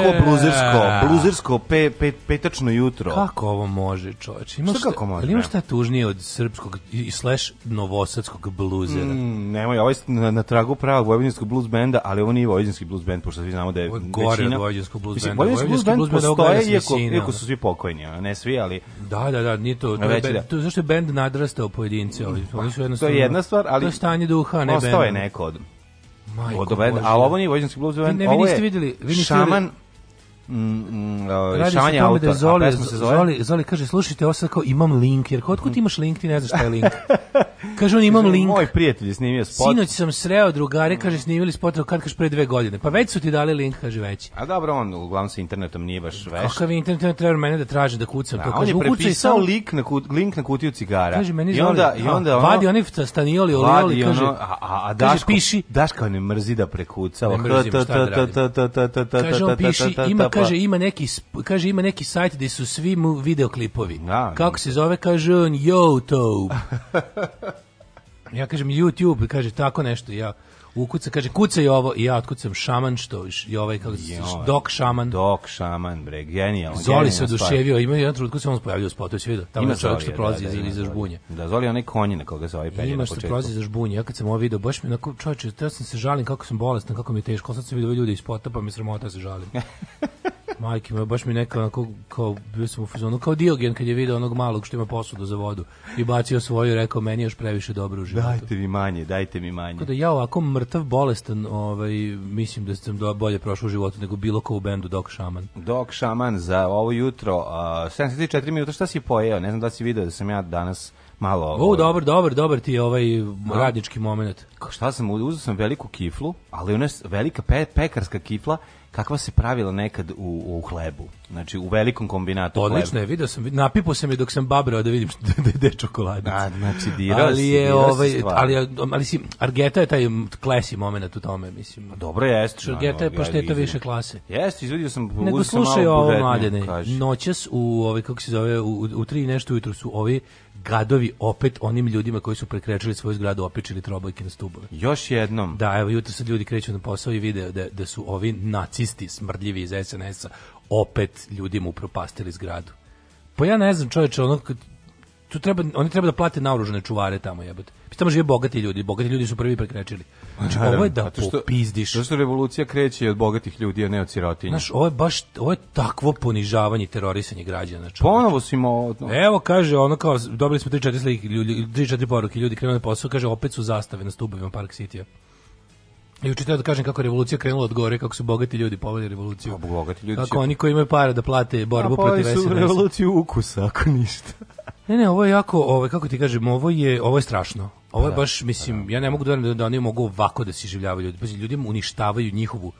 ovako e. bluzersko, bluzersko pe, pe, petačno jutro. Kako ovo može, čoveče? Ima šta kako može? Ali ima šta tužnije od srpskog i slash novosadskog bluzera? Mm, nemoj, ovo ovaj je na, na tragu pravog vojvodinskog blues benda, ali ovo nije vojvodinski blues band, pošto svi znamo da je, ovo je gore većina... Gore od vojvodinskog blues benda. Vojvodinski blues band postoje, iako, iako su svi pokojni, ne svi, ali... Da, da, da, nije to... to, je, da. to zašto je band nadrastao pojedince? Oni, oni su pa, To je jedna stvar, ali... To je stanje duha, ne benda. Ostaje neko od Majko, od benda, ali ovo nije vojvodinski blues band, ne, vi niste videli, vi niste šaman, videli mm, uh, Šanja auta, da Zoli, a pesma se zove? Zoli, Zoli kaže, slušajte, ovo sad kao imam link, jer kod ti imaš link, ti ne znaš šta je link. Kaže, on imam link. Moj prijatelj je snimio spot. Sinoć sam sreo drugare, kaže, snimili spot, kad kaže, pre dve godine. Pa već su ti dali link, kaže, već. A dobro, on uglavnom sa internetom nije baš veš. Kakav internet, on treba mene da traže, da kucam. Da, pa kaže, on je prepisao link, na kut, link na kutiju cigara. Kaže, meni I onda, i onda ono, vadi onaj stanioli, olioli, kaže, a, a, Daško, piši. Daško ne mrzi da prekucava. Ne mrzim, šta da radim. Kaže, on piši, ima kaže ima neki kaže ima neki sajt gde su svi mu videoklipovi. Da, da. Kako se zove? Kaže on YouTube. ja kažem YouTube, kaže tako nešto ja ukuca, kaže, je ovo, i ja otkucam šaman, što i ovaj, kako se dok šaman. Dok šaman, bre, genijalno. Zoli se oduševio, ima jedan trenutku se on pojavio u spotu, svi vidio, tamo ima čovjek što da, prolazi da, da, iz, iz da, da. žbunje. Da, Zoli je onaj konji na koga se ovaj pelje Ima što prolazi iz žbunje, ja kad sam ovo video, baš mi onako, čovječe, teo sam se žalim kako sam bolestan, kako mi je teško, sad sam vidio ljudi iz spota, pa mi sramota se žalim. Majke me, baš mi neka onako, kao, bio sam u fazonu, kao Diogen kad je video onog malog što ima posudu za vodu i bacio svoju i rekao, meni je još previše dobro u životu. Dajte mi manje, dajte mi manje. Tako da ja ovako mrtav, bolestan, ovaj, mislim da sam do, bolje prošao u životu nego bilo ko u bendu Dok Šaman. Dok Šaman za ovo jutro, uh, 74 minuta, šta si pojeo? Ne znam da si video da sam ja danas malo ovo. O, dobar, dobar, dobar ti je ovaj A? Da. radnički moment. Šta sam, uzeo sam veliku kiflu, ali ona velika pe, pekarska kifla kakva se pravila nekad u, u hlebu. Znači, u velikom kombinatu Odlično hleba. je, video sam, napipo sam je dok sam babrao da vidim da je čokoladica. A, znači, dirao ali je, dirao ovaj, ali, ali, si, Argeta je taj klasi moment u tome, mislim. Dobro jeste. Argeta je pošto je to više klase. Jeste, izvedio sam Nego slušaj ovo, mladene, noćas u, ovaj, kako se zove, u, u, tri nešto ujutru su ovi gradovi opet onim ljudima koji su prekrečili svoju zgradu opičili trobojke na stubove. Još jednom. Da, evo jutro se ljudi kreću na posao i vide da, da su ovi nacisti smrdljivi iz SNS-a opet ljudima upropastili zgradu. Pa ja ne znam, čoveče, ono tu treba, oni treba da plate naoružane čuvare tamo jebote. Tamo žive bogati ljudi, bogati ljudi su prvi prekrečili. Znači, ovo je da što, popizdiš. Zato što revolucija kreće od bogatih ljudi, a ne od sirotinja. Znaš, ovo je baš, ovo je takvo ponižavanje i terorisanje građana. Čovječ. Ponovo si imao... Evo, kaže, ono kao, dobili smo 3-4 slike ljudi, 3-4 poruke, ljudi krenuli na posao, kaže, opet su zastave na stubovima Park City-a. I učitelj da kažem kako je revolucija krenula od gore, kako su bogati ljudi poveli revoluciju. A, pa, bogati ljudi kako će... oni koji imaju pare da plate borbu a, pa protiv SNS. su revoluciju ukusa, ako ništa. ne, ne, ovo je jako, ovo, ovaj, kako ti kažem, ovo je, ovo je strašno. Ovo je da. baš, mislim, da, da. ja ne mogu da da oni mogu ovako da se življavaju ljudi. Pazi, ljudi uništavaju njihovu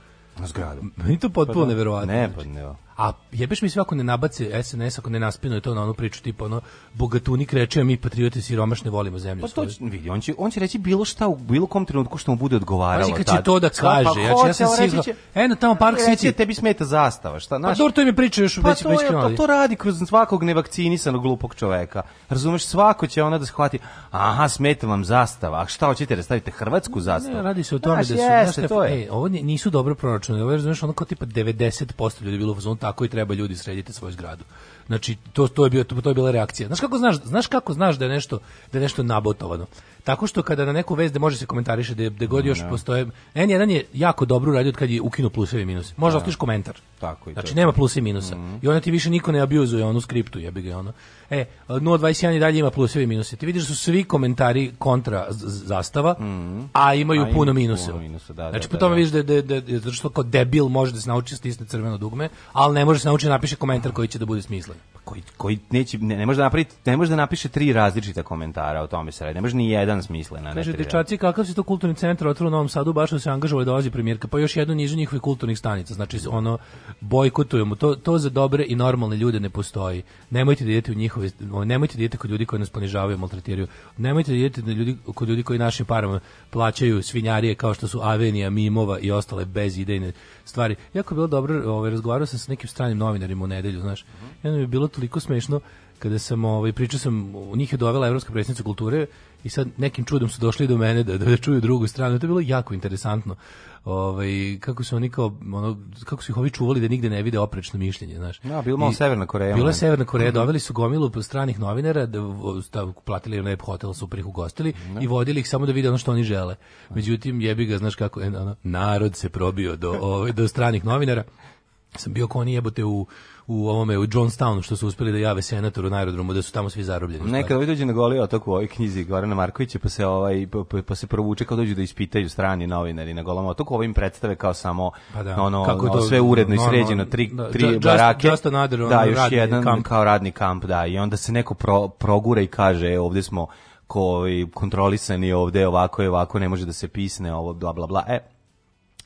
zgradu. Meni to potpuno pa, neverovatno. Ne, pa ne, A jebeš mi sve ako ne nabace SNS, ako ne naspinuje to na onu priču tipa ono bogatuni kreče, a mi patrioti siromašne volimo zemlju. Pa to će, vidi, on će, on će reći bilo šta u bilo kom trenutku što mu bude odgovaralo. Pazi kad će to da pa kaže, pa, ja, ću, ja sam sigurno. Eno tamo Park City. Reći tebi smeta zastava, šta? Naš, pa dobro, to im je priča još pa već, to, to, pa to radi kroz svakog nevakcinisanog glupog čoveka. Razumeš, svako će ona da shvati, aha, smeta vam zastava, a šta hoćete da stavite hrvatsku zastavu? Ne, radi se o tome da su, jeste, znaš, to je. ej, ovo nisu dobro proračunali, ovo je, razumeš, ono kao tipa 90% ljudi bilo u tako i treba ljudi sredite svoju zgradu. Znači to to je bio to, to je bila reakcija. Znaš kako znaš, znaš kako znaš da je nešto da je nešto nabotovano. Tako što kada na neku vez može se komentariše da da god još no, no. postoje N1 je jako dobro uradio kad je ukinuo pluseve i minuse. Može da. otiš komentar. Tako i Znači nema plusa i minusa. Mm -hmm. I onda ti više niko ne abuzuje onu skriptu, jebi ga ono. E, 021 i dalje ima pluseve i minuse. Ti vidiš da su svi komentari kontra zastava, mm -hmm. a imaju a puno minusa. Da, znači da, po tome da, da, vidiš da da da, da što kao debil može da se nauči da stisne crveno dugme, ali ne može se naučiti napiše komentar koji će da bude smislen. Pa koji koji neće ne, ne može da napravi, ne može da napiše tri različita komentara o tome se radi. Ne može ni jedan Nišan smislena. Kaže, dečaci, kakav se to kulturni centar otvorio u Novom Sadu, baš se angažovali da dolazi premijerka, pa još jedno niže njihovih kulturnih stanica. Znači, ono, bojkotujemo, to, to za dobre i normalne ljude ne postoji. Nemojte da idete u njihove, nemojte da idete kod ljudi koji nas ponižavaju, maltretiraju. Nemojte da idete ljudi, kod ljudi koji našim parama plaćaju svinjarije kao što su Avenija, Mimova i ostale bezidejne stvari. Jako je bilo dobro, ovaj, razgovarao sam sa nekim stranim novinarima u nedelju, znaš. Jedno mi je bilo toliko smešno kada sam ovaj pričao sam u njih je dovela evropska predstavnica kulture i sad nekim čudom su došli do mene da da čuju drugu stranu to je bilo jako interesantno ovaj kako su oni kao ono kako su ih ovi čuvali da nigde ne vide oprečno mišljenje znaš ja da, bilo malo severna Koreja bilo je severna Koreja mhm. doveli su gomilu stranih novinara da, da platili na hotel su prih ugostili ne. i vodili ih samo da vide ono što oni žele međutim jebi ga znaš kako ono, narod se probio do ovaj do stranih novinara sam bio kao oni jebote u u ovome u Johnstownu što su uspeli da jave senatoru na aerodromu da su tamo svi zarobljeni. Nekad ovaj dođe na goli otok u ovoj knjizi Gorana Markovića pa se ovaj pa, pa, pa se provuče kao dođu da ispitaju strani novinari na golom otoku, ovim predstave kao samo pa da, ono, kako to, sve uredno i sređeno, tri, da, tri da, just, barake. Just another, da, još radni jedan kamp. kao radni kamp, da, i onda se neko pro, progura i kaže, e, ovde smo koji kontrolisani ovde ovako je ovako ne može da se pisne ovo bla bla bla e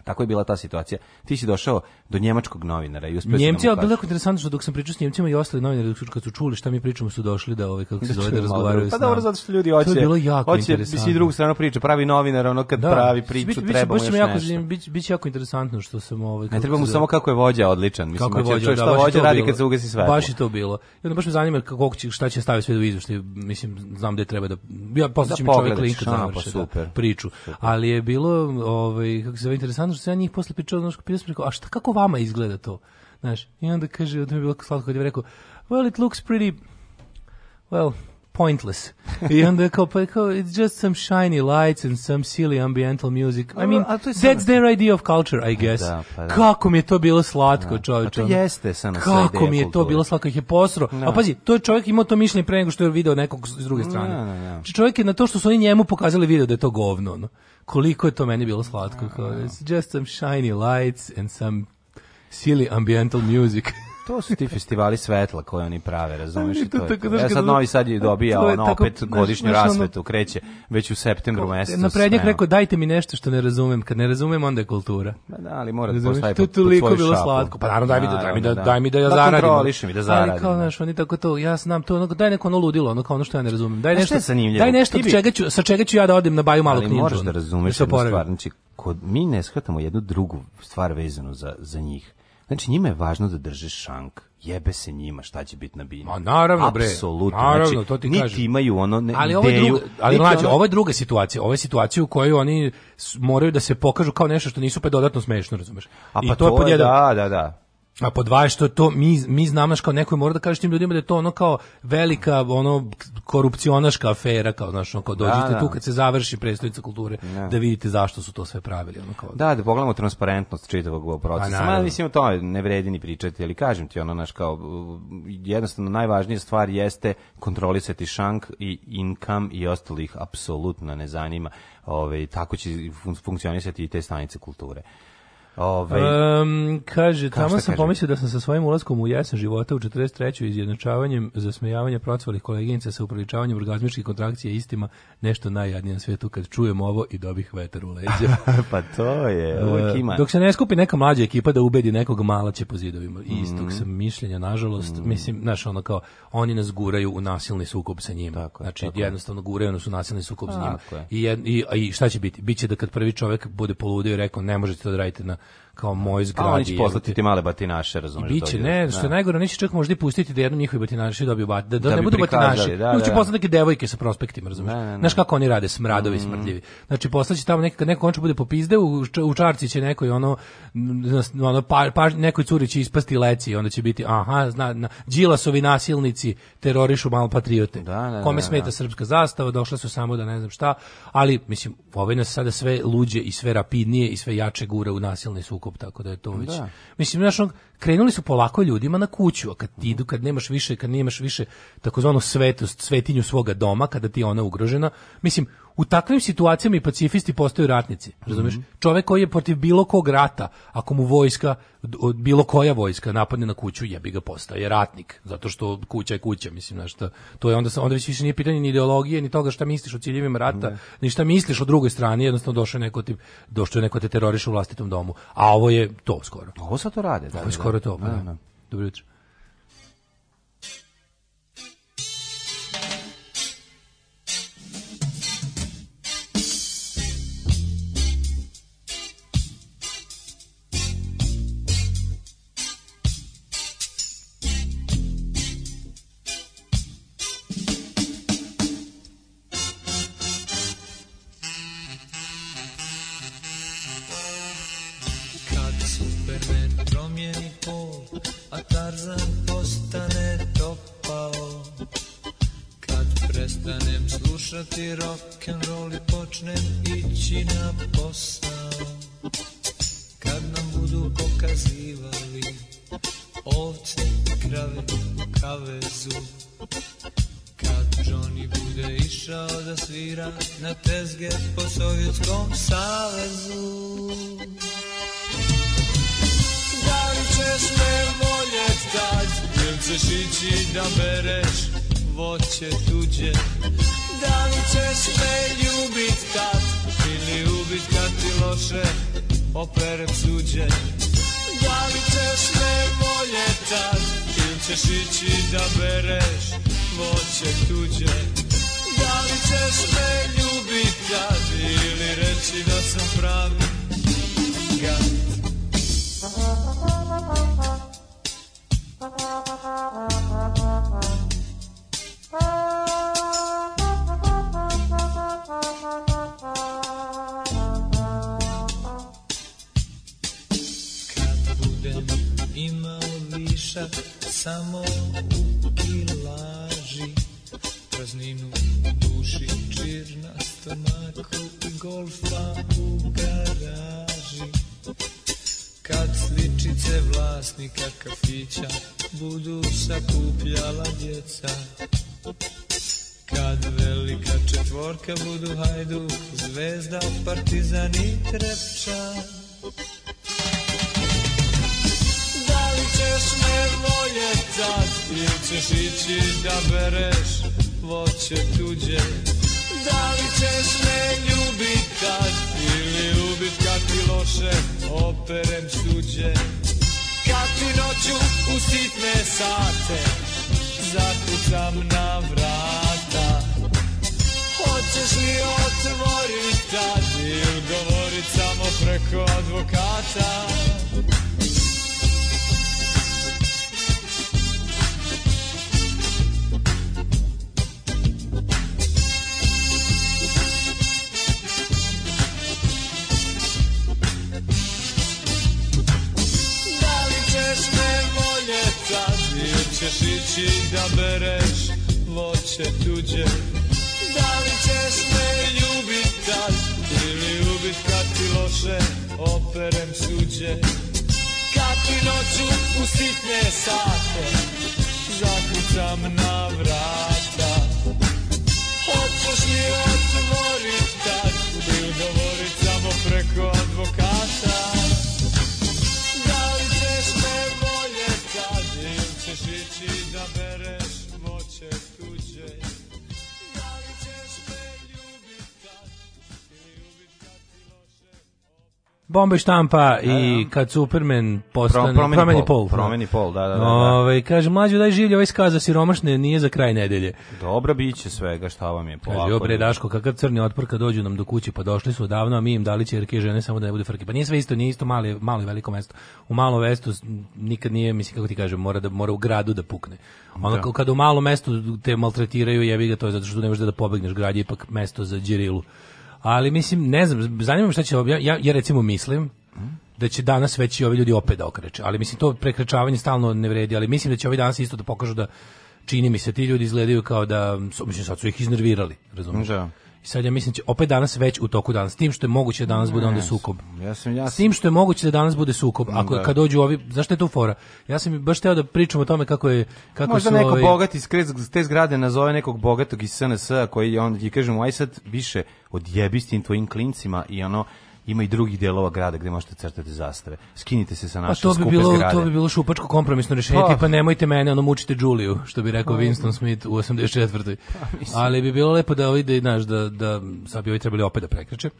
tako je bila ta situacija ti si došao do njemačkog novinara i uspeo da Njemci, ali bilo je interesantno što dok sam pričao s Njemcima i ostali novinari dok kad su čuli šta mi pričamo su došli da ovaj kako se da zove da razgovaraju pa s nama. Pa dobro zato što ljudi hoće. To je bilo jako hoće, interesantno. Hoće drugu stranu priče, pravi novinar ono kad da, pravi priču treba mu još jako, nešto. Biće biće jako interesantno što sam ovaj Ne treba mu samo kako je vođa odličan, mislim kako vođa, da, šta vođa radi kad se ugasi sve. Baš je to bilo. I onda baš me zanima kako će šta će staviti sve do izveštaju, mislim znam gde treba da ja poslaćem čovjek link da pa priču. Ali je bilo ovaj kako se zove interesantno što se ja njih posle pričao, znači sam rekao, a šta, kako vama izgleda to? Znaš, i onda kaže, onda mi je bilo slatko kad je rekao, well, it looks pretty, well, pointless. I onda kao, pa kao, it's just some shiny lights and some silly ambiental music. I mean, a to je that's their idea of culture, I guess. Da, pa da. Kako mi je to bilo slatko, da. čovječ. A pa to jeste samo Kako mi je kulture. to bilo slatko, ih je posro. No. Da. A pazi, to je čovjek imao to mišljenje pre nego što je video nekog s druge da, strane. No, no, no. Čovjek je na to što su oni njemu pokazali video da je to govno. No. Koliko je to meni bilo slatko. Da, kao, it's just some shiny lights and some silly ambiental music. To su ti festivali svetla koje oni prave, razumeš To, to, to, ja sad Novi Sad je dobija ono, opet godišnju rasvetu, kreće već u septembru mesecu. Na prednjak rekao, dajte mi nešto što ne razumem. Kad ne razumem, onda je kultura. Ma da, ali mora da postaje pod svoju šapu. bilo slatko. Pa naravno, daj mi da, da daj mi da, da-, da, daj mi da ja zaradim. Da mi da zaradim. Ali kao, znaš, oni tako to, ja znam to, onako, daj neko ono ludilo, ono kao ono što ja ne razumem. Daj nešto, daj nešto čega ću, sa čega ću ja da odem na baju malo knjižu. Ali moraš da razumeš jednu stvar. Znači, mi ne shvatamo jednu drugu stvar vezanu za, za njih Znači, njima je važno da drže šank. Jebe se njima, šta će biti na bini. Ma naravno bre. Apsolutno. Naravno, znači, to ti kažem. niti imaju ono ne, ali ovo je druga, ali mlađe, ono... ovo je druga situacija. Ovo je situacija u kojoj oni moraju da se pokažu kao nešto što nisu pa dodatno smešno, razumeš? A pa I to, to je pod Da, da, da. A po dva što to mi mi znamo kao neko mora da kaže tim ljudima da je to ono kao velika ono korupcionaška afera kao znači kao da, dođite da, da. tu kad se završi predstavnica kulture da. da. vidite zašto su to sve pravili ono kao. Da, da pogledamo transparentnost čitavog ovog pa procesa. Ma mislim to ne vredi ni pričati, ali kažem ti ono naš kao jednostavno najvažnija stvar jeste kontrolisati šank i income i ostalih apsolutno ne zanima. Ove ovaj, tako će funkcionisati i te stanice kulture. Ove, um, kaže, tamo sam kažem? pomislio da sam sa svojim ulaskom u jesen života u 43. izjednačavanjem zasmejavanja procvalih koleginica sa upriličavanjem orgazmičkih kontrakcija istima nešto najjadnije na svijetu kad čujem ovo i dobih vetar u leđa. pa to je, uvijek ima. Dok se ne skupi neka mlađa ekipa da ubedi nekog mala će po zidovima. Mm. Istog sam mišljenja, nažalost. Mm. Mislim, znaš, ono kao, oni nas guraju u nasilni sukob sa njima. Tako, znači, tako. jednostavno guraju nas u nasilni sukob sa njima. I, jed, i, I šta će biti? Biće da kad prvi čovek bude poludio i rekao, ne možete to da radite na kao moj zgradi. A oni će poslati ti male batinaše, razumeš. Biće, da dođu, ne, što je da. najgore, oni će čak možda i pustiti da jednom njihovi batinaši dobiju bat, da, da, da ne budu batinaši. Da, da, će poslati neke devojke sa prospektima, razumeš. Znaš kako oni rade, smradovi, mm. smrdljivi. Znači, poslaće tamo neka, neko on će bude popizde, u, u čarci će neko ono, ono pa, pa, nekoj curi će ispasti leci, onda će biti, aha, zna, na, Đilasovi nasilnici terorišu malo patriote. Da, ne, Kome smeta da. srpska zastava, došla su samo da ne znam šta, ali, mislim, ovaj nas sada sve luđe i sve rapidnije i sve jače gura u nasilne sukobe otkup, tako da je to već. Da. Mislim, znaš, krenuli su polako ljudima na kuću, a kad ti idu, mhm. kad nemaš više, kad nemaš više takozvanu svetost, svetinju svoga doma, kada ti je ona ugrožena, mislim, U takvim situacijama i pacifisti postaju ratnici, razumeš? Mm -hmm. Čovek koji je protiv bilo kog rata, ako mu vojska, bilo koja vojska napadne na kuću, jebi ga postaje ratnik, zato što kuća je kuća, mislim, znaš, šta, to je onda, onda već više nije pitanje ni ideologije, ni toga šta misliš o ciljevima rata, mm -hmm. ni šta misliš o drugoj strani, jednostavno došao je neko ti, došao je neko te teroriše u vlastitom domu, a ovo je to skoro. Ovo sad to rade. Da, ovo je da, skoro da. to, pa, da, da, da. Dobro jutro. Nina da ni trepča Da li ćeš me vojetat Ili ćeš ići da bereš voće tuđe Da li ćeš me ljubit Ili ubit kad ti loše operem suđe Kad ti noću u sitne sate Zakucam na vrat ćeš li otvorit tad i ugovorit samo preko advokata Da li ćeš me voljeta ili ćeš ići da bereš voće tuđe Da li ćeš me ljubit tad Operem suđe Kad noću u sitne sate Zakucam na vrata Hoćeš li otvorit tad I udovorit samo preko advokata bombe štampa da, i da. kad Superman postane Pro, promeni, pol, promeni pol, da. Da, da, da, da. ovaj kaže mlađi daj življe, ovaj skaza siromašne nije za kraj nedelje. Dobro biće svega, šta vam je polako. Kaže obre Daško, kakav crni otpor kad dođu nam do kuće, pa došli su davno a mi im dali ćerke i žene samo da ne bude frke. Pa nije sve isto, nije isto mali, malo i veliko mesto. U malo vestu nikad nije, mislim kako ti kažem, mora da mora u gradu da pukne. Ono da. kad u malo mesto te maltretiraju, jebi ga to je zato što ne možeš da pobegneš grad je ipak mesto za džirilu ali mislim, ne znam, zanima me šta će, ja, ja, ja recimo mislim, da će danas već i ovi ljudi opet da okreće. Ali mislim, to prekrečavanje stalno ne vredi, ali mislim da će ovi danas isto da pokažu da čini mi se ti ljudi izgledaju kao da, mislim, sad su ih iznervirali, razumiješ? Da. I sad ja mislim da će opet danas već u toku danas, s tim što je moguće da danas bude onda sukob. Ja sam, ja sam... S tim što je moguće da danas bude sukob, da. ako da. kad dođu ovi, zašto je to fora? Ja sam baš teo da pričam o tome kako je kako Možda su neko ovi... bogat iz te zgrade nazove nekog bogatog iz SNS koji on i kažemo aj sad više odjebi s tim tvojim klincima i ono ima i drugih delova grada gde možete crtati zastave. Skinite se sa pa naše pa to bi bilo, zgrade. To bi bilo šupačko kompromisno rješenje, pa. pa nemojte mene, ono mučite Juliju, što bi rekao pa. Winston Smith u 84. Pa, Ali bi bilo lepo da vidi, da, znaš, da, da sad bi ovi trebali opet da prekreće.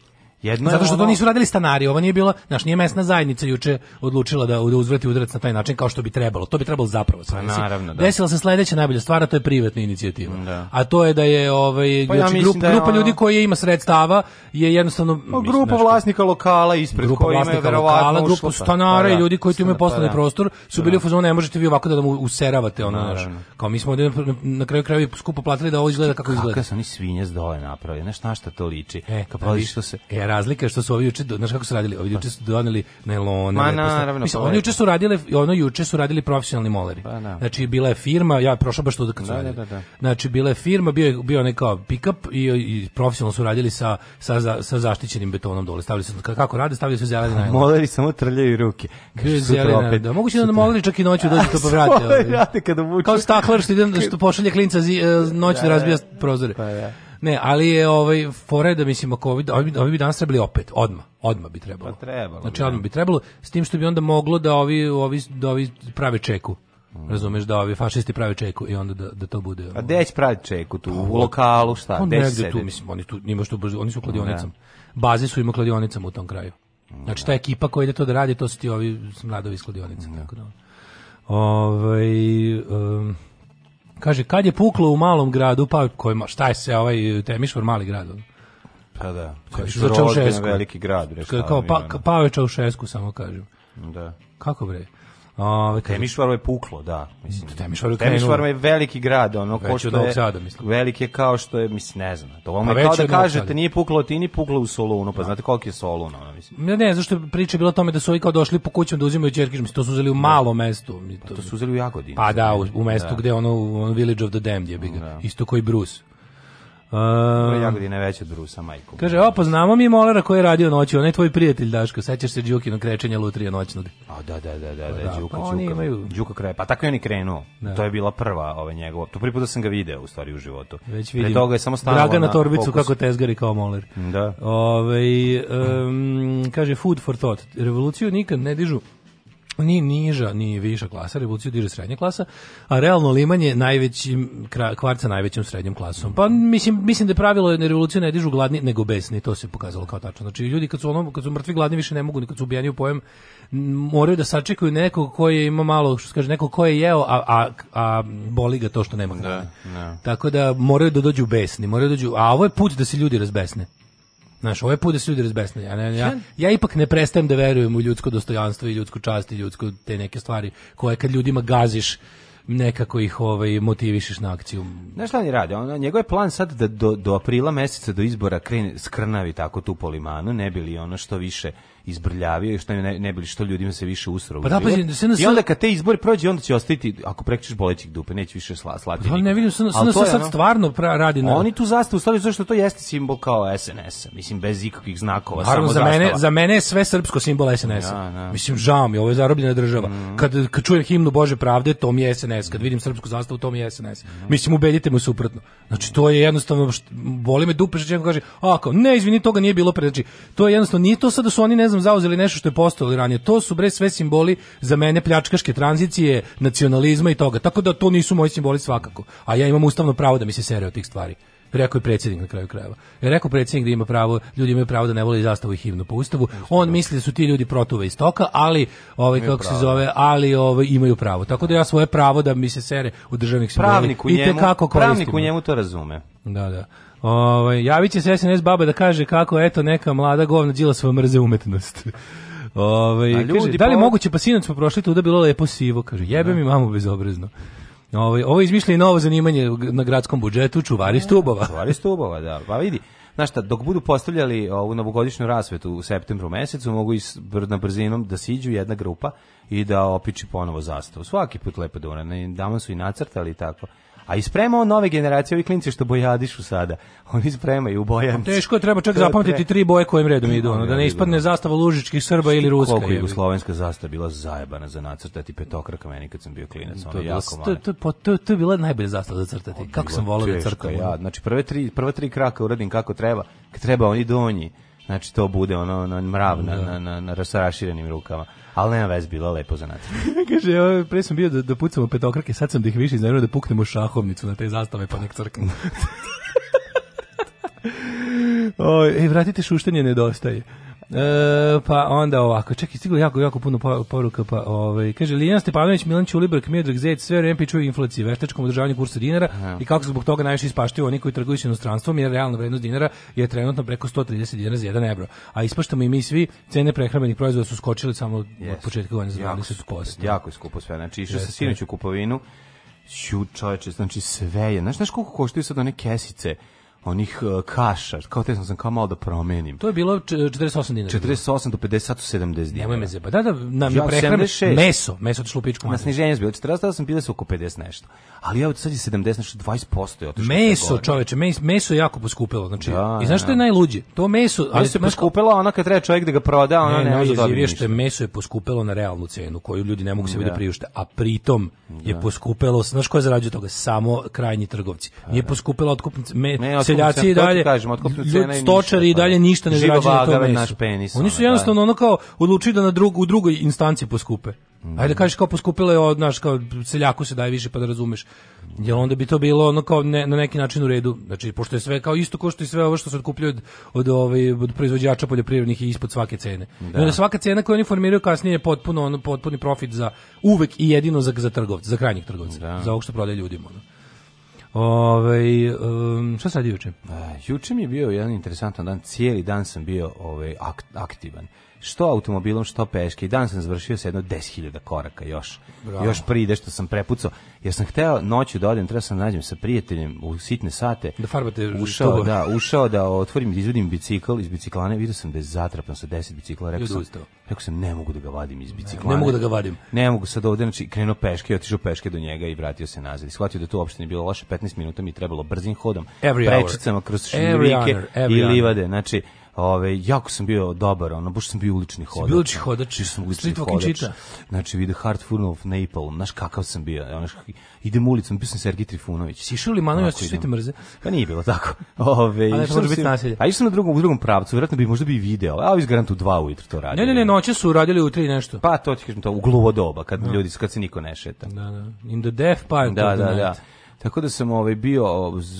Jedno Zato što ono... to nisu radili stanari, ovo nije bila, znači nije mesna zajednica juče odlučila da-, da uzvrati udarac na taj način kao što bi trebalo. To bi trebalo zapravo. Pa, naravno, da. Desila se sledeća najbolja stvar, to je privatna inicijativa. Da. A to je da je ovaj pa, ja znači, grup, da je grupa ono... ljudi koji ima sredstava je jednostavno pa, mislim, grupa nešto, vlasnika lokala ispred grupa koji vlasnika ima lokala, grupa pa- stanara pa i da, ljudi koji tu imaju pa poslovni da. prostor su da. bili u fazonu ne možete vi ovako da nam useravate ono, naš. Kao mi smo ovdje na kraju krajeva skupo platili da ovo izgleda kako izgleda. Kako su oni svinje s dole napravili, znaš na šta to liči? E, kad se razlika što su ovi juče, znaš kako su radili, ovi juče su doneli nelone. Ma naravno. Mislim, oni juče su radili, ono juče su radili profesionalni moleri. Pa, na. Da. Znači, bila je firma, ja prošao baš tu kad su da, da radili. Da, da, znači, bila je firma, bio je bio neka pick-up i, i profesionalno su radili sa, sa, sa zaštićenim betonom dole. Stavili su, kako rade, stavili su zeleni najlon. Moleri samo trljaju ruke. Zelena, da, moguće da moleri čak i noću dođu to povrate. Pa ovaj. Kao staklar što, idem, što pošalje klinca zi, e, noć da, da razbija da. prozore. Pa, da. Ne, ali je ovaj fore da mislim ako ovi, ovi, bi danas trebali opet, odma, odma bi trebalo. Pa trebalo. Znači odma da. bi trebalo s tim što bi onda moglo da ovi ovi da ovi prave čeku. Mm. Razumeš da ovi fašisti prave čeku i onda da, da to bude. A ovaj. gde će pravi čeku tu u pa, lokalu šta? Pa negde tu mislim oni tu nima što brzo, oni su kladionicama. Da. Bazi su ima kladionicama u tom kraju. Znači ta ekipa koja ide to da radi, to su ti ovi mladovi iz kladionice, da. tako da. Ovaj um, Kaže, kad je puklo u malom gradu, pa kojima, šta je se ovaj Temišvar mali grad? Pa da, Temišvar je veliki grad. Bre, kao, da pa, pao je Čaušesku, samo kažem. Da. Kako bre? Ovaj Temišvaru je puklo, da, mislim. Da, Temišvaru Temišvar je veliki grad, ono ko što je sada, Veliki je kao što je, mislim, ne znam. To vam pa je kao da kažete nije puklo Tini, puklo u Solunu, pa da. znate koliko je Solun, ono, mislim. Ne, ne, zašto priča je bila o tome da su ovi kao došli po kućama da uzimaju ćerkiš, mislim, to su uzeli u da. malom mestu. To, pa to su uzeli u Jagodini. Pa da, u, u mestu da. gde ono, ono Village of the Damned je bi ga. Isto koji Bruce. Um, Jagodina je veća od Rusa, majko. Kaže, o, poznamo pa mi Molera koji je radio noću, onaj tvoj prijatelj Daško, sećaš se Đukino krečenja lutrije noćnog. A, da, da, da, da, da, pa da Đuka, pa Đuka, imaju... Đuka krepa. Pa tako je on i krenuo. Da. To je bila prva ove ovaj, njegova. to prvi put da sam ga video u stvari u životu. Već vidim. Pre toga je samo stanovala Draga na torbicu fokus. kako tezgari kao Moler. Da. Ove, ovaj, um, kaže, food for thought. Revoluciju nikad ne dižu ni niža, ni viša klasa, revoluciju diže srednja klasa, a realno limanje najvećim, kvarca najvećim srednjom klasom. Pa mislim, mislim da je pravilo da revolucija ne dižu gladni nego besni, to se pokazalo kao tačno. Znači ljudi kad su, ono, kad su mrtvi gladni više ne mogu, ni kad su ubijeni u pojem, moraju da sačekaju nekog koji ima malo, što kaže, nekog koji je jeo, a, a, a boli ga to što nema hrane. Da, da, Tako da moraju da dođu besni, moraju da dođu, a ovo je put da se ljudi razbesne. Znaš, ovaj put da se ljudi razbesne. Ja, ja, ja, ipak ne prestajem da verujem u ljudsko dostojanstvo i ljudsku čast i ljudsko te neke stvari koje kad ljudima gaziš nekako ih ovaj motivišeš na akciju. Znaš šta oni rade? Ono, njegov je plan sad da do, do aprila meseca do izbora krene, skrnavi tako tu po ne bi li ono što više izbrljavio i što ne, ne bili što ljudima se više usro. Pa da, pa, SNS... I onda kad te izbori prođe, onda će ostati, ako prekričiš bolećih dupe, neće više sla, slati. Pa ne vidim, SNS, SNS sad stvarno pra, radi na... Oni tu zastavu stavljaju zato što to jeste simbol kao sns mislim, bez ikakvih znakova. Naravno, samo za, zastava. mene, za mene je sve srpsko simbol SNS-a. Ja, da, da. mislim, žao mi, ovo je zarobljena država. Mm. Kad, kad čujem himnu Bože pravde, to mi je SNS. Kad vidim srpsku zastavu, to mi je SNS. Mm. Mislim, ubedite me suprotno. Znači, to je jednostavno, boli me dupe, što kaže, ako, ne, izvini, toga nije bilo pre. Znači, to je jednostavno, nije to sad da su oni, ne znam, zauzeli nešto što je postalo ranije. To su bre sve simboli za mene pljačkaške tranzicije, nacionalizma i toga. Tako da to nisu moji simboli svakako. A ja imam ustavno pravo da mi se sere od tih stvari rekao je predsjednik na kraju krajeva. Je rekao predsjednik da ima pravo, ljudi imaju pravo da ne vole zastavu i himnu po ustavu. On da. misli da su ti ljudi protuve iz toka, ali ovaj kako se zove, da. ali ovaj imaju pravo. Tako da ja svoje pravo da mi se sere u državnih simbola i te kako Pravnik u njemu to razume. Da, da. Ovaj javiće se SNS baba da kaže kako eto neka mlada govna Đilasova mrze umetnost. Ovaj kaže, da li po... moguće pa sinoć smo prošli tu da bilo lepo sivo, kaže. Da. Jebe mi mamu bezobrazno. Ovaj ovo izmišlja novo zanimanje na gradskom budžetu, čuvari da, stubova. Čuvari stubova, da. Pa vidi, znaš šta, dok budu postavljali ovu novogodišnju rasvetu u septembru mesecu, mogu is, na brzinom da siđu jedna grupa i da opiči ponovo zastavu. Svaki put lepo da ona, daman su i nacrtali i tako. A ispremao nove generacije, ovih klinci što bojadišu sada. Oni spremaju u bojanci. Teško je, treba čak zapamtiti tri boje kojim redom idu, ono, da ne ispadne zastava lužičkih Srba ili Ruska. Koliko jugoslovenska zastava bila zajebana za nacrtati petokraka meni kad sam bio klinac. To je, jako to, to, to, to je bila najbolja zastava za crtati. Kako sam volio da crtam. Ja, znači prve tri, prva tri kraka uradim kako treba, kad treba oni donji. Znači to bude ono, ono mrav na, da. na, na, na raširanim rukama. Ali nema vez, bilo lepo za nas. Kaže, ovo, pre sam bio da, da pucamo petokrake, sad sam da ih više iznervio da puknemo šahovnicu na te zastave pa nek crknu. Oj, e, vratite šuštenje, nedostaje. E, pa onda ovako, čekaj, stiglo jako, jako puno poruka, pa ovaj, kaže, Lijana Stepanović, Milan Ćulibrk, Miodrag Zec, sve vreme pičuju inflaciji, veštačkom održavanju kursa dinara Aha. i kako zbog toga najviše ispaštuju oni koji trguju s inostranstvom, jer realna vrednost dinara je trenutno preko 130 dinara za 1 euro. A ispaštamo i mi svi, cene prehrambenih proizvoda su skočile samo yes. od početka godine za 20%. Jako je skupo sve, znači išao yes, se sinoć u kupovinu, Ću, čoveče, znači sve je. Znaš, znaš koliko koštaju sad one kesice? onih e, kaša, kao te sam sam kao malo da promenim. To je bilo 48 e, dinara. 48 do 50 70 dinara. Nemoj me zeba. Da, da, nam je prehrana meso, meso otišlo u pičku. Na sniženje je bilo 48, sam bile su oko 50 nešto. Ali ja evo sad je 70 nešto, 20% je otišlo. Meso, čoveče, mes, meso je jako poskupelo, znači. Da, I znaš da. što je najluđe? To meso, ali se poskupelo, ona kad treba čovjek da ga proda, ona ne, ne može da dobiti. Ništa. meso je poskupelo na realnu cenu koju ljudi ne mogu sebi da, da. priušte, a pritom je poskupelo, znaš ko je zarađuje toga? Samo krajnji trgovci. Pa Nije poskupela otkupnica, me, seljaci i dalje, kažem, cena i stočari i pa dalje ništa ne zarađuju naš Penis, Oni su da. jednostavno ono kao odlučili da na drugu u drugoj instanci poskupe. Da. Ajde da kažeš kao poskupilo je od naš kao seljaku se daje više pa da razumeš. Jer onda bi to bilo ono kao ne, na neki način u redu. Znači pošto je sve kao isto kao što i sve ovo što se otkupljuje od od, ovaj, od proizvođača poljoprivrednih i ispod svake cene. Da. Onda svaka cena koju oni formiraju kasnije je potpuno ono potpuni profit za uvek i jedino za za trgovce, za krajnjih trgovca, da. za ovog što prodaje ljudima. Ono. Ove, ovaj, um, šta sad juče? Uh, juče mi je bio jedan interesantan dan, cijeli dan sam bio ovaj, aktivan što automobilom, što peške. I dan sam završio sa jedno 10.000 koraka još. Bravo. Još prije ide što sam prepucao. Jer sam hteo noću da odem, treba sam da nađem sa prijateljem u sitne sate. Da farbate ušao, tubo. da, ušao da otvorim, da izvedim bicikl iz biciklane, vidio sam da je zatrapan sa 10 bicikla, rekao sam, rekao sam ne mogu da ga vadim iz biciklane. Ne, mogu da ga vadim. Ne mogu sad ovde, znači krenuo peške, otišao peške do njega i vratio se nazad. I shvatio da to uopšte nije bilo loše, 15 minuta mi je trebalo brzim hodom, Every prečicama hour. kroz šljivike i livade. Znači, Ove, jako sam bio dobar, ono, baš sam bio ulični hodač. Bio ulični hodač, bio sam ulični hodač. Čita. Znači, vidi Hard Funnel of Napalm, znaš kakav sam bio. Ono, idem ulicom, bio sam Sergij Trifunović. Si išao li manu, ja svi te mrze? Pa nije bilo tako. Ove, Ali može biti nasilje. A išao sam na drugom, u drugom pravcu, vjerojatno bi možda bi video. A ovi garantu dva ujutro to radili. Ne, ne, ne, noće su radili u tri nešto. Pa to ti kažem to, u gluvo doba, kad no. Da. ljudi, kad se niko ne šeta. Da, da. In the death part da, of the da, night. Da. Tako da sam ovaj bio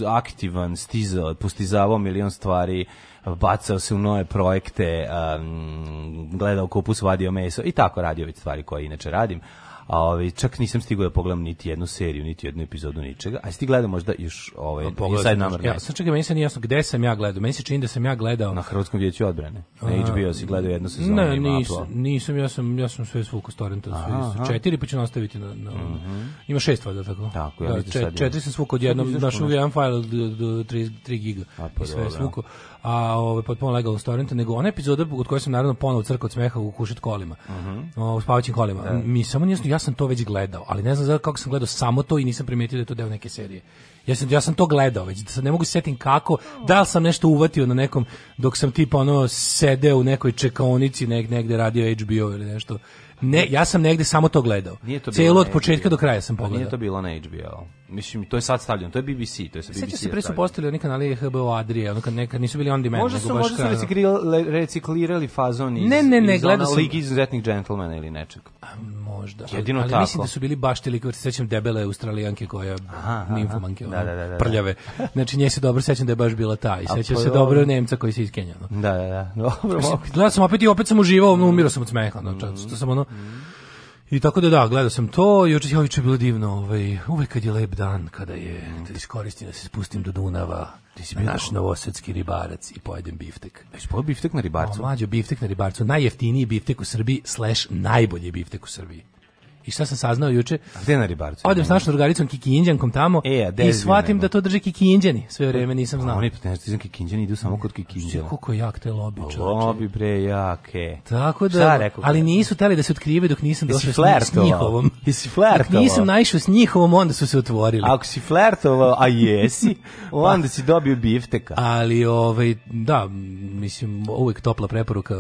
aktivan, stizao, postizavao milion stvari bacao se u nove projekte, um, gledao kupus, vadio meso i tako radio već stvari koje inače radim. A ovaj čak nisam stigao da pogledam niti jednu seriju, niti jednu epizodu ničega. A sti gledao možda još ovaj Inside Number. Ja, sad čekaj, meni se nije jasno gde sam ja gledao. Meni se čini da sam ja gledao na Hrvatskom vijeću odbrane. Na HBO si gledao jednu sezonu. Ne, nisam, nisam, ja sam ja sam sve svukao s torrenta, sve četiri pa ću nastaviti na, na mm -hmm. ima šest valjda tako. Tako, ja da, čet, četiri sam svukao odjednom, našao jedan fajl do 3 3 GB. Pa, sve svukao a ovaj potpuno legal torrent, nego ona epizoda od koje sam naravno ponovo crkao od smeha u kušet kolima. Mhm. Uh u spavaćim kolima. Da. Mi samo nisam ja sam to već gledao, ali ne znam zašto kako sam gledao samo to i nisam primetio da je to deo neke serije. Ja sam, ja sam to gledao već, sad ne mogu setim kako, da li sam nešto uvatio na nekom, dok sam tipa ono sedeo u nekoj čekaonici neg, negde radio HBO ili nešto. Ne, ja sam negde samo to gledao. Nije to Celo od početka do kraja sam pa pogledao. Nije to bilo na HBO. Mislim, to je sad stavljeno, to je BBC, to je sa BBC. Sveća se pre su postali oni kanali HBO Adria, ono kad nekad nisu bili on demand. Možda su, možda su reciklirali, reciklirali fazon iz, ne, ne, ne, iz ona sam... Ligi izuzetnih džentlmena ili nečeg. A, možda. Jedino ali, ali mislim da su bili baš te se sećam debele australijanke koja, aha, aha, nimfomanke, da, da, da, da, prljave. Znači, nje se dobro sećam da je baš bila ta i sećam se dobro Nemca koji se iz Kenja. Da, da, da. Dobro, Gledao sam opet i opet sam uživao, umirao sam od smeha. Znači, što sam ono... Mm I tako da da, gledao sam to, juče je juče bilo divno, ovaj, uvek kad je lep dan, kada je, da iskoristim da se spustim do Dunava, ti si naš novosadski ribarac i pojedem biftek. Jesi pojeo biftek na ribarcu? O, mlađo, biftek na ribarcu, najjeftiniji biftek u Srbiji, slash najbolji biftek u Srbiji. I šta sam saznao juče? gde na ribarcu? Odem s našom drugaricom Kikinđankom tamo e, i shvatim da to drže Kikinđani. Sve pa, vreme nisam pa znao. A oni pa ne znam Kikinđani idu samo kod Kikinđana. Kako jak te lobby, čoveče. Lobby bre jake. Tako da, ali nisu teli da se otkrive dok nisam došao s njihovom. Jesi flertovao? Dok nisam naišao s njihovom, onda su se otvorili. Ako si flertovao, a jesi, onda si dobio bifteka. Ali ovaj da, mislim uvek topla preporuka.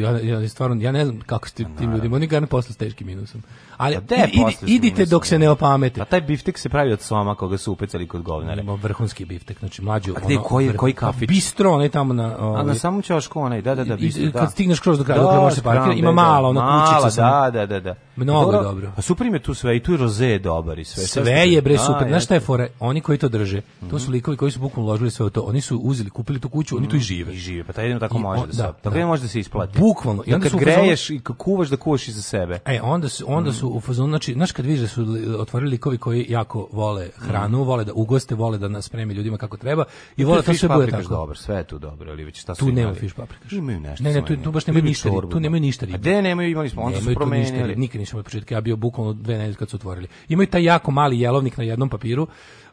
Ja, ja stvarno ja ne znam kako ste tim ljudima, oni ga ne posle s teškim minusom. Ali pa te idi, idite dok se ne opamete. A taj biftek se pravi od soma koga su upecali kod govnare. Ima vrhunski biftek, znači mlađi. A gde ono, koji koji kafić? Pa bistro, onaj tamo na ovaj, A na ovaj, samom ćošku onaj, da da da, bistro. da. Kad stigneš kroz do kraja, da, do možeš se parkirati, ima da, da. malo ona mala, kućica sa. Da, da, da, da. Mnogo dobro. dobro. A super je tu sve i tu je roze je dobar i sve. Sve, je bre super. Znaš šta je fore? Oni koji to drže, to su mhm. likovi koji su bukvalno uložili sve u to. Oni su uzeli, kupili tu kuću, oni tu i mhm. žive. I žive, pa taj jedino tako može da se. Tako može da se isplati. Bukvalno. I onda greješ i kuvaš da kuvaš i za sebe. E, onda onda su u fazonu, znači, znaš kad vidiš da su otvorili kovi koji jako vole hranu, vole da ugoste, vole da nas spremi ljudima kako treba i vole da sve bude tako. Dobro, sve je tu dobro, ali već šta su Tu nema fiš paprikaš. Imaju nešto. Ne, ne, tu, tu baš nemaju ništa, tu nemaju ništa A gde nemaju, imali smo, onda su promenili. Nikad nisam od početka, ja bio bukvalno dve nedelje kad su otvorili. Imaju taj jako mali jelovnik na jednom papiru,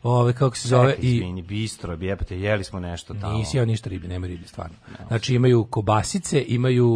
Ove kako se zove Rekli, i izmini, bistro, jebate, jeli smo nešto tamo. Nisi ja ništa ribe, nema ribe stvarno. Znači imaju kobasice, imaju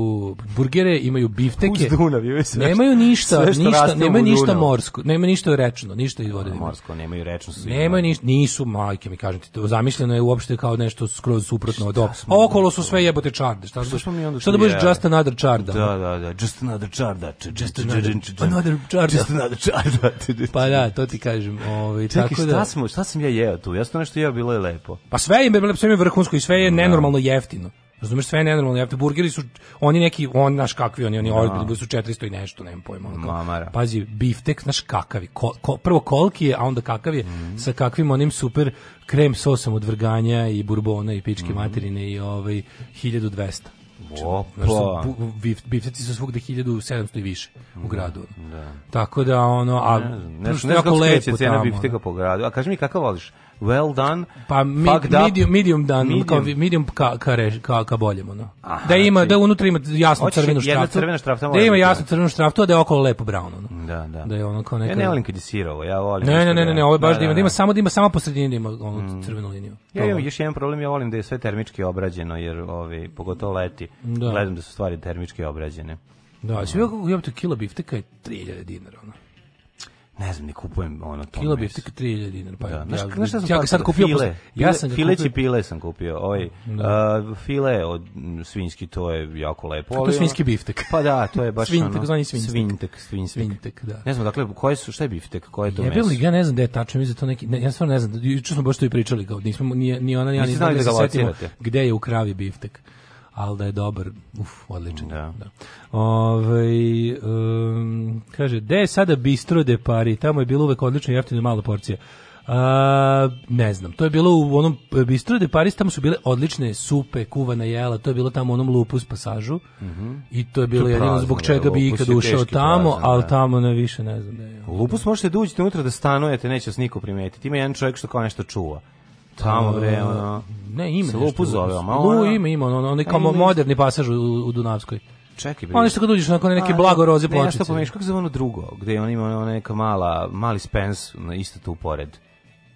burgere, imaju bifteke. Uz Dunav, imaju sve. Nemaju ništa, sve ništa, nema ništa morsko, nema ništa rečno, ništa iz vode. Morsko, nemaju rečno su. Nemaju ništa, nisu majke, mi kažete, to zamišljeno je uopšte kao nešto skroz suprotno od ovoga. Okolo su sve jebote čarde. Šta, pa da šta, smo mi onda šta da budeš just another čarda? Da, da, da, just another čarda. Da, just another čarda. Just another čarda. Da, pa da, to ti kažem. Ovaj, tako da, šta smo, šta sam ja jeo tu? Jasno nešto jeo, bilo je lepo. Pa sve je, sve je vrhunsko i sve je da. nenormalno jeftino. Razumeš, sve je nenormalno jeftino. Burgeri su, oni neki, on, naš kakvi, oni, oni no. Da. su 400 i nešto, nemam pojma. Ono, Mamara. Pazi, biftek, naš kakavi. Ko, ko, prvo kolki je, a onda kakav je, mm. sa kakvim onim super krem sosom od vrganja i burbona i pičke mm. materine i ovaj 1200. Opa. Biftaci su svugde 1700 i više u mm, gradu. Da. Tako da ono, a ne, ne, ne, ne, ne, ne, ne, ne, ne, ne, ne, ne, ne, ne, ne, ne, ne, ne, well done, pa mi, medium, medium done, medium, kao, medium ka, ka, rež, ka, ka boljem, ono. Aha, da ima, znači da unutra ima jasnu crvenu štraftu, crvena štrafta da ima jasnu crvenu štraftu, a da je okolo lepo brown, ono. Da, da. Da je ono kao neka... Ja ne volim kad je sirovo, ja volim. Ne, ne, ne, ne, da- ne, ovo je baš da, da, ima, da, da ima da. samo da ima samo po sredini da ima ono, mm. crvenu liniju. Ja imam još jedan problem, ja volim da je sve termički obrađeno, jer ovi, pogotovo leti, da. gledam da su stvari termički obrađene. Da, sve mm. kako je to kila bifteka je 3000 dinara, ono ne znam, ne kupujem ono to. Kilo biftek 3000 dinara, pa. Da. Znaš, ja, znaš šta sam ja sad kupio? File, ja sam kupio. pile sam kupio. Ovaj da. uh, file od svinjski to je jako lepo. Ovaj, to je svinjski biftek. Pa da, to je baš svintek, ono. Zvani svintek. Svintek, svinjtek. da. Ne znam, dakle, koje su šta je biftek, koje je to meso? Ja ne znam da je tačno, mislim da to neki, ne, ja stvarno ne znam, juče baš to i pričali kao, nismo ni ni ona ni ja ni znali da, da ga gde je u kravi biftek ali da je dobar, uf, odličan. Da. da. Ove, ovaj, um, kaže, gde je sada bistro de pari? Tamo je bilo uvek odlično jeftino malo porcija. A, ne znam, to je bilo u onom bistro de Paris, tamo su bile odlične supe, kuvana jela, to je bilo tamo u onom lupu pasažu mm -hmm. i to je bilo to jedino zbog čega bi ikad ušao tamo, prazno, ali da. tamo ne više ne znam. Da je, lupus da. možete da uđete unutra da stanujete, neće vas niko primetiti, ima jedan čovjek što kao nešto čuva tamo bre, ono. Ne, ima Lupu zove, a Lu ima, ima, ono, onaj pa kao moderni pasaž u, u Dunavskoj. Čekaj bre. Ono što kad uđeš na neke pa, blago roze pločice. Ne, što pomeš kako zove ono drugo, gde on ima ona neka mala, mali spens na isto tu pored.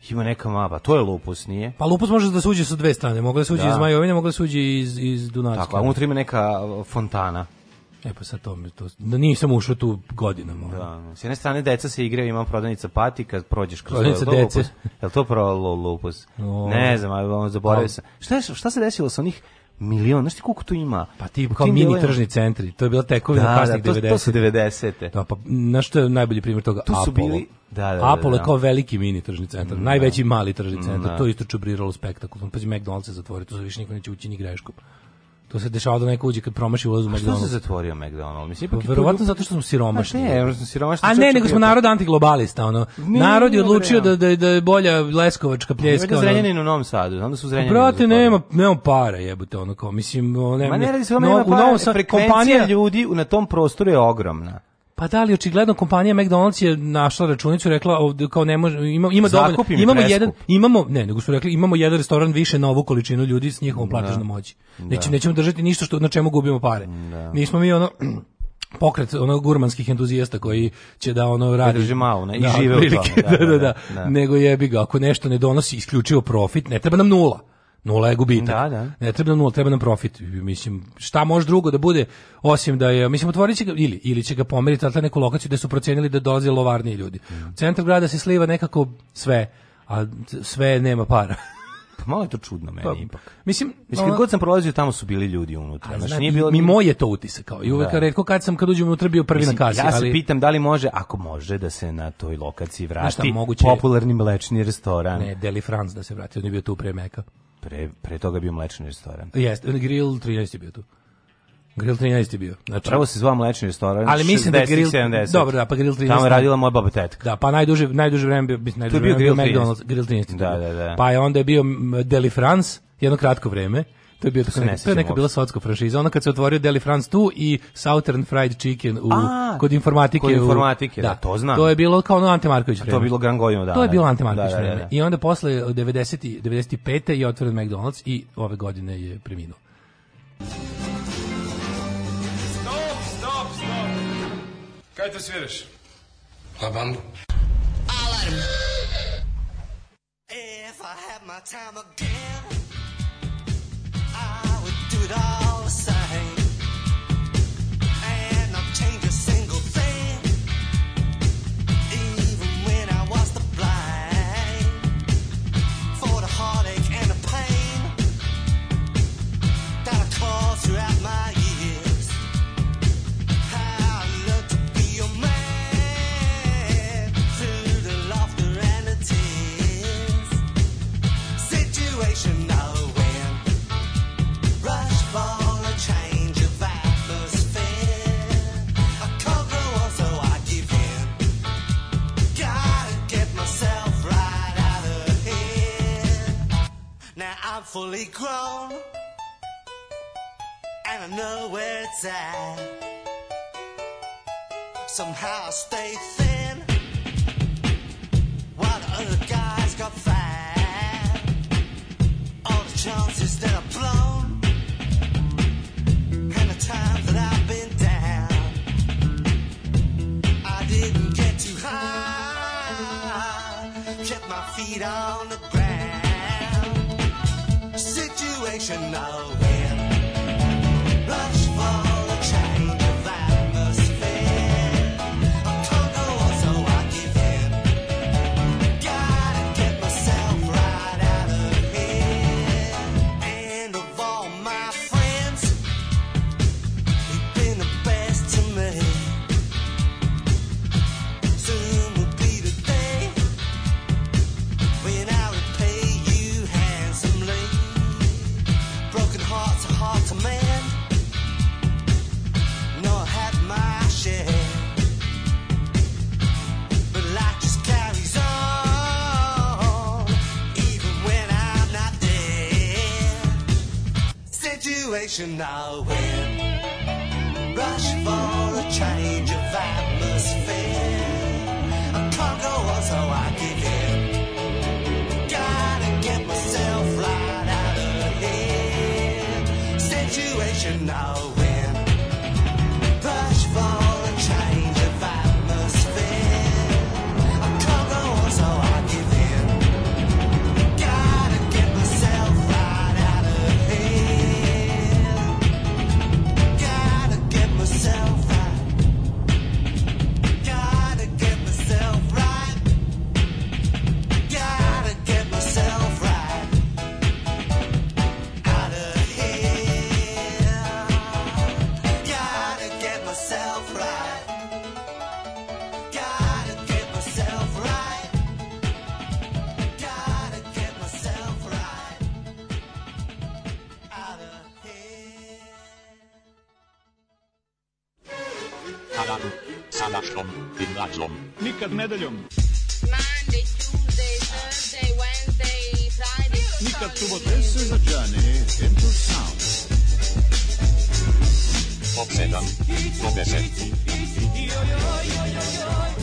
Ima neka mapa, to je lupus, nije? Pa lupus može da suđe sa dve strane, mogu da suđe da. iz Majovine, mogu da suđe iz, iz Dunavske. Tako, a unutra ima neka fontana. E pa sad to, to da nisam ušao tu godinama. Da, S jedne strane deca se igraju, imam prodavnica patika, prođeš kroz prodavnica dece. Lupus. Jel to pro lupus? O, ne znam, ali on zaboravio sam. Šta, je, šta se desilo sa onih milion, znaš ti koliko tu ima? Pa ti kao mini milion. tržni centri, to je bila tekovina da, da kasnih da, to, 90. to 90. Da, pa znaš što je najbolji primjer toga? Tu su Apollo. bili, da, da, da, da Apollo da, da. kao veliki mini tržni centar, da. najveći mali tržni centar, da. to isto čubriralo spektakulom, pa će McDonald's se zatvoriti, tu se više niko neće ući ni greškom. To se dešava da neko uđe kad promaši ulaz u McDonald's. Što se zatvorio McDonald's? Mislim, pa, verovatno zato što smo siromašni. A pa ne, smo siromašni. A ne, nego smo narod antiglobalista, ono. Nije, narod je odlučio da, da, da je bolja Leskovačka pljeska. Ima da Zrenjanin u Novom Sadu, onda su Zrenjanin. Brate, nema, nema para, jebote, ono kao, mislim, ne, Ma ne radi se o no, Novom Sadu, kompanija ljudi na tom prostoru je ogromna. Pa da li očigledno kompanija McDonald's je našla računicu rekla ovde kao ne može ima ima dovoljno imamo jedan imamo ne nego su rekli imamo jedan restoran više na ovu količinu ljudi s njihovom da. platežnom moći. Da. Neće, nećemo držati ništa što na čemu gubimo pare. Da. Nismo mi ono pokret ono gurmanskih entuzijasta koji će da ono radi drži malo ne, i da, žive u tome. Da, da, da, da, da, nego jebi ga ako nešto ne donosi isključivo profit ne treba nam nula Nula je gubitak. Da, da. Ne treba nam nula, treba nam profit. Mislim, šta može drugo da bude, osim da je, mislim, otvorit će ga, ili, ili će ga pomeriti na neku lokaciju gde su procenili da dolaze lovarniji ljudi. Mm. Centar grada se sliva nekako sve, a sve nema para. Pa malo je to čudno meni pa, ipak. Mislim, mislim kad god sam prolazio tamo su bili ljudi unutra. A, znači, nije bilo mi moj je to utise kao i uvek da. retko kad sam kad uđem unutra bio prvi mislim, na kasi, ja se pitam da li može, ako može da se na toj lokaciji vrati šta, moguće... popularni mlečni restoran. Ne, Deli France da se vrati, on je bio tu pre Meka. Pre, pre toga je bio mlečni restoran. Jeste, Grill 13 je bio tu. Grill 13 je bio. Znači, Prvo se zvao mlečni restoran, ali mislim 60, da Grill 70. Dobro, da, pa Grill 13. Tamo je radila moja baba tetka. Da, pa najduže najduže vreme bio najduže to bio, grill, bio McDonald's, grill 13. Da, da, da. Pa je onda je bio Deli France jedno kratko vreme. To je, bio tako neka, to je neka bila sotska franšiza. Ona kad se otvorio Deli France tu i Southern Fried Chicken u, A, kod informatike. Kod informatike, u, da, da, to znam. To je bilo kao ono Ante Marković vreme. To je bilo Gran Gojima, da. To je da, bilo da, Ante Marković da, da, vreme. Da, da, I onda posle 90, 95. je otvoren McDonald's i ove godine je preminuo. Stop, stop, stop. Kaj to sviraš? La bandu. Alarm. If I had my time again all the fully grown and I know where it's at. Somehow I stay thin while the other guys got fat. All the chances that I've blown and the time that I've been down, I didn't get too high. Kept my feet on. nation now. station now. Rush for braćom. Nikad nedeljom. Monday, Tuesday, Thursday, Wednesday, Friday, Nikad subote se za džane, into sound. Top 7, top 10.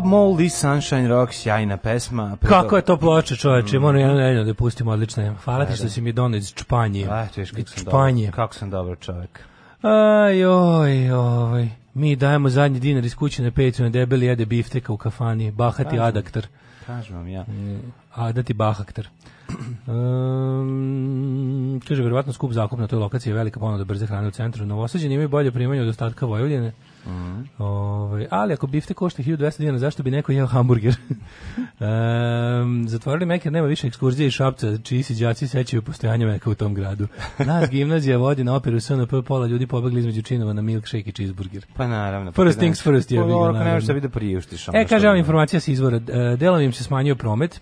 Bob Moldy, Sunshine Rock, sjajna pesma. Predo... Kako je to ploča, čoveče, mm. moram jedno nedeljno da pustimo odlično. Hvala ti da, što da. si mi donio iz Čpanje. A, ti viš kako, sam dobro, kako sam dobro čovjek. Aj, oj, ovaj. Mi dajemo zadnji dinar iz kuće na pecu, na debeli jede bifteka u kafani, bahati Kažem. adaktar. Kažem vam ja. Mm, a da ti bahaktar. Um, kaže, verovatno skup zakup na toj lokaciji je velika ponuda brze hrane u centru. Novosađeni imaju bolje primanje od ostatka Vojvodine. Mm. Ove, ovaj, ali ako bifte košta 1200 dinara, zašto bi neko jeo hamburger? um, zatvorili Mekar, nema više ekskurzije iz Šapca, čiji se đaci sećaju postojanja Meka u tom gradu. Nas gimnazija vodi na operu SNP, pola ljudi pobegli između činova na milkshake i cheeseburger. Pa naravno. Pa first pa things first je bilo. Pa, naravno. Naravno. Da da e, kažem ova informacija sa izvora. E, delom im se smanjio promet,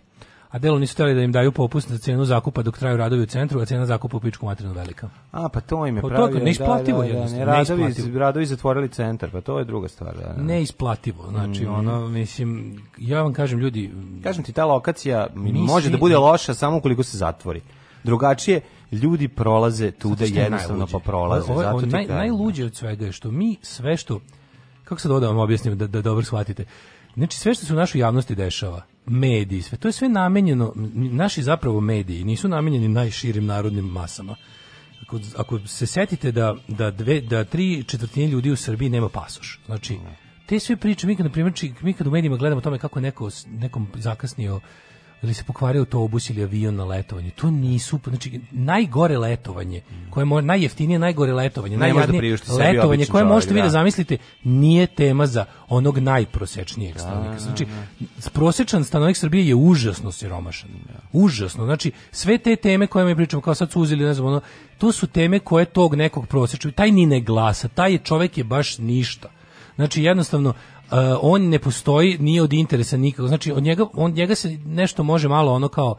a delo nisu hteli da im daju popust na cenu zakupa dok traju radovi u centru, a cena zakupa u pičku materinu velika. A, pa to im je pa pravio. Pa neisplativo da, da, da, ne, radovi, neisplativo. radovi zatvorili centar, pa to je druga stvar. Da, da. da. Neisplativo, znači mm. ono, mislim, ja vam kažem ljudi... Kažem ti, ta lokacija mislim, može da bude loša samo ukoliko se zatvori. Drugačije, ljudi prolaze tu da jednostavno najluđe. pa prolaze. Ovo, zato naj, da. najluđe od svega je što mi sve što... Kako se da vam objasnim da, da dobro shvatite? Znači sve što se u našoj javnosti dešava, mediji, sve to je sve namenjeno, naši zapravo mediji nisu namenjeni najširim narodnim masama. Ako, ako se setite da, da, dve, da tri četvrtine ljudi u Srbiji nema pasoš, znači te sve priče, mi kad, na primjer, mi kad u medijima gledamo tome kako neko, nekom zakasnio ili se pokvario autobus ili avion na letovanju. To nisu, znači najgore letovanje, mm. koje može najjeftinije najgore letovanje, najjednije letovanje koje možete vi da, da zamislite, nije tema za onog najprosečnijeg da, stanovnika. Znači da, prosečan stanovnik Srbije je užasno siromašan. Užasno. Znači sve te teme koje mi pričamo kao sad su uzeli, ne znam, ono, to su teme koje tog nekog prosečnog, taj ni ne glasa, taj je čovjek je baš ništa. Znači jednostavno Uh, on ne postoji, nije od interesa nikako. Znači, od njega, on njega se nešto može malo ono kao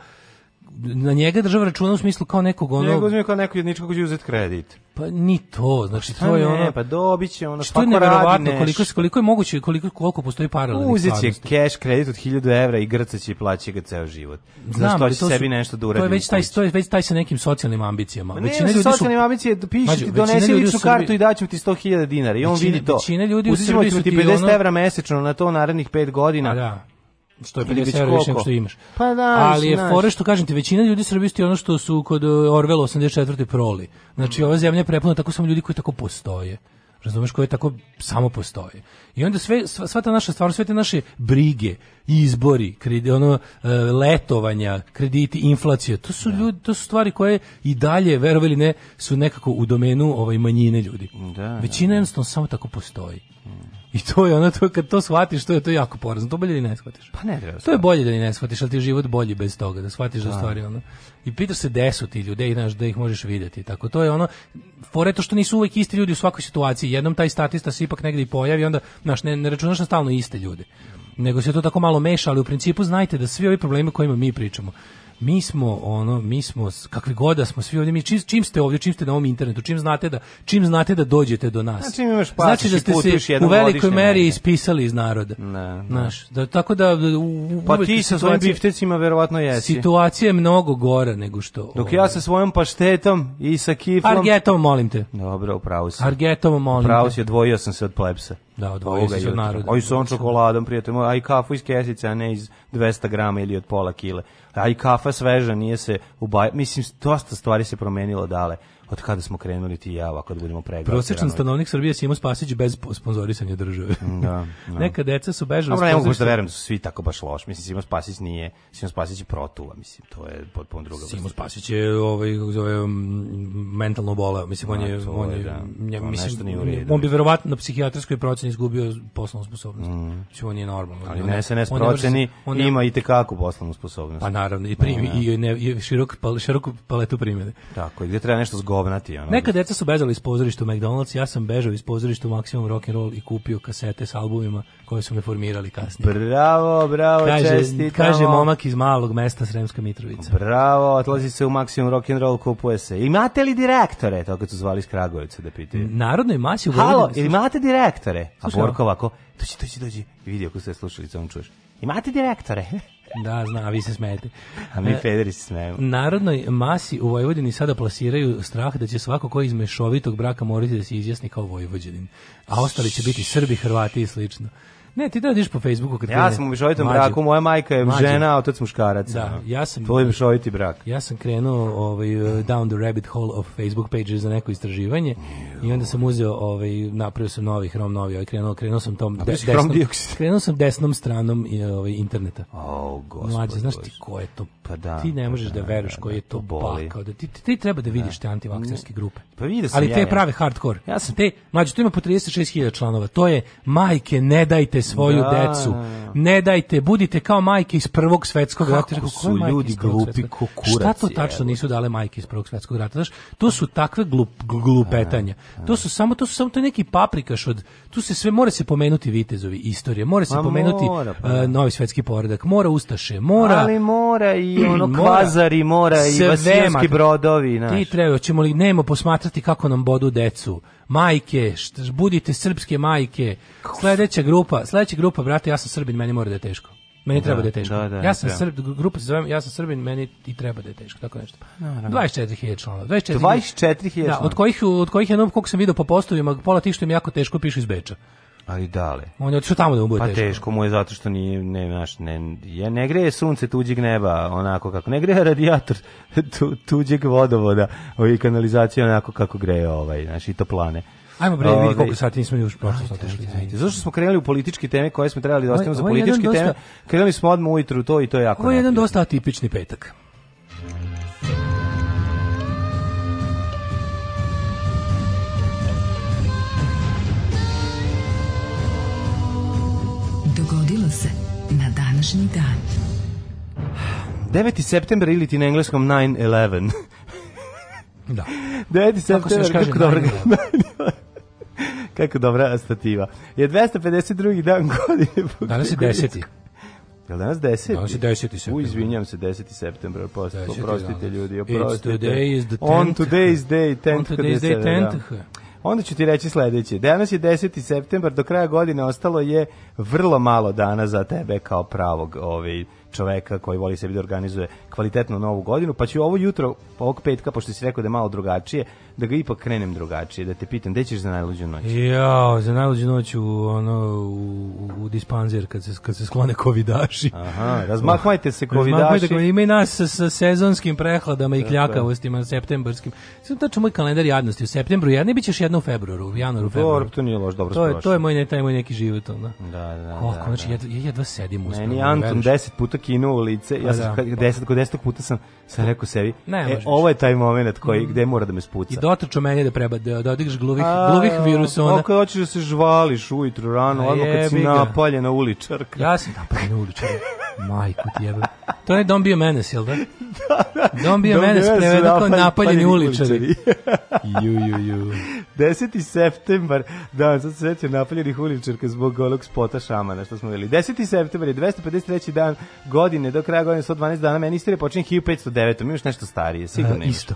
na njega država računa u smislu kao nekog onog... Njega uzme kao neko jednička koji će uzeti kredit. Pa ni to, znači pa to je ono... Pa dobit će ono, što je nevjerovatno, koliko, koliko je moguće, koliko, koliko postoji paralelnih Uzet će cash kredit od 1000 evra i grca će i plaći ga ceo život. Znam, Znaš, to će su, sebi nešto da uradi. To je već taj, to je već taj sa nekim socijalnim ambicijama. Ma pa ne, većina ljudi socijalnim da su, ambicije, piši ti, donesi ličnu kartu i daću ti 100.000 dinara i on vidi to. Većina ljudi u Srbiji su ti 50 evra mesečno na to narednih 5 godina. Pa da što je 50 više što imaš. Pa da, ali je fore što kažem ti, većina ljudi srbisti ono što su kod e, Orvela 84. proli. Znači, mm. ova zemlja je prepuna tako samo ljudi koji tako postoje. Razumeš koji tako samo postoje. I onda sve sva ta naša stvarno sve te naše brige, izbori, kredi, ono e, letovanja, krediti, inflacija, to su da. ljudi, to su stvari koje i dalje verovali ne su nekako u domenu ovaj manjine ljudi. Da, da Većina da, da. jednostavno samo tako postoji. Mm. I to je ono, to, kad to shvatiš, to je to jako porazno. To bolje da i ne shvatiš. Pa ne treba. Da to je bolje da i ne shvatiš, ali ti je život bolji bez toga, da shvatiš da, da stvari ono. I pitaš se gde su ti ljudi, i znaš da ih možeš videti. Tako to je ono, fore to što nisu uvek isti ljudi u svakoj situaciji. Jednom taj statista se ipak negde i pojavi, onda znaš, ne, ne računaš na stalno iste ljude. Nego se to tako malo meša, ali u principu znajte da svi ovi problemi kojima mi pričamo mi smo ono, mi smo kakvi god da smo svi ovdje, mi čim, čim ste ovdje, čim ste na ovom internetu, čim znate da čim znate da dođete do nas. Znači, imaš znači da ste se u velikoj meri ne. ispisali iz naroda. Ne, Znaš, da, tako da u, pa ti sa svojim biftecima verovatno jesi. Situacija je mnogo gora nego što. Dok ja sa svojim paštetom i sa kiflom. Argetom molim te. Dobro, upravo si. Argetom molim. Upravo si, odvojio sam se od plebsa. Da, odvojio sam se od naroda. Oj, sa čokoladom, prijatelj aj kafu iz kesice, a ne iz 200 g ili od pola kile a i kafa sveža nije se ubaja, mislim, dosta stvari se promenilo dale od kada smo krenuli ti i ja ovako da budemo pregrati. Prosečan stanovnik Srbije Simo Spasić bez sponzorisanja države. Mm, da, da. Neka deca su bežala. Dobro, ne mogu da verujem da su svi tako baš loš. Mislim, Simo Spasić nije, Simo Spasić je protuva, mislim, to je potpuno druga. Simo Spasić je ovaj, zove, mentalno bolao. Mislim, on je, on je, da, mislim, on bi verovatno na psihijatrijskoj proceni izgubio poslovnu sposobnost. Mm. Mislim, on je normalno. Ali na SNS proceni ima i tekako poslovnu sposobnost. Pa naravno, i, primi, da. i, ne, i širok, pal, široku paletu primjene. Tako, i gdje treba nešto zgodno govnati. Ono. Neka deca su bežala iz pozorišta u McDonald's, ja sam bežao iz pozorišta u Maximum Rock'n'Roll i kupio kasete s albumima koje su me formirali kasnije. Bravo, bravo, kaže, čestitamo. Kaže momak iz malog mesta Sremska Mitrovica. Bravo, odlazi se u Maximum Rock'n'Roll, kupuje se. Imate li direktore? To kad su zvali iz Kragovica da pitaju. Narodnoj masi u Halo, Vojvodini. imate direktore? A Borkova, ovako, dođi, dođi, dođi. I vidi ako ste slušali, samo čuješ. Imate direktore? Da, zna, a vi se smijete. A mi pederi e, se smijemo. Narodnoj masi u Vojvodini sada plasiraju strah da će svako ko iz mešovitog braka morati da se izjasni kao Vojvođanin. A ostali će biti Srbi, Hrvati i slično. Ne, ti da vidiš po Facebooku kad Ja sam u mešovitom braku, moja majka je mađe. žena, a otac muškarac. Da, ja sam tvoj mešoviti brak. Ja sam krenuo ovaj eh, down the rabbit hole of Facebook pages za neko istraživanje i onda sam uzeo ovaj napravio sam novi hrom novi, ovaj krenuo, krenuo sam tom de, desnom, krenuo sam desnom stranom eh, ovaj interneta. O, oh, Mlađe, znaš ti ko je to? Pa da. Ti ne pa možeš da, da, da veruješ da, koji je da, to boli. Pakao, da ti, ti, treba da vidiš da. te antivakserske mm. grupe. Pa vidio sam Ali te ja, prave hardcore. Ja sam te, mlađe, to ima po 36.000 članova. To je majke, ne dajte svoju da, decu. Da, da. Ne dajte, budite kao majke iz prvog svetskog rata. Kako su ljudi glupi kukurac. Šta to tačno nisu dale majke iz prvog svetskog rata? Znaš, to su takve glup, glupetanja. Da, to su samo to su samo to neki paprikaš od tu se sve mora se pomenuti vitezovi istorije, mora se Ma pomenuti mora, pa. uh, novi svetski poredak, mora ustaše, mora Ali mora i ono kvazari, mora i vasilski brodovi, znaš. Ti treba ćemo li nemo posmatrati kako nam bodu decu majke, št, budite srpske majke. Sledeća grupa, sledeća grupa, brate, ja sam Srbin, meni mora da je teško. Meni da, treba da je teško. Da, da, ja sam da. Srb, grupa se zove, ja sam Srbin, meni i treba da je teško, tako nešto. 24.000 pa članova. 24.000. 24 da, od kojih od kojih jednom koliko sam video po postovima, pola tih što im jako teško piše iz Beča. Ali dale. On je otišao tamo da mu bude pa teško. Pa teško mu je zato što nije, ne, znaš, ne, ja ne greje sunce tuđeg neba, onako kako, ne greje radijator tu, tuđeg vodovoda i kanalizacija onako kako greje ovaj, znači i to plane. Ajmo bre, vidi ovaj, koliko sati nismo još prošlo ajde, išli. Zašto smo krenuli u političke teme koje smo trebali da ostavimo za političke dosta, teme? Krenuli smo odmah ujutru to i to je jako. Ovo je jedan dosta atipični petak. današnji dan. 9. september ili ti na engleskom 9-11. da. 9. september, kako, kako dobro kako dobra stativa. Je 252. dan godine. Danas je 10. Jel danas 10? Danas je 10. septembra. U, izvinjam se, 10. septembra, oprostite, da. oprostite ljudi, oprostite. It's today is the 10th. On today's day, 10th. On today's day, 10th onda ću ti reći sledeće. Danas je 10. septembar, do kraja godine ostalo je vrlo malo dana za tebe kao pravog ovaj, čoveka koji voli sebi da organizuje kvalitetnu novu godinu, pa ću ovo jutro, ovog petka, pošto si rekao da je malo drugačije, da ga ipak krenem drugačije, da te pitam, gde ćeš za najluđu noć? Ja, za najluđu noć u, ono, u u dispanzer kad se, kad se sklone kovidaši. Aha, razmahmajte se kovidaši. ko, ima i nas sa, sa sezonskim prehladama i kljakavostima septembarskim. Sada tačno moj kalendar jadnosti u septembru, jedni bićeš ćeš jedno u februaru, u januaru, februaru. Dobro, to nije loš, dobro to je, to je moj, ne, taj moj neki život. Onda. Da, da, Kako, da, znači, jedva, jedva sedim u Meni Anton deset puta kinuo u lice, ja pa sam da, deset, kod desetog puta sam, sam rekao sebi, ne, e, ovo je taj moment koji, mm. gde mora da me spuca. I dotrčo meni da preba, da, da odigraš gluvih, gluvih virusona. Ako da hoćeš da se žvališ ujutru, rano, odmah kad si na napoljena uličarka. Ja sam napoljena uličarka. Majku ti jebem. To je Don't be a menace, jel da? da, da. Don't be a Don't menace, prevedu kao napaljeni uličari. ju, ju, ju. 10. septembar, da, sad se svetio napaljenih uličarka zbog golog spota šamana, što smo videli. 10. septembar je 253. dan godine, do kraja godine 112 dana, meni istorija počinje 1509. Mi imaš nešto starije, sigurno e, imaš. Isto.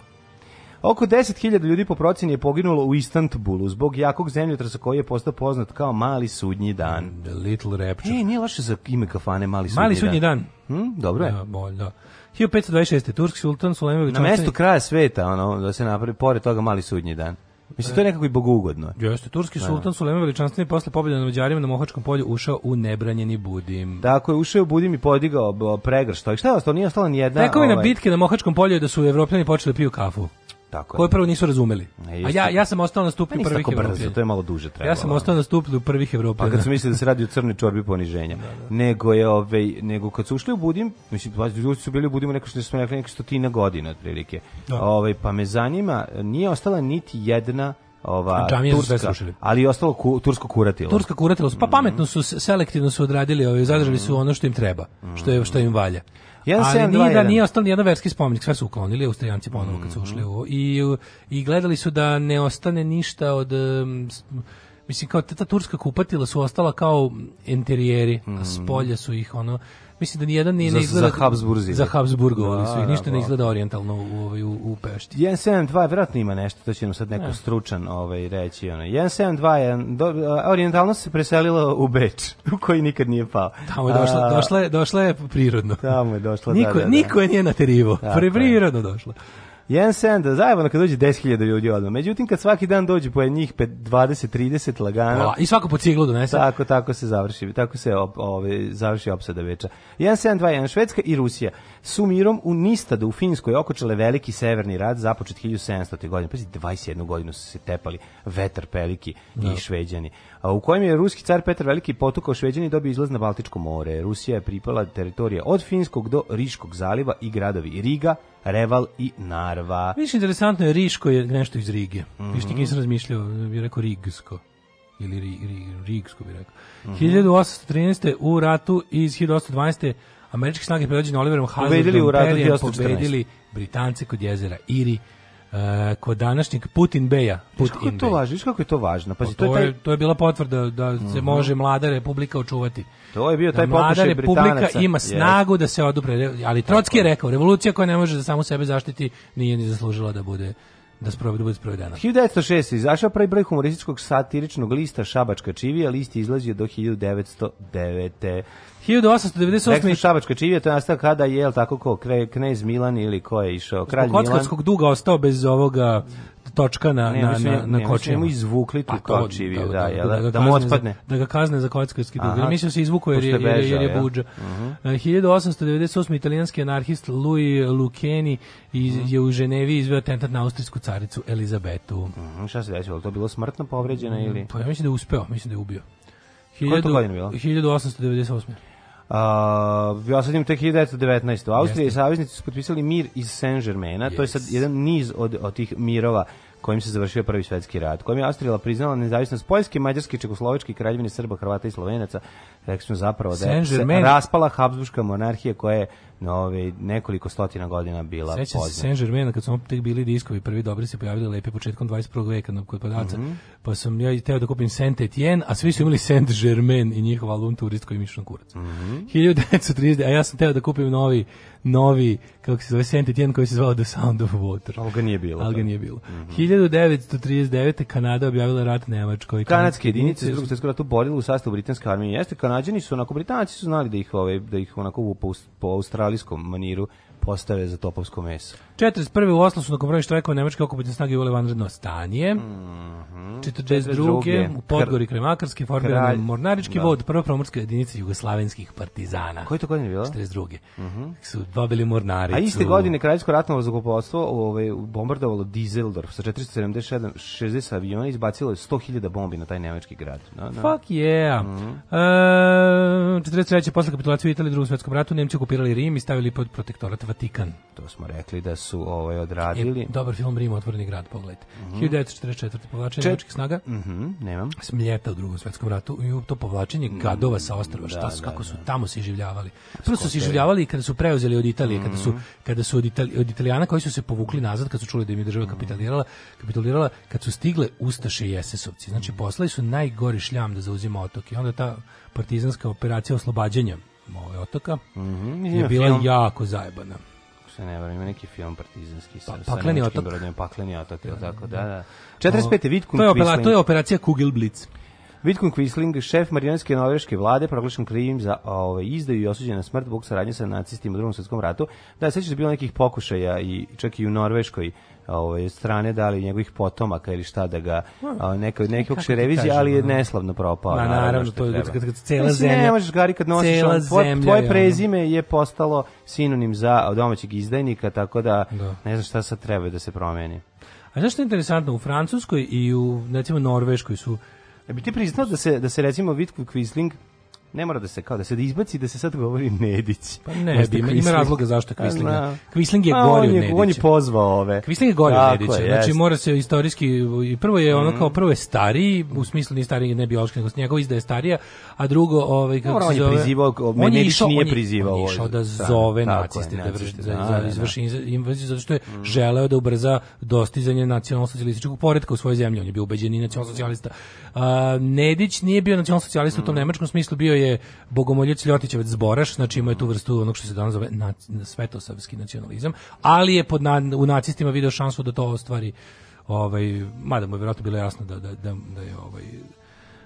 Oko 10.000 ljudi po proceni je poginulo u Istanbulu zbog jakog zemljotresa koji je postao poznat kao Mali sudnji dan. The Little Rapture. E, nije loše za ime kafane Mali sudnji dan. Mali sudnji dan. dan. Hm, dobro je. Da, bolj, da. 1526. Turski sultan Sulejman Na mestu kraja sveta, ono, da se napravi pored toga Mali sudnji dan. Mislim, to je nekako i bogougodno. Jeste, turski da, da. sultan Sulejman Veličanstveni posle pobjede na Mađarima na Mohačkom polju ušao u nebranjeni Budim. Tako je, ušao u Budim i podigao pregrštaj. Šta je ostalo? Nije ostala nijedna... Tekovina ovaj... bitke na Mohačkom polju je da su evropljani počeli da piju kafu. Tako koje prvo nisu razumeli. E, A ja, ja sam ostao na stuplju pa prvih tako brzo, to je malo duže trebalo. Ja sam ostao na stuplju prvih Evropa. Pa A kad da. su mislili da se radi o crnoj čorbi poniženja. Da, da. Nego je ovaj nego kad su ušli u Budim, mislim pa, ljudi su bili u Budimu neko što smo rekli nekih stotina godina otprilike. Da. Ovaj pa me zanima nije ostala niti jedna ova Džamije turska, ali je ostalo ku, tursko kuratilo. Turska kuratilo, pa mhm. pametno su selektivno su odradili, ovaj zadržali su mhm. ono što im treba, što je što im valja ali nije, da nije ostalo nijedan verski spomenik, sve su uklonili Austrijanci ponovo kad su mhm. ušli u, i, i gledali su da ne ostane ništa od... Mislim, kao ta turska kupatila su ostala kao interijeri, a mhm. spolja su ih ono mislim da ni jedan nije za, izgleda... Za Habsburzi. Za Habsburgovali da, su ih, ništa da, ne da. izgleda orientalno u, ovaj, u, u Pešti. 172, verovatno ima nešto, da će nam sad neko ne. stručan ovaj, reći. ona. 172, je orientalno se preselilo u Beč, u koji nikad nije pao. Tamo je došla, došla, je, došla je prirodno. Tamo je došla, niko, da, da, da. Niko je nije naterivo, prirodno došla. Jedan sen da zajebano kad dođe 10.000 ljudi odmah. Međutim, kad svaki dan dođe po njih 20-30 lagana... A, I svako po ciglu donese. Tako, tako se završi, tako se op, ove, završi opsada veča. 1721 Švedska i Rusija su mirom u Nistadu u Finskoj okočale veliki severni rat započet 1700. godine. Pazi, 21 godinu su se tepali vetar peliki no. i da. šveđani u kojem je ruski car Petar Veliki potukao Šveđani i dobio izlaz na Baltičko more. Rusija je pripala teritorije od Finskog do Riškog zaliva i gradovi Riga, Reval i Narva. Više interesantno je Riško je nešto iz Rige. Mm -hmm. Više nisam razmišljao, bih rekao Rigsko ili ri, ri, Rigsko bih rekao. Mm -hmm. 1813. u ratu iz 1812. američke snage predvođene Oliverom Hazardom pobedili u ratu pobedili Britance kod jezera Iri Uh, kod današnjeg Putin Beja. Putin kako je to važno? Viš kako je to važno? Pazi, to, pa to, je taj... to je bila potvrda da se mm -hmm. može mlada republika očuvati. To je bio da taj da mlada republika ima snagu yes. da se odupre, ali Trotski je rekao, revolucija koja ne može da samo sebe zaštiti nije ni zaslužila da bude da sprove da bude sprovedena. 1906 izašao pravi broj humorističkog satiričnog lista Šabačka čivija, list je izlazio do 1909. 1898. Reksno Šabačka čivija, to je nastao kada je, jel tako ko, kre, knez Milan ili ko je išao? Kralj Milan. Kockarskog duga ostao bez ovoga točka na ne, na mislim, na, na kočenju. Njemu izvukli tu pa kočiviju, da, da, da, da, da, da mu otpadne. Da ga kazne za kockarski dug. Aha, mislim se izvuko jer, je, jer, beža, jer je budža. Ja. Uh -huh. 1898. italijanski anarhist Louis Lucchini iz, uh je u Ženevi izveo atentat na austrijsku caricu Elizabetu. Uh Šta se desilo? To bilo smrtno povređeno mm, ili? Pa ja mislim da je uspeo, mislim da je ubio. 1898 ja sad imam tek 1919. U Austriji i saveznici su potpisali mir iz Saint-Germaina. Yes. To je sad jedan niz od, od tih mirova kojim se završio prvi svetski rat, kojim je Austrija priznala nezavisnost Poljske, Mađarske, Čekoslovačke, Kraljevine Srba, Hrvata i Slovenaca. Rekli smo zapravo da je raspala Habsburška monarhija koja je nove, nekoliko stotina godina bila Seća se Saint Germain kad su tek bili diskovi prvi dobri se pojavili lepi početkom 21. veka na kod prodavca. Mm -hmm. Pa sam ja i teo da kupim Saint Etienne, a svi su imali Saint Germain i njihov album turist koji mišno kurac. Mm -hmm. 1930, a ja sam teo da kupim novi novi kako se zove Saint Etienne koji se zvao The Sound of Water. Ali ga nije bilo. Ali ga da. nije bilo. Mm -hmm. 1939. Kanada objavila rat Nemačkoj. Kanadske jedinice iz drugog svjetskog rata borile u sastavu britanske armije. Jeste kanadžani su onako Britanci su znali da ih ove da ih onako po, po Australiji australijskom maniru postave za topovsko meso. 41. u Oslo su nakon broja štrajkova nemačke okupitne snage uvele vanredno stanje. Mm -hmm. 42. u Podgori Kremakarske formiran Mornarički da. vod, prva promorska jedinica jugoslavenskih partizana. Koje to godine bilo? 42. Mm -hmm. Su dobili Mornaricu. A iste godine Kraljevsko ratno vazduhoplovstvo ovaj, bombardovalo Dizeldorf sa 477 60 aviona izbacilo je 100.000 bombi na taj nemački grad. No, da, no. Da. Fuck yeah! Mm -hmm. e, 43. posle kapitulacije u Italiji u drugom svetskom ratu Nemci okupirali Rim i stavili pod protektorat Vatikan. To smo rekli da su su ovaj e, odradili. E, dobar film Rim otvoreni grad, pogledajte. Mm -hmm. 1944. povlačenje Čet... nemačkih snaga. Mhm, mm nemam. Smljeta u Drugom svetskom ratu i to povlačenje mm -hmm. gadova sa ostrva, šta da, su, da, kako da, su tamo se življavali. Prvo su se življavali kada su preuzeli od Italije, mm -hmm. kada su mhm. kada su od, Itali, od Italijana koji su se povukli nazad kad su čuli da im je država mhm. kapitalirala, kapitulirala kad su stigle ustaše i SS-ovci. Znači mhm. poslali su najgori šljam da zauzima otok i onda ta partizanska operacija oslobađanja ove ovaj, otoka mm -hmm. je bila film. jako zajebana se ne varam, ima neki film partizanski sa, pa, pakleni sa otok. Brodima, pakleni otok, ili da, tako, da, da. 45. Da. Da. Vidkun to je, opera, to je operacija Kugel Blitz. Vidkun Quisling, šef marijanske norveške vlade, proglašen krivim za ove, ovaj, izdaju i osuđen na smrt zbog saradnje sa nacistima u drugom svetskom ratu. Da, sećaš da bilo nekih pokušaja i čak i u Norveškoj ovaj, strane, dali li njegovih potomaka ili šta da ga, a, neka, nekog še revizije, ali je neslavno propao. Na, naravno, to je kad, kad, kad cela zemlja. Ne možeš gari kad nosiš, on, tvoje, tvoje prezime je postalo sinonim za domaćeg izdajnika, tako da, da. ne znam šta sad treba da se promeni. A znaš što je interesantno, u Francuskoj i u, recimo, Norveškoj su... Da bi ti priznao da se, da se recimo Vitko Quisling, Ne mora da se kao da se da izbaci da se sad govori Nedić. Pa ne, Možda ima, ima razloga zašto Kvisling. Kvisling da. je gori od Nedića. On je pozvao ove. Kvisling je gori od Nedića. Znači jest. mora se istorijski i prvo je ono mm. kao prvo je stariji, u smislu ni stariji ne biološki, nego njegov izda je starija, a drugo ovaj kako Mora, se zove. On je prizivao, on je išao, nije prizivao. On je išao da zove naciste da, naciste, da, da, izvrši invaziju zato što je mhm. želeo da ubrza dostizanje nacionalsocijalističkog poretka u svojoj zemlji. On je bio ubeđeni nacionalsocijalista. Nedić nije bio nacionalsocijalista u tom mhm. nemačkom smislu, bio je je bogomoljac Ljotićevac zboraš, znači ima je tu vrstu onog što se danas zove na, svetosavski nacionalizam, ali je pod na, u nacistima video šansu da to ostvari ovaj mada mu je vjerojatno bilo jasno da, da, da, da je ovaj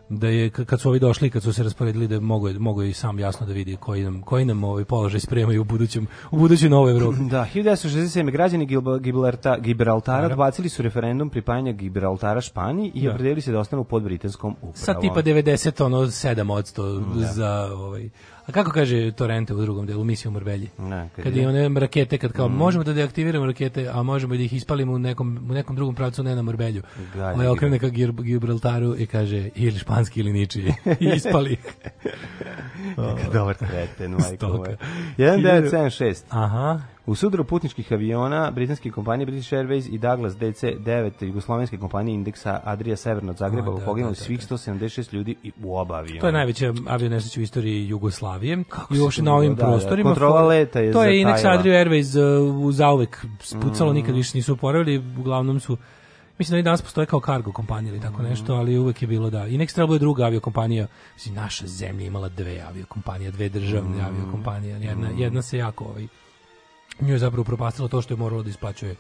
da je kad su ovi došli kad su se rasporedili da mogu mogu i sam jasno da vidi koji nam koji nam ovaj položaj spremaju u budućem u budućoj novoj Evropi. Da, 1967 građani Gibraltara Gibraltara odbacili su referendum pripajanja Gibraltara Španiji i da. opredelili se da ostanu pod britanskom upravom. Sa tipa 90 ono 7% da. za ovaj A kako kaže Torrente u drugom delu, misije u Marbelji? kad, kad je one rakete, kad kao mm. možemo da deaktiviramo rakete, a možemo da ih ispalimo u nekom, u nekom drugom pravcu, ne na Marbelju. Ona ovaj je okrene ka Gibraltaru i kaže ili španski ili ničiji. I ispali. Neka dobar kreten, majko. 1976. Aha. U sudaru putničkih aviona britanske kompanije British Airways i Douglas DC-9 jugoslovenske kompanije indeksa Adria Severno od Zagreba da, poginulo da, da, svih 176 da. ljudi i u oba aviona. To je najveća avio nesreća u istoriji Jugoslavije. Kako I još na ovim prostorima. Kontrola leta je To je indeks Adria Airways uh, zauvek spucalo, mm. nikad više nisu oporavili, uglavnom su Mislim da i danas postoje kao kargo kompanija ili tako mm. nešto, ali uvek je bilo da. I nek trebalo je druga aviokompanija. Mislim, naša zemlja imala dve aviokompanije, dve državne mm. aviokompanije. Jedna, jedna se jako ovaj, nju je zapravo propastilo to što je moralo da isplaćuje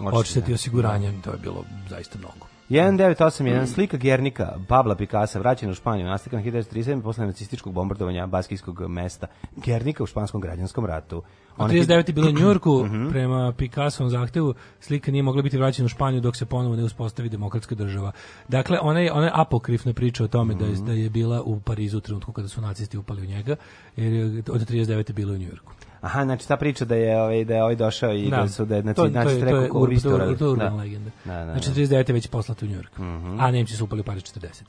odšteti da. osiguranja, da. to je bilo zaista mnogo. 1981 mm. slika Gernika Pabla Picasso vraćena u Španiju naslikana 1937 posle nacističkog bombardovanja baskijskog mesta Gernika u španskom građanskom ratu. Ona 39 je bilo u Njujorku mhm. prema Picassovom zahtevu slika nije mogla biti vraćena u Španiju dok se ponovo ne uspostavi demokratska država. Dakle ona je ona je apokrifna priča o tome mm. da je, mhm. da je bila u Parizu u trenutku kada su nacisti upali u njega jer je od 39 je bila u Njujorku. Aha, znači ta priča da je ovaj da je ovaj došao i da, da su da je znači to, znači to je, to je, to je, to je, to je urban da. legenda. Da, da, znači, da. Znači 39 je već poslati u Njujork. Mm -hmm. A Nemci su upali u Pariz 40.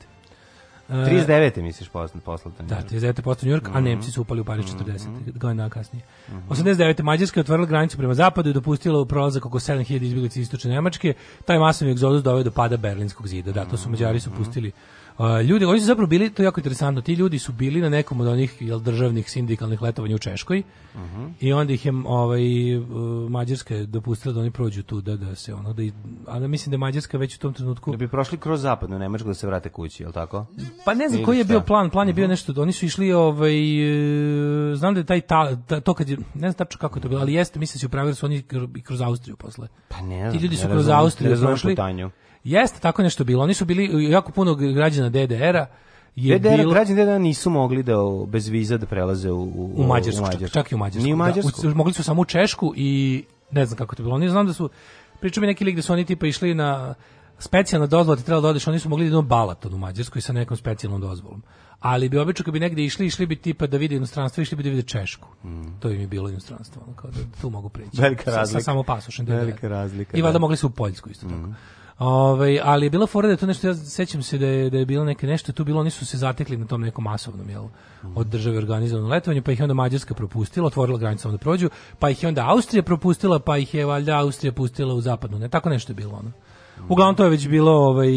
39. E, misliš poslat poslata da, Njujork. Da, 39. poslat Njujork, mm -hmm. a mhm. Nemci su upali u Pariz 40. Mm -hmm. godina kasnije. Mm -hmm. 89. Mađarska je otvorila granicu prema zapadu i dopustila u prolazak oko 7000 izbjeglica iz istočne Nemačke. Taj masovni egzodus doveo do pada Berlinskog zida. Da, to su Mađari su mhm. pustili mm -hmm ljudi, oni su zapravo bili, to je jako interesantno, ti ljudi su bili na nekom od onih jel, državnih sindikalnih letovanja u Češkoj uh mhm. -huh. i onda ih je ovaj, e, Mađarska je dopustila da oni prođu tu, da, da se ono, da, i, ali da mislim da je Mađarska već u tom trenutku... Da bi prošli kroz zapadnu Nemačku da se vrate kući, je jel tako? Pa ne znam koji je bio plan, plan je bio uh mhm. -huh. nešto, oni su išli, ovaj, e, znam da je taj, ta, ta, to kad je, ne znam tačno kako je to bilo, ali jeste, mislim se upravili da su oni kroz Austriju posle. Pa ne znam, ti ljudi su kroz Austriju prošli. Jeste tako nešto bilo. Oni su bili jako puno građana DDR-a. Je DDR, bilo... građani DDR nisu mogli da bez viza da prelaze u, u, u Mađarsku, u Mađarsku. Čak, čak, i u Mađarsku. Ni u Mađarsku. Da, u, mogli su samo u Češku i ne znam kako to bilo. Oni znam da su, pričao mi neki lik da su oni tipa išli na specijalna dozvola ti treba da odeš, oni su mogli da idu Balaton u Mađarsku i sa nekom specijalnom dozvolom. Ali bi obično kad bi negde išli, išli bi tipa da vide inostranstvo, išli bi da vide Češku. Mm. To im je bilo inostranstvo, kao da tu mogu preći. Velika razlika. Sa, sa samo pasošem. Da, da, da. Velika razlika. I valjda mogli su u Poljsku isto mm. tako. Ovaj ali je bila fora da je to nešto ja sećam se da je da je bilo neke nešto tu bilo nisu se zatekli na tom nekom masovnom jel od države organizovanom letovanju pa ih je onda Mađarska propustila, otvorila granicu da prođu, pa ih je onda Austrija propustila, pa ih je valjda Austrija pustila u zapadnu, ne tako nešto je bilo ono. Uglavnom to je već bilo ovaj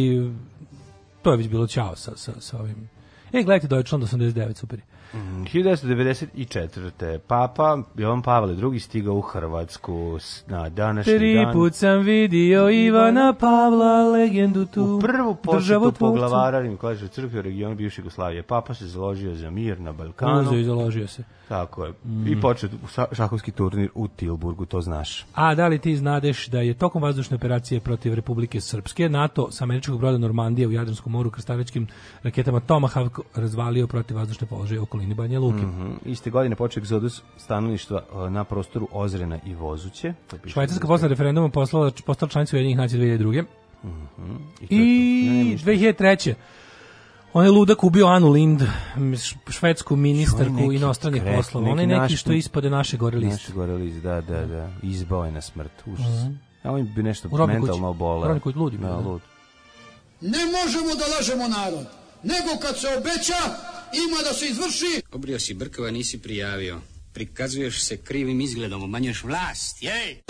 to je već bilo čao sa sa sa ovim. E gledajte Deutschland 89 super. Je. 1994. Papa Jovan Pavle II stigao u Hrvatsku na današnji Tri dan. Tri put sam vidio Ivana Pavla, legendu tu. U prvu posetu poglavara Nikolaža crkve u regionu bivše Jugoslavije. Papa se založio za mir na Balkanu. Uzo i založio se. Tako je. Mm. I počeo šahovski turnir u Tilburgu, to znaš. A da li ti znadeš da je tokom vazdušne operacije protiv Republike Srpske NATO sa američkog broda Normandije u Jadranskom moru krstavičkim raketama Tomahawk razvalio protiv vazdušne položaje oko okolini Banja Luke. Mm -hmm. Iste godine počeo egzodus stanovništva e, na prostoru Ozrena i Vozuće. Švajcarska posla referenduma poslala, postala članica Ujedinjih nacija 2002. Mm -hmm. I, I 2003. On je ludak ubio Anu Lind, švedsku ministarku inostranih poslova. On je neki što ispade naše gore liste. Naše gore liste, da, da, da. Izbao je na smrt. Užas. Mm -hmm. A on bi nešto mentalno oboleo. Robin Kuć ludi. Da, da, lud. Ne možemo da lažemo narod nego kad se obeća ima da se izvrši. Obrio si brkova, nisi prijavio. Prikazuješ se krivim izgledom, omanjuješ vlast, jej!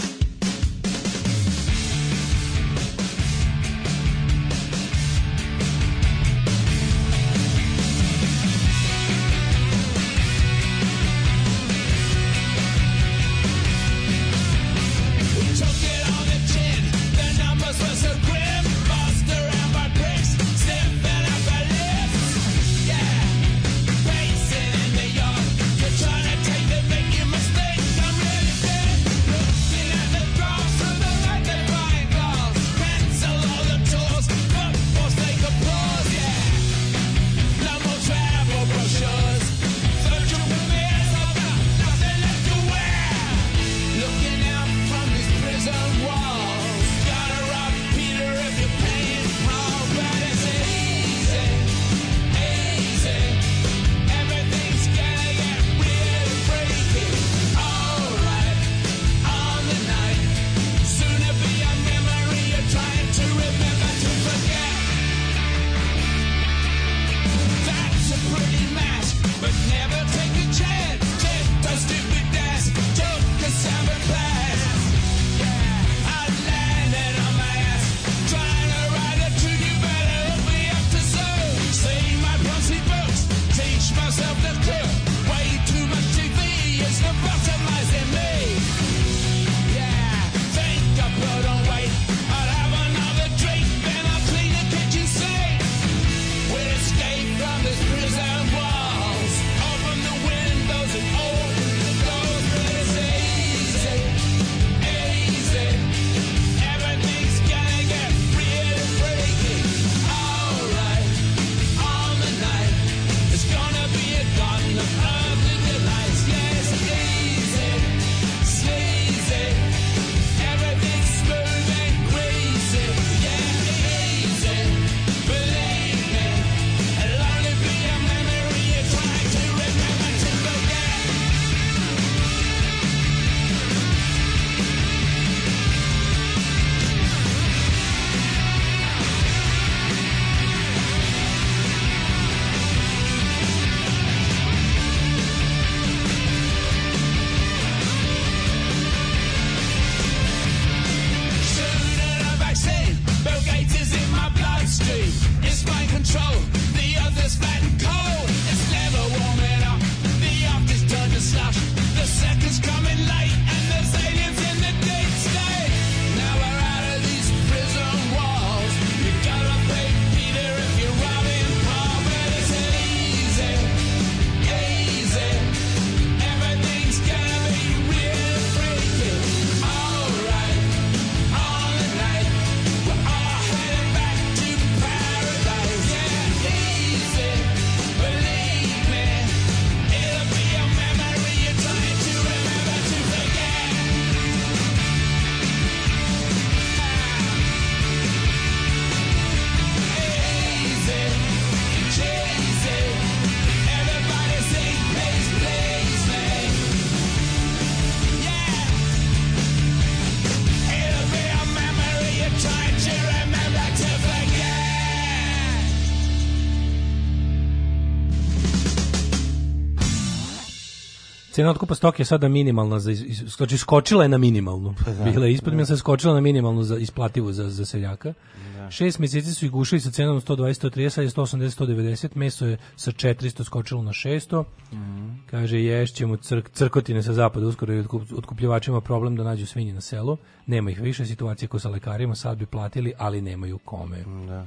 Cena otkupa stoke je sada minimalna za znači skočila je na minimalnu. Pa da, Bila je ispod da. skočila na minimalnu za isplativu za za seljaka. Da. Šest meseci su ih gušili sa cenom 120 130, je 180 190, meso je sa 400 skočilo na 600. Mm -hmm. Kaže ješćemo crk, crkotine sa zapada uskoro je otkup, otkupljivačima problem da nađu svinje na selu. Nema ih više, situacija ko sa lekarima, sad bi platili, ali nemaju kome. Da.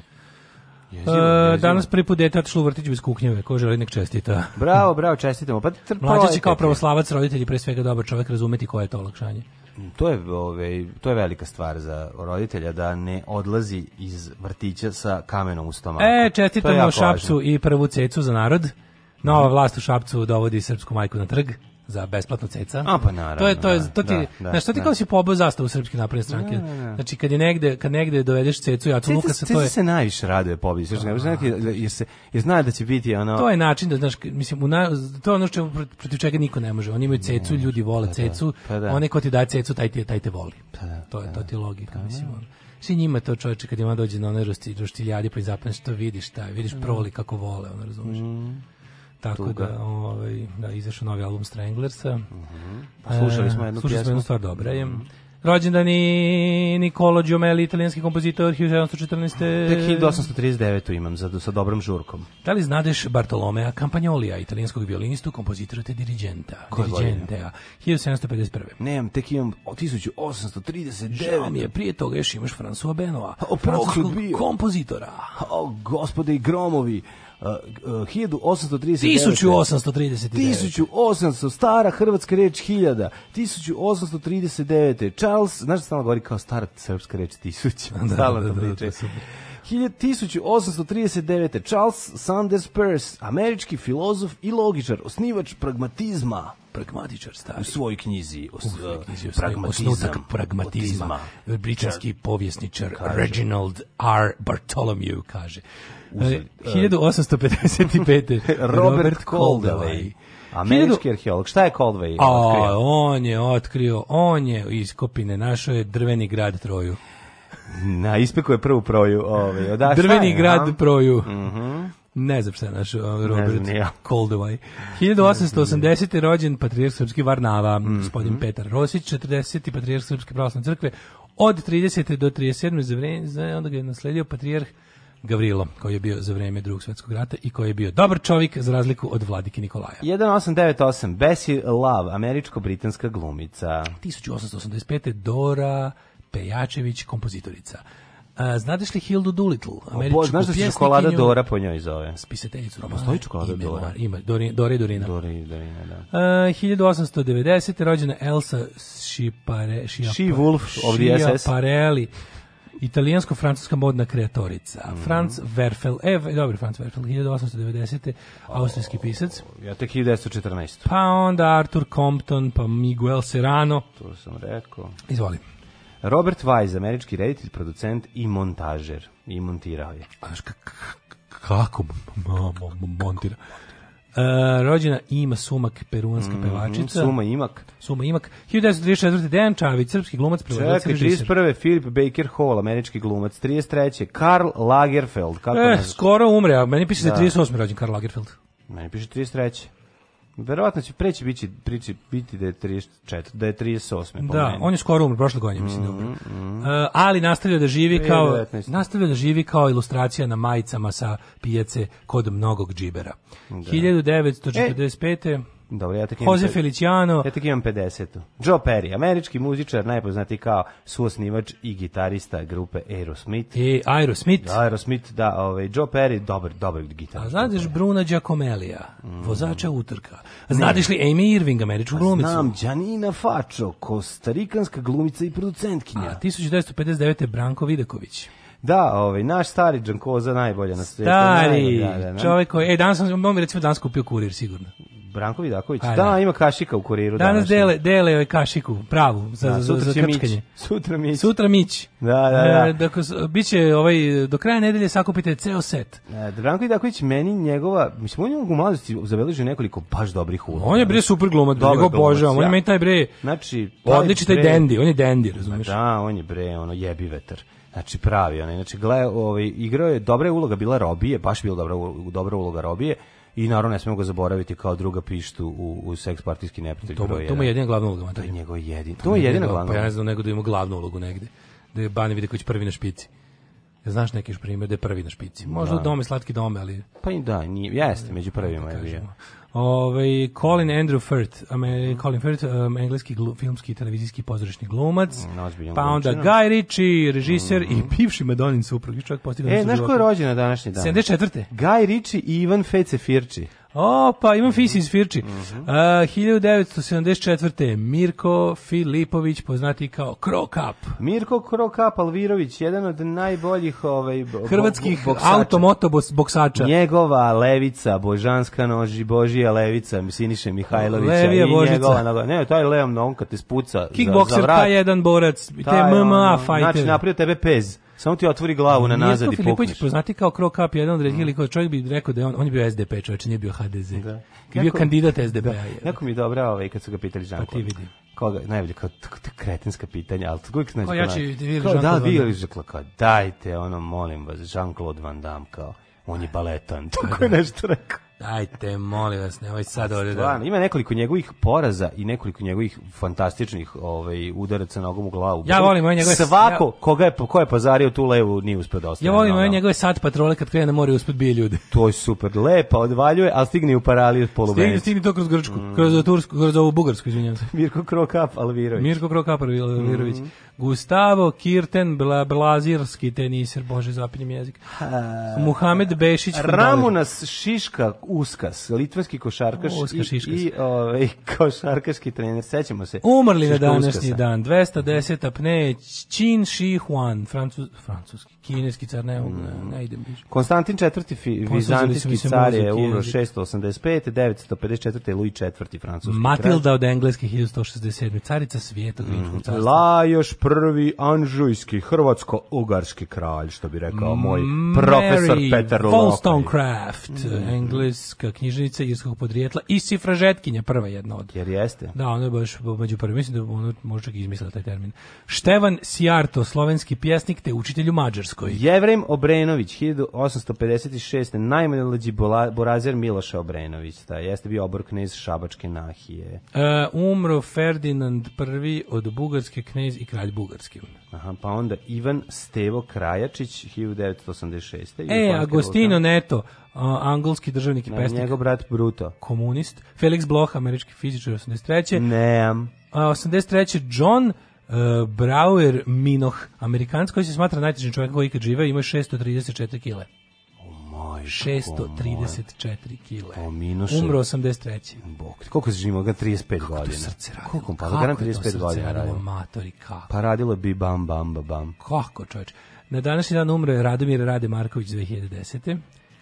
Jezivo, e, jezivo. danas prvi put detat Šluvrtić bez kuknjeve, ko želi nek čestita. Bravo, bravo, čestitamo. Pa Mlađe će kao pravoslavac roditelji pre svega dobar čovek razumeti koje je to olakšanje. Mm, to je, ove, to je velika stvar za roditelja da ne odlazi iz vrtića sa kamenom u stomaku. E, čestitamo Šapcu važno. i prvu cecu za narod. Nova vlast u Šapcu dovodi srpsku majku na trg za besplatno ceca. A pa naravno. To je to je da, to ti, da, da, znaš, to ti da. kao si pobao zastavu srpske napredne stranke. Da, da, da. Znači kad je negde, kad negde dovedeš cecu ja tu Luka sa to je. se najviše raduje pobedi. Znači, ne znači jer se je zna da će biti ono. To je način da znaš, mislim u na, to je ono što protiv čega niko ne može. Oni imaju cecu, ljudi vole pa cecu. Pa da. Onaj ko ti da cecu, taj ti taj te voli. Pa da, to je pa to ti logika, pa mislim. Ono. Svi njima to čoveče kad ima dođe na onaj roštiljadi pa i zapneš što vidiš, taj vidiš mm. proli kako vole, ono razumeš. Mm. Tako tuga. Da. da, ovaj, da, izašao novi album Stranglersa. Mm pa slušali smo jednu Slušali smo jednu stvar dobra. Mm -hmm. Rođendani Nikolo Giomeli, italijanski kompozitor 1714. Tek 1839. imam za, sa dobrom žurkom. Da li znadeš Bartolomea Campagnolija, italijanskog violinistu, kompozitora te dirigenta? Koje dirigentea, 1751. Nemam, tek imam 1839. Žao mi je, prije toga još imaš François Benoa, pa francuskog kompozitora. O, gospode i gromovi, 1839. 1839. 1800, stara hrvatska reč hiljada. 1839. Charles, znaš da stalno govori kao stara srpska reč 1000 da, da, stalno da, da, da, 1839. Charles Sanders Peirce, američki filozof i logičar, osnivač pragmatizma pragmatičar stari. U svojoj knjizi, o, svojoj knjizi o osnutak pragmatizma, britanski povjesničar Reginald R. Bartholomew kaže 1855. E, e. Robert Coldaway. Američki arheolog. Šta je Coldway otkrio? On je otkrio, on je iz Kopine našao je drveni grad Troju. Na, ispeko je prvu proju. Ovaj, da, drveni je, grad ja? Proju. Mhm. Mm ne znam šta je naš ovaj, Robert ne znam, Coldaway. 1880. rođen patrijarh srpski Varnava, mm -hmm. gospodin Petar Rosić, 40. patrijarh srpske pravoslavne crkve, od 30. do 37. za vreme, onda ga je nasledio patrijarh Gavrilo, koji je bio za vrijeme drugog svjetskog rata i koji je bio dobar čovjek za razliku od vladike Nikolaja. 1898, Bessie Love, američko-britanska glumica. 1885. Dora Pejačević, kompozitorica. A, znadeš li Hildu Doolittle? Američku o, znaš da se čokolada Dora po njoj zove? Spisateljicu romana. Pa Stoji čokolada ime, Dora. Ima, Dori, Dora Dorina. Dora Dorina, da. A, 1890. rođena Elsa Šipare, Šia, She Wolf of the SS. Pareli, Italijansko-francuska modna kreatorica. Mm -hmm. Franz Werfel, ev, dobro, Franz Werfel, 1890. Austrijski pisac. Ja tek 1914. Pa onda Arthur Compton, pa Miguel Serrano. To sam rekao. Izvolim. Robert Wise, američki reditelj, producent i montažer. I montirao je. Znaš kako montira? Uh, rođena Ima Sumak, peruanska mm, pevačica. Suma Imak. Suma Imak. 1934. Dejan Čavić, srpski glumac, prevodilac, režiser. 31. Filip Baker Hall, američki glumac. 33. Karl Lagerfeld. Kako e, skoro umre, a meni piše da je 38. Da. rođen Karl Lagerfeld. Meni piše 33. Verovatno će preći biti priči biti da je 34, da je 38. Da, meni. on je skoro umro prošle godine, mislim, mm, dobro. Mm. Uh, ali nastavlja da živi 19. kao nastavlja da živi kao ilustracija na majicama sa pijace kod mnogog džibera. Da. 1945. E, Dobro, ja tek Jose Feliciano. Ja tek imam 50. Joe Perry, američki muzičar, najpoznati kao suosnivač i gitarista grupe Aerosmith. I e, Aerosmith. Da, Aerosmith, da, ovaj, Joe Perry, dobar, dobar gitarista. A znadeš Bruna Giacomelija, mm. vozača utrka. A znadeš li Amy Irving, američku glumicu? Znam, Janina Facho, kostarikanska glumica i producentkinja. A 1959. Branko Videković. Da, ovaj naš stari Džankoza najbolje na svijetu. Stari, najbolja, da, da, da. čovjek koji, e danas sam, on mi recimo danas kupio kurir sigurno. Branko Vidaković. A, pa da. da. ima kašika u kuriru danas. Danas dele dele ovaj kašiku pravu za da, sutra za, za krčkanje. Sutra mić. Sutra mić. Da, da, da. E, dakle, biće ovaj do kraja nedelje sakupite ceo set. E, Branko Vidaković meni njegova, mislim on je u mladosti zabeležio nekoliko baš dobrih uloga. On je bre super glumac, dobro božavam, on je meni taj bre. Znači, odlični taj dendi, on je dendi, razumeš? Da, on je bre, ono jebi vetar. Znači pravi onaj. Znači gle, ovaj igrao je dobra je uloga bila Robije, baš bila dobra dobra uloga Robije i naravno ne smemo ga zaboraviti kao druga pištu u, u seks partijski neprijatelj. To, to mu je jedina glavna uloga. To je njegov jedin. To, to je jedina glavna. Pa ja ne znam nego da ima glavnu ulogu negde. Da je Bane Videković prvi na špici. Znaš neki još primjer da je prvi na špici. Možda da. dome, slatki dome, ali... Pa i da, nije, jeste, među prvima da, je bio. Ovaj Colin Andrew Firth, Amer, Colin Firth, um, engleski glu, filmski i televizijski pozorišni glumac. Mm, pa onda glučina. Guy Ritchie, režiser mm -hmm. i bivši Madonin suprug, čovjek postigao. E, znaš ko je rođen današnji dan? 74. Guy Ritchie i Ivan Fece Firči. O, pa imam fis iz Firči. Mm -hmm. uh, 1974. Mirko Filipović, poznati kao Krokap. Mirko Krokap Alvirović, jedan od najboljih ovaj, bo, hrvatskih bo, boksača. automoto boksača. Njegova levica, božanska noži, božija levica, Siniše Mihajlovića Levija i božica. njegova. Ne, taj Leon on kad te spuca Kickbokser, za, za vrat. taj jedan borac, taj, te MMA ono, fighter. Znači, napravio tebe pez. Samo ti otvori glavu na nazad i pukneš. Filipović poznati kao Krok Up, jedan od mm. redkih likova. Čovjek bi rekao da je on, on je bio SDP, čovječ, nije bio HDZ. Da. Jako, bio kandidat SDP-a. Da. Jako mi je dobro ovaj, kad su ga pitali pa Žanko. Pa ti vidim. Koga, najbolje, kao kretinska pitanja, ali uvijek znaš kao... Ja ću vidjeti jean Da, vi ili kao, dajte, ono, molim vas, Jean-Claude Van Damme, kao, on je baletan, tako je da. nešto rekao. Ajte, molim vas, nemoj sad ovde. da... Ima nekoliko njegovih poraza i nekoliko njegovih fantastičnih ovaj, udaraca nogom u glavu. Ja volim ove njegove... Svako ja... koga je, ko je pazario tu levu nije uspio dosta. Da ja volim ove njegove sad patrole kad krene na more usput bije ljude. To je super, lepa, odvaljuje, ali stigni u paraliju polu stigni, stigni to kroz Grčku, mm. kroz Tursku, kroz ovu Bugarsku, izvinjam se. Mirko Krokap, Alvirović. Mirko Krokap, Alvirović. Mm Gustavo Kirten Bla, Blazirski teniser, bože zapinjem jezik. Muhamed Bešić Ramunas Šiška Uskas, litvanski košarkaš Uska, i, i ovaj košarkaški trener, sećamo se. Umrli na današnji uskasa. Da. dan 210 apne Qin Shi Huan, francuz, francuski, kineski car, ne, mm. ne idem više. Konstantin IV vizantijski car je umro 685, 954 Louis IV francuski. Matilda kralj. od engleske 1167, carica svijeta mm. Lajoš prvi anžujski hrvatsko-ugarski kralj, što bi rekao moj Mary profesor Peter Wollstonecraft, mm. engleska knjižnica irskog podrijetla i sifražetkinja, prva jedna od. Jer jeste. Da, ona je baš među prvim, mislim da ono možda i izmislila taj termin. Števan Sijarto, slovenski pjesnik te učitelj u Mađarskoj. Jevrem Obrenović, 1856. Najmlađi borazer Miloša Obrenović, da jeste bio obor knez Šabačke nahije. Uh, umro Ferdinand I od bugarske knez i kralj pred bugarskim. Aha, pa onda Ivan Stevo Krajačić 1986. E, Agostino Neto, uh, angolski državnik i pesnik. Njegov brat Bruto. Komunist. Felix Bloch, američki fizičar 83. Ne. Uh, 83. John Uh, Brauer Minoh, amerikanac koji se smatra najtežim čovjekom koji ikad žive, ima 634 kile. 634 kile. Pominuše. Umro 83. Bog, koliko se živimo ga 35 kako godina. Kako srce radi? Koliko, pa kako 35 godina radilo? Matori, kako? Pa radilo bi bam, bam, bam, bam. Kako, čoveč? Na današnji dan umre Radomir Rade Marković 2010.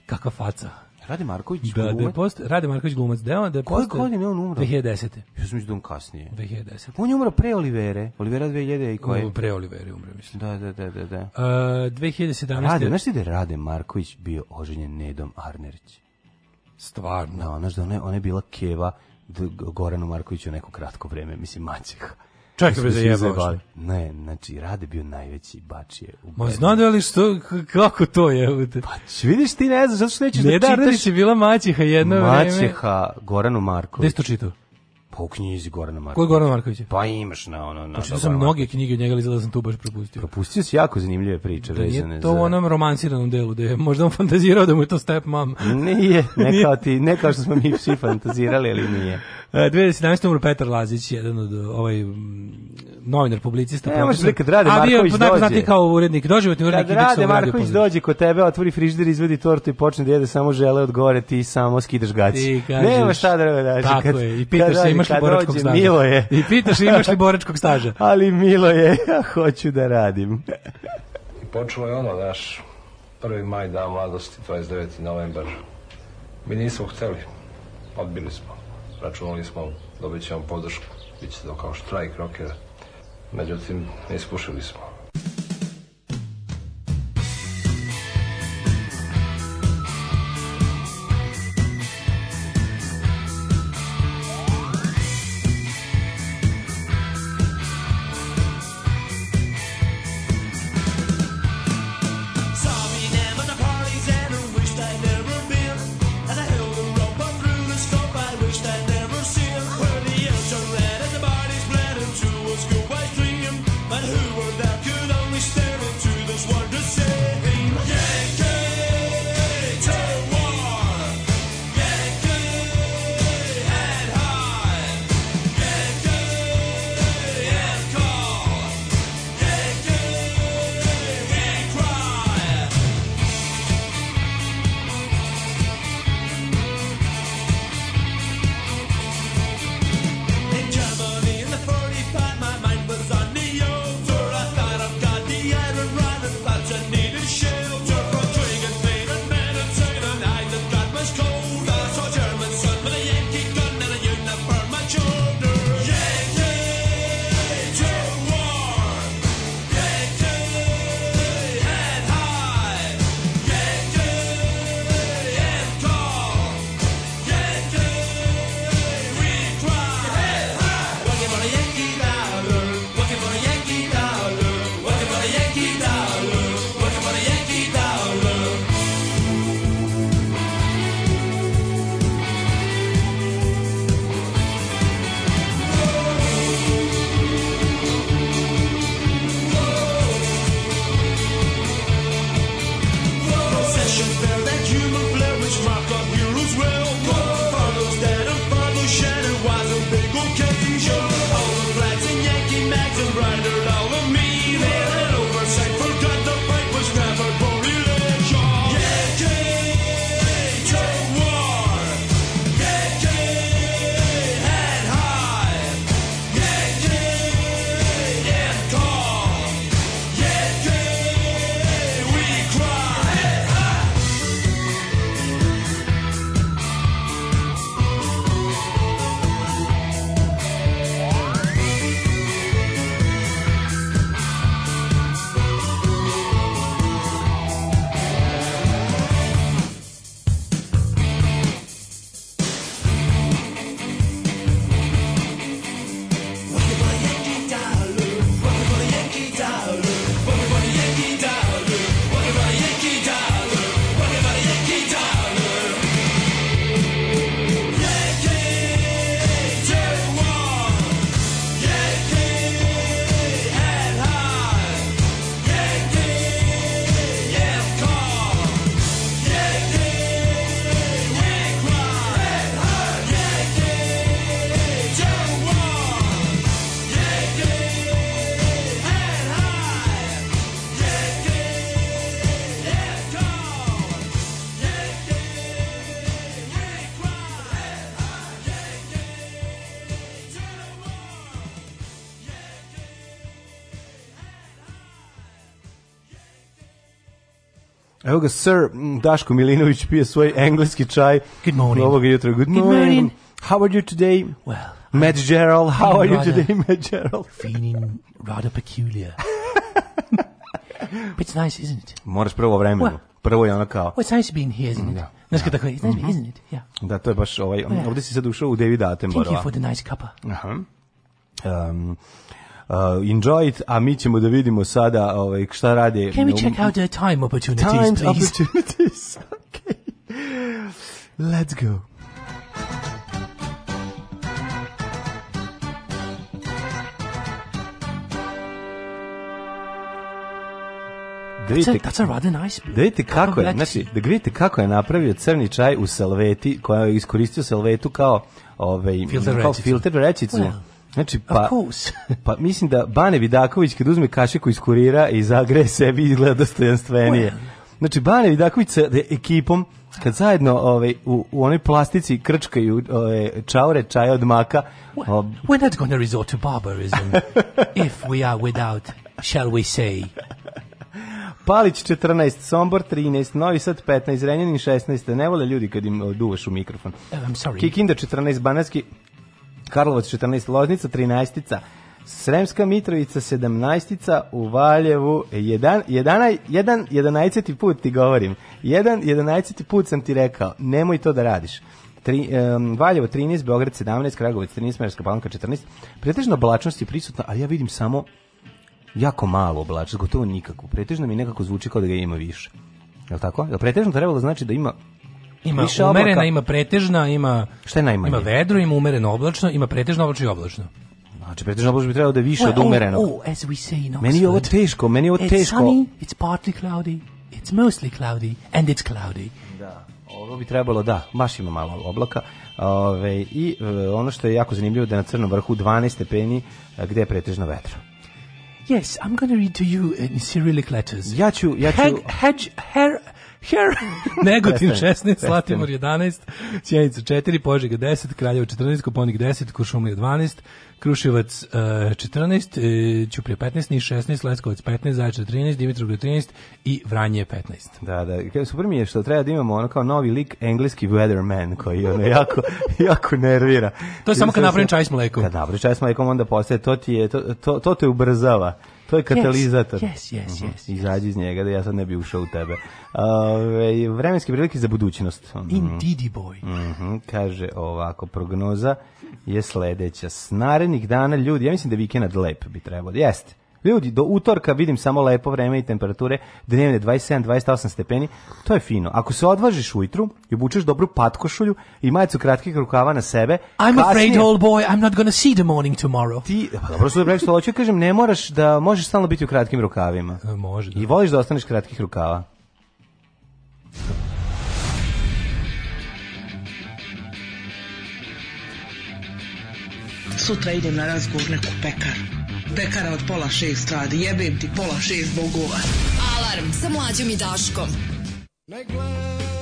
Kakva faca? Rade Marković da, da glumac? Da, post, Rade Marković glumac. Da, da Koje godine on umro? 2010. Ja sam da on kasnije. 2010. On je umro pre Olivere. Olivera 2000 i koje? Um, pre Olivere umro, mislim. Da, da, da. da, da. Uh, 2017. Rade, znaš ti da je Rade Marković bio oženjen Nedom Arnerić? Stvarno. Da, znaš da ona je, ona je bila keva Goranu Markoviću neko kratko vreme, mislim, maćeha. Čak me zajebali. Ne, znači, Rade bio najveći bačije u Ma znam da li što, kako to je? Pa vidiš ti ne znaš, zato što nećeš ne da, da čitaš. Ne da, bila maćiha jedno maćiha vreme. Maćiha Goranu Marković. Gde si to čitao? Pa u knjizi Gorana Markovića. Koji Gorana Markovića? Pa imaš na ono... Na, Počito sam mnoge knjige od njega, ali da sam tu baš propustio. Propustio si jako zanimljive priče. Da nije to u onom romansiranom delu, da je možda on fantazirao da mu je to step mom. nije, ne kao, ti, ne kao što smo mi svi fantazirali, ali nije. E, 2017. umro Petar Lazić, jedan od ovaj novinar publicista. Ne, možeš kad Rade Marković dođe. Znati kao urednik, doživotni urednik. Kad Rade Marković dođe kod tebe, otvori frižider, izvedi tortu i počne da jede samo žele od gore, ti samo skidaš gaci. Nema šta da radi. Tako kad, je, i pitaš se imaš imaš li boračkog staža? Milo je. I pitaš imaš li boračkog staža? Ali Milo je, ja hoću da radim. I počelo je ono, znaš, 1. maj, dan mladosti, 29. novembar. Mi nismo hteli, odbili smo. Računali smo, dobit ćemo podršku, bit će to kao štrajk rokera. Međutim, ispušili smo. evo Sir Daško Milinović pije svoj engleski čaj. Good morning. Ovoga jutra. Good morning. Good morning. How are you today? Well, Matt Gerald, how are you today, Matt Gerald? Feeling rather peculiar. But it's nice, isn't it? Moraš prvo vremenu. Well, prvo je ono kao... Well, it's nice being here, isn't it? Da. Znaš kada da. je, znaš, mhm. isn't it? Yeah. Da, to je baš ovaj... Yeah. Ovdje si sad ušao u David Attenborough. Thank you for the nice cuppa. Aha. Um, Uh, enjoy it, a mi ćemo da vidimo sada ovaj, šta rade. Can we check out the time opportunities, time please? opportunities, okay. Let's go. Da vidite, that's a, that's a nice da vidite kako je, znači, da vidite kako je napravio crni čaj u salveti, koja je iskoristio salvetu kao, ovaj, filter kao rečicu. filter rečicu. Well Znači, pa, pa mislim da Bane Vidaković kad uzme kašiku iz kurira i zagre sebi izgleda dostojanstvenije. Znači, Bane Vidaković sa ekipom kad zajedno ovaj u, u onoj plastici krčkaju ovaj čaure čaja od maka we're not going to resort to barbarism if we are without shall we say Palić 14, Sombor 13, Novi Sad 15, Renjanin 16. Ne vole ljudi kad im duvaš u mikrofon. Oh, I'm sorry. Kikinda 14, Banatski Karlovac 14, Loznica 13, Sremska Mitrovica 17, u Valjevu 1, 11, 1, 11 put ti govorim. 1, 11 put sam ti rekao, nemoj to da radiš. Tri, um, Valjevo 13, Beograd 17, Kragovic 13, Merska Palanka 14. pretežno oblačnost je prisutna, ali ja vidim samo jako malo oblačnost, gotovo nikakvu. Pretežno mi nekako zvuči kao da ga ima više. Je li tako? Je li pretežno trebalo znači da ima Ima Više umerena, oblaka. ima pretežna, ima Šta je najmanje? Ima vedro, ima umereno oblačno, ima pretežno oblačno i oblačno. Znači, pretežno oblačno bi trebalo da je više well, od umerenog. Oh, oh, as we say in meni je ovo teško, meni je ovo teško. It's sunny, it's partly cloudy, it's mostly cloudy, and it's cloudy. Da, ovo bi trebalo, da, baš ima malo oblaka. Ove, I e, ono što je jako zanimljivo da je na crnom vrhu 12 stepeni e, gde je pretežno vetro. Yes, I'm going to read to you uh, in Cyrillic letters. Ja ću, ja ću... Hedge, her Her. Negotin 16, Slatimor 11, Sjenica 4, Požega 10, Kraljevo 14, Koponik 10, Kuršumlija 12, Kruševac uh, 14, uh, Ćuprija 15, Niš 16, Leskovac 15, Zaječar 13, Dimitrovgrad 13 i Vranje 15. Da, da, super mi je što treba da imamo ono kao novi lik engleski weatherman koji ono jako, jako nervira. To je samo kad da napravim čaj s mlekom. Kad napravim čaj s mlekom onda postaje, to ti je, to, to, to te ubrzava. To je katalizator. Yes, yes, mhm. yes. yes Izađi iz njega da ja sad ne bi ušao u tebe. Ove, vremenske prilike za budućnost. Mhm. Indeedy boy. Mm -hmm, kaže ovako, prognoza je sledeća. S narednih dana ljudi, ja mislim da je vikend lep bi trebalo. Jeste. Ljudi, do utorka vidim samo lepo vreme i temperature, dnevne 27-28 stepeni, to je fino. Ako se odvažiš ujutru i obučeš dobru patkošulju i majicu kratkih rukava na sebe... I'm kasnije, afraid, old boy, I'm not gonna see the morning tomorrow. Ti, pa dobro su što hoću da kažem, ne moraš da možeš stalno biti u kratkim rukavima. E, može. Da. I voliš da ostaneš kratkih rukava. Sutra idem na razgovor neku pekaru Bekara od pola šest radi. Jebem ti pola šest bogova. Alarm sa mlađom i Daškom. Ne gledam.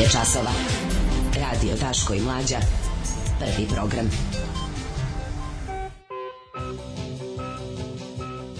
je časova. Radio Daško i Mlađa. Prvi program.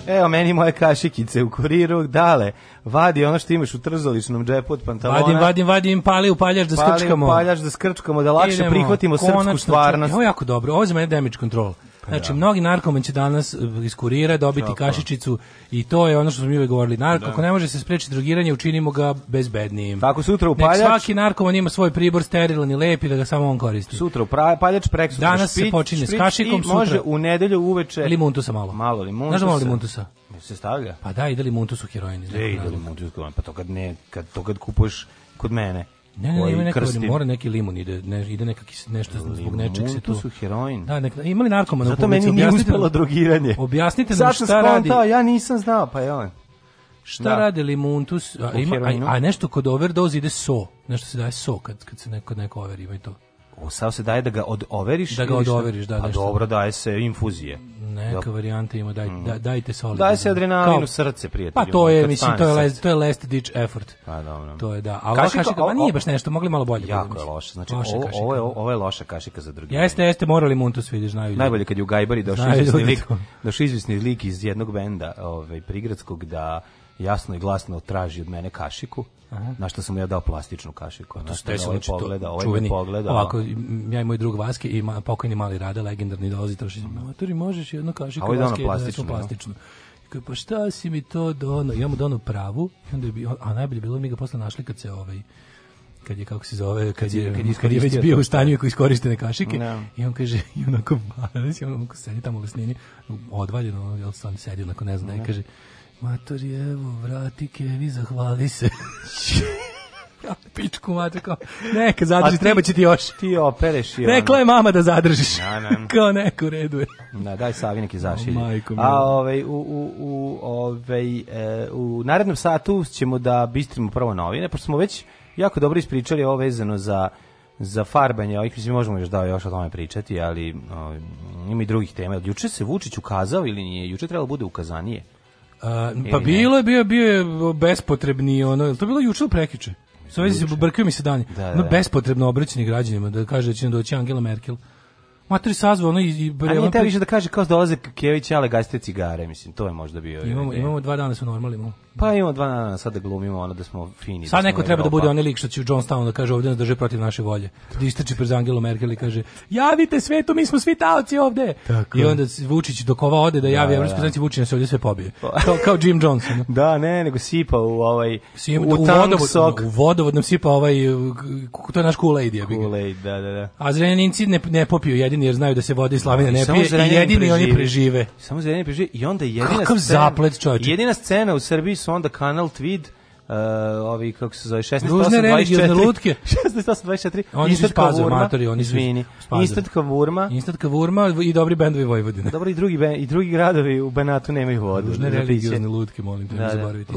Evo meni moje kašikice u kuriru, dale, vadi ono što imaš u trzoličnom džepu od pantalona. Vadim, vadim, vadim, pali upaljaš da skrčkamo. Pali upaljaš da skrčkamo, da lakše Idemo, prihvatimo srpsku stvarnost. Evo jako dobro, ovo je za damage control. Pa znači, da. mnogi narkoman će danas e, iz kurira dobiti Tako. kašičicu i to je ono što smo mi uvijek govorili. Narko, da. ako ne može se sprečiti drogiranje, učinimo ga bezbednijim. Tako pa sutra upaljač... Nek svaki narkoman ima svoj pribor sterilan i lep i da ga samo on koristi. Sutra upaljač, prek sutra Danas špic, se počinje špic, s kašikom, sutra... može u nedelju uveče... Limuntusa malo. Malo limuntusa. Znaš da malo limuntusa? Se stavlja? Pa da, ide limuntus u heroin. Ide da. limuntus u heroin, pa to kad, ne, kad, to kad kupuješ kod mene Ne, ne, ima neka, mora neki limun ide, ne, ide neka kis, nešto zbog nečeg se tu. su heroin. Da, neka, imali narkomana Zato meni nije uspelo drogiranje. Objasnite nam šta radi. ja nisam znao, pa je Šta da. radi limuntus? A, ima, a, a nešto kod overdoze ide so. Nešto se daje so kad, kad se neko, neko overi, ima i to. Sav se daje da ga odoveriš? Da ga odoveriš, da. Pa nešto. dobro, daje se infuzije. Neka da. varijanta ima, daj, mm. da, dajte soli daj se adrenalin u srce, prijatelju. Pa to je, mislim, to je, last, to je last ditch effort. Pa dobro. To je, da. A kašika, ova kašika, o, pa o, nije baš nešto, mogli malo bolje. Jako je loša, znači loša ovo, ovo, je, da. ovo je loša kašika za drugi. Jeste, jeste, morali Muntus vidiš, znaju Najbolje kad je u Gajbari došao izvisni lik, došao izvisni lik iz jednog benda ovaj, prigradskog da jasno i glasno traži od mene kašiku. Aha. Na što sam ja dao plastičnu kašiku. To ste ovaj znači, pogleda, ovaj čuveni, pogleda. Ovako, ja i moj drug Vaske i ma, pokojni mali Rada, legendarni dolazi, to što mhm. matori, možeš jednu kašiku ovaj Vaske, plastičnu. Da, da, plastičnu. Da. Kao, pa šta si mi to dono? I on mu dono pravu, onda bi, a najbolje bilo mi ga posle našli kad se ovaj, kad je kako se zove kad je kad je, kad je već bio u stanju koji iskorištene kašike no. i on kaže i onako Marez i on onako sedi tamo u lesnini odvaljeno on sam sedi onako ne znam no. i kaže Matori, evo, vrati Kevi, zahvali se. Ja, pičku mater, kao, neka zadrži, ti, treba će ti još. Ti opereš i Rekla je mama da zadržiš. Ja, ne. kao neko u redu je. Da, daj savi neki zašilj. Oh, A ovaj, u, u, u, ovaj, e, u narednom satu ćemo da bistrimo prvo novine, pošto smo već jako dobro ispričali ovo vezano za za farbanje, ovih mislim možemo još da još o tome pričati, ali o, ima i drugih tema. Juče se Vučić ukazao ili nije? Juče trebalo da bude ukazanije pa bilo je, bio, bio je bespotrebni, ono, to bilo juče ili prekiče? Sve se brkaju mi se dani. Da, da, da. No, bespotrebno obraćanje građanima da kaže da će doći Angela Merkel. Matri sazvao ono i, i bre. Ali te više da kaže kao dolaze Kević ale gaste cigare, mislim, to je možda bio. Imamo imamo dva dana da su normalni, imamo. Pa imamo dva dana da sad da glumimo ono da smo fini. Sad da neko treba Europa. da bude onaj lik što će u Johnstownu da kaže ovdje nas drže protiv naše volje. Da istrči pred Angelo Merkel i kaže: "Javite svetu, mi smo svi taoci ovdje. Tako. I onda Vučić dok ova ode da javi da, evropski da, da. Vučić nas ovdje sve pobije. Pa. Kao kao Jim Johnson. da, ne, nego sipa u ovaj Sima, u, u, vodovod, sok. u vodovod nam sipa ovaj to je naš Kool-Aid je. Kool-Aid, da, da, da. A Zrenjaninci ne, ne popiju jedin Slavini jer znaju da se vode i Slavine ne pije i jedini prežive. oni prežive. Samo Zrenjanin prežive i onda jedina Kakav scena, zaplet čovječe. Jedina scena u Srbiji su onda kanal Tweed uh, ovi kako se zove 16 24 lutke 16 24 oni su spazo oni su izvini Instatka Vurma Instatka Vurma i dobri bendovi Vojvodine dobro i drugi ben, i drugi gradovi u Banatu nemaju vodu Ružne religiozne lutke molim te da, ne da. zaboravite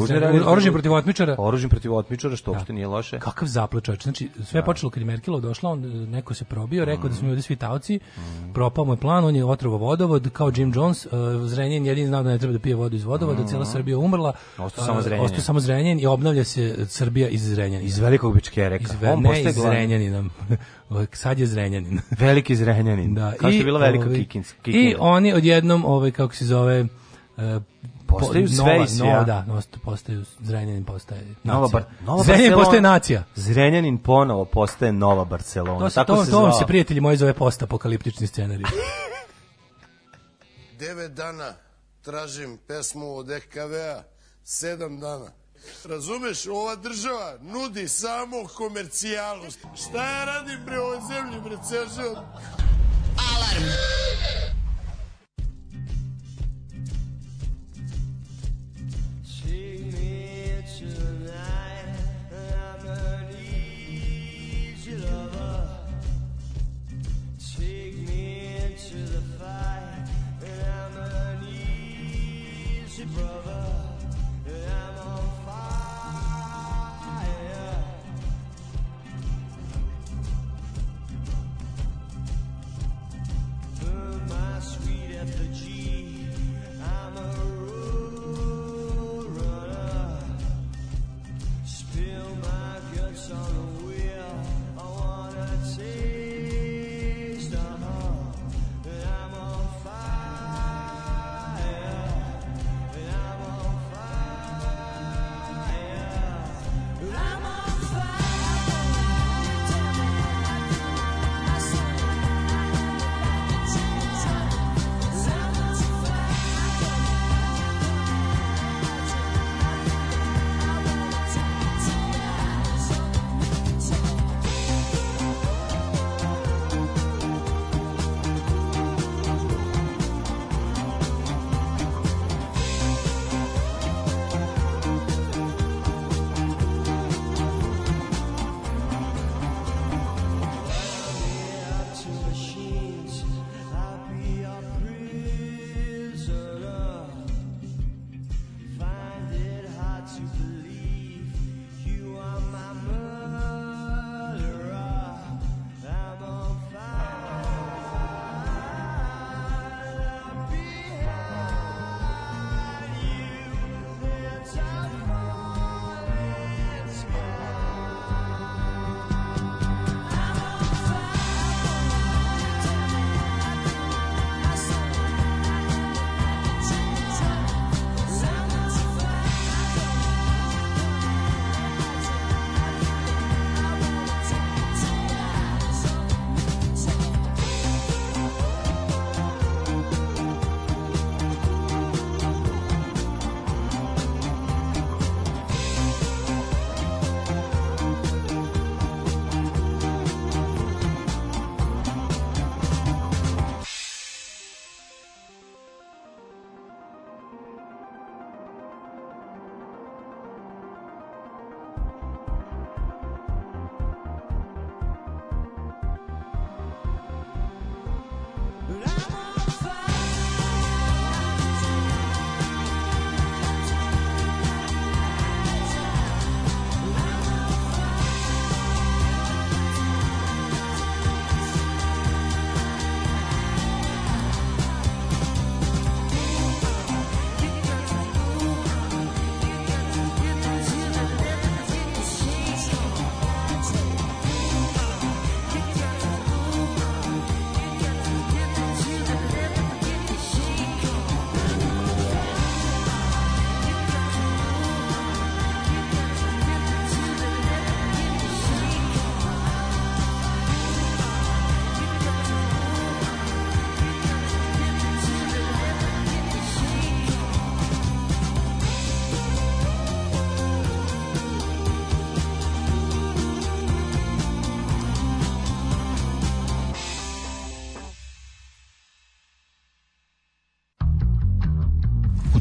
oružje protiv otmičara Oružje protiv otmičara što uopšte da. nije loše Kakav zaplačač znači sve da. počelo kad Merkelo došla on e, neko se probio rekao da su ljudi svi taoci mm. propao mu je plan on je otrovao vodovod kao Jim Jones e, Zrenjanin jedini znao da ne treba da pije vodu iz vodovoda mm. cela Srbija umrla ostao samo Zrenjanin ostao samo Zrenjanin i obnavlja se Srbija iz Zrenjanina. Iz velikog bičkereka. Iz, ve, On ne iz Zrenjanina. Sad je Zrenjanin. Veliki Zrenjanin. Da. Kao što je bilo veliko ovaj, Kikins. Kikins. I oni odjednom, ovaj, kako se zove, eh, postaju po, sve nova, i sve. Da, nova, da, postaju, Zrenjanin postaje nacija. Nova, bar, nova Zrenjanin Barcelona, postaje nacija. Zrenjanin ponovo postaje nova Barcelona. To, Tako to, se to vam se prijatelji moji zove postapokaliptični scenarij. Devet dana tražim pesmu od EKV-a, sedam dana Razumeš, ova država nudi samo komercijalnost. Šta ja radim pre ovoj zemlji, bre, ceo život? Alarm!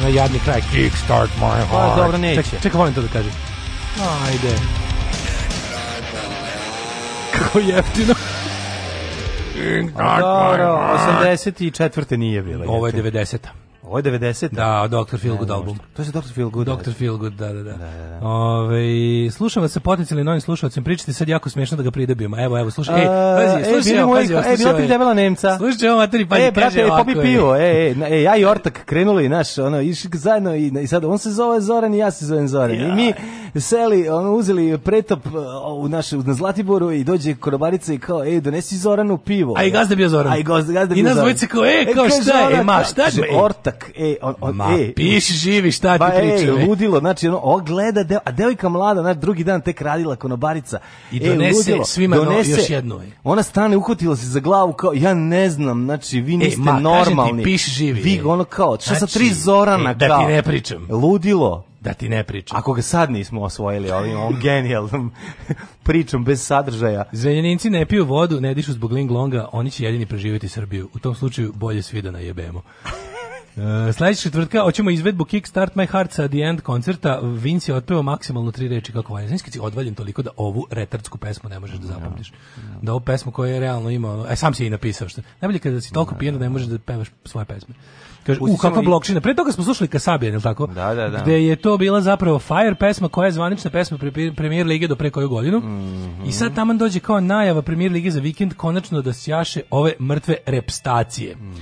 se na jadni kraj. Kickstart my pa, heart. Pa, dobro, neće. Čekaj, čekaj, volim to da kažem. Ajde. Kako jeftino. Dobro, 84. nije bilo. Ovo je 90. Ovo je 90. Da, Dr. Feelgood album. To je Dr. Good. Dr. Znači. Feelgood, da, da, da. da, da, da. Ove, slušam vas sa potencijalnim novim slušalcem, pričati sad jako smiješno da ga pridobijemo. Evo, evo, slušaj. Ej, pazi, e, slušaj, evo, pazi, e, slušaj. Ej, bila ti ovaj. debela Nemca. Slušaj, ovo materi, pa e, brate, popi pivo, ej, ej, e, ja i Ortak krenuli, naš, ono, iš zajedno i, i sad on se zove Zoran i ja se zovem Zoran. I mi, seli, ono, uzeli pretop e, u naš, na Zlatiboru i dođe korobarica i kao, ej, donesi Zoranu pivo. A i gazda bio Zoran. A i gazda, gazda bio I nas dvojice kao, e, e, e kao, šta, šta je, ma, šta je? Ortak, e, on, on, ma, e, piši, živi, šta ti ba, pa, pričaju. E, ludilo, znači, ono, on gleda, deo, a devojka mlada, znači, drugi dan tek radila konobarica. I donese ludilo, svima donese, još jednu. Ona stane, uhotila se za glavu, kao, ja ne znam, znači, vi niste e, ma, normalni. Ti, piš, živi. Vi, ono, kao, šta znači, sa tri znači, Zorana, e, kao. Da ti ne pričam. Ludilo. Da ti ne pričam. Ako ga sad nismo osvojili ovim ovom genijalnom pričom bez sadržaja. Zrenjaninci ne piju vodu, ne dišu zbog Linglonga, oni će jedini preživjeti Srbiju. U tom slučaju bolje svi da najebemo. Uh, e, sledećeg četvrtka hoćemo izvedbu Kickstart My Heart sa the End koncerta. Vince je otpeo maksimalno tri reči kako valja. Znaš kad si odvaljen toliko da ovu retardsku pesmu ne možeš da zapamtiš. No. Da ovu pesmu koja je realno imao, e, sam si je i napisao. Što, najbolje kada da si toliko no. pijen da ne možeš da pevaš svoje pesme. Kaže, u kakva blokčina. Pre toga smo slušali Kasabijan, je tako? Da, da, da. Gde je to bila zapravo Fire pesma koja je zvanična pesma premier lige do pre koju godinu. Mm -hmm. I sad taman dođe kao najava premier lige za vikend konačno da sjaše ove mrtve repstacije. Mm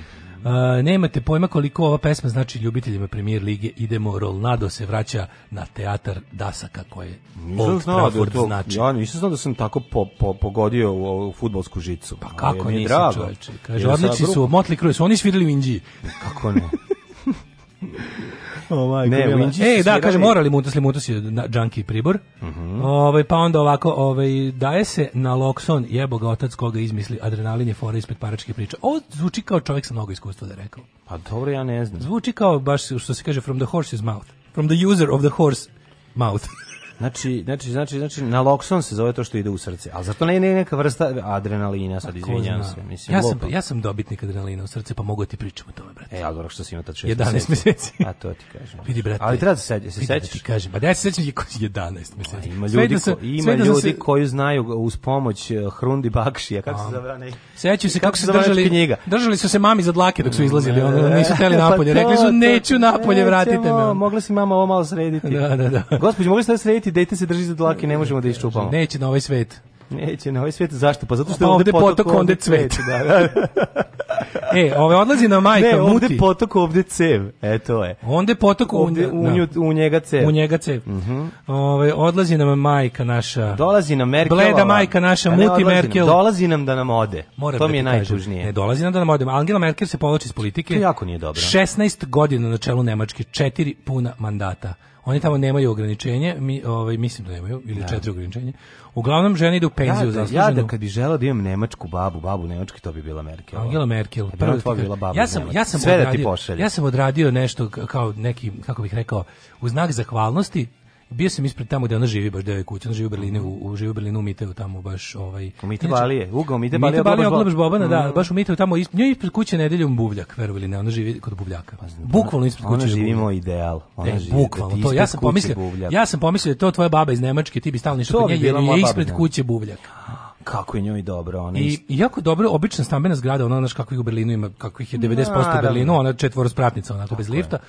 nemate pojma koliko ova pesma znači ljubiteljima premier lige idemo Rolnado se vraća na teatar Dasaka koje Old da Trafford da znači. Ja nisam znao da sam tako po, po, pogodio u, u futbolsku žicu. Pa kako nije drago. Čovječe. Kaže, odlični su, Motley Crue, su oni svirali u Indiji. Kako ne? o, majko, ne, Vinčić e, da, kaže, morali mutas da li mutas da na pribor. Uh mhm. -huh. ovaj, pa onda ovako, ovaj, daje se na lokson, jeboga ga otac koga izmisli, adrenalin je fora ispred paračke priče. Ovo zvuči kao čovjek sa mnogo iskustva da je rekao. Pa dobro, ja ne znam. Zvuči kao baš, što se kaže, from the horse's mouth. From the user of the horse mouth. Znači, znači, znači, znači, nalokson se zove to što ide u srce. Ali zato ne, ne neka vrsta adrenalina, sad izvinjam se. Mislim, ja, sam, ja sam dobitnik adrenalina u srce, pa mogu da ti pričam o tome, brate. E, ali dobro što si imao tad 11 meseci. A to ti kažem. Vidi, brate. Ali treba da se sećaš. Se da sećaš? ti kažem, pa da ja se sećam 11 meseci. Ima ljudi, da ko, ima ljudi koji znaju uz pomoć eh, Hrundi Bakšija, kako se zove ne. Sećaju se kako, se držali knjiga. Držali su se mami za dlake dok su izlazili, Oni nisu hteli pa napolje. Rekli su, neću napolje, vratite me. Mogla si mama ovo malo srediti. Da, da, da. Gospodin, mogli ste srediti dete, dete se drži za dlake, ne možemo da iščupamo. Neće na ovaj svet. Neće na ovaj svet, zašto? Pa zato što pa ovde, ovde potok, ovde, ovde cvet. cvet. Da, da. e, ove odlazi na majka, ne, ovde muti. ovde potok, ovde cev, e to je. Onde potok, ovde, u, da. nju, u njega cev. U njega cev. Uh mhm. -huh. ove, odlazi nam majka naša. Dolazi nam Merkelova. Bleda majka naša, ne, muti Merkel. dolazi nam da nam ode, Moram to da mi je najtužnije. Ne, dolazi nam da nam ode. Angela Merkel se povlači iz politike. To jako nije dobro. 16 godina na čelu Nemačke, 4 puna mandata. Oni tamo nemaju ograničenje, mi, ovaj, mislim da nemaju, ili da. četiri ograničenje. Uglavnom žene idu u penziju ja, zasluženu. Da- ja da kad bi želeo da imam nemačku babu, babu nemački, to bi bila Merkel. Angela Merkel. Prvo da bi prv, bila babu ja sam, ja sam Sve odradio, da ti Ja sam odradio nešto kao neki, kako bih rekao, u znak zahvalnosti, Bio sam ispred tamo gde ona živi, baš deo je kuća, ona živi u Berlinu, u, u živi u Berlinu u Miteu tamo baš ovaj. U Miteu Balije, ugo Miteu Balije, Balije Oblaš Bobana, da, baš u Miteu tamo ispred, njoj ispred kuće nedeljom buvljak, verovali ne, ona živi kod buvljaka. Pa bukvalno ispred kuće. Ona živi moj ideal. Ona e, živi bukvalno da to. Ja sam pomislio, ja sam pomislio da to tvoja baba iz Nemačke, ti bi stalno išao kod nje jer je ispred da. kuće buvljak kako je njoj dobro. Ona I jako dobro, obična stambena zgrada, ona znaš kakvih u Berlinu ima, kakvih je 90% u Berlinu, ona četvorspratnica, onako bez lifta. Je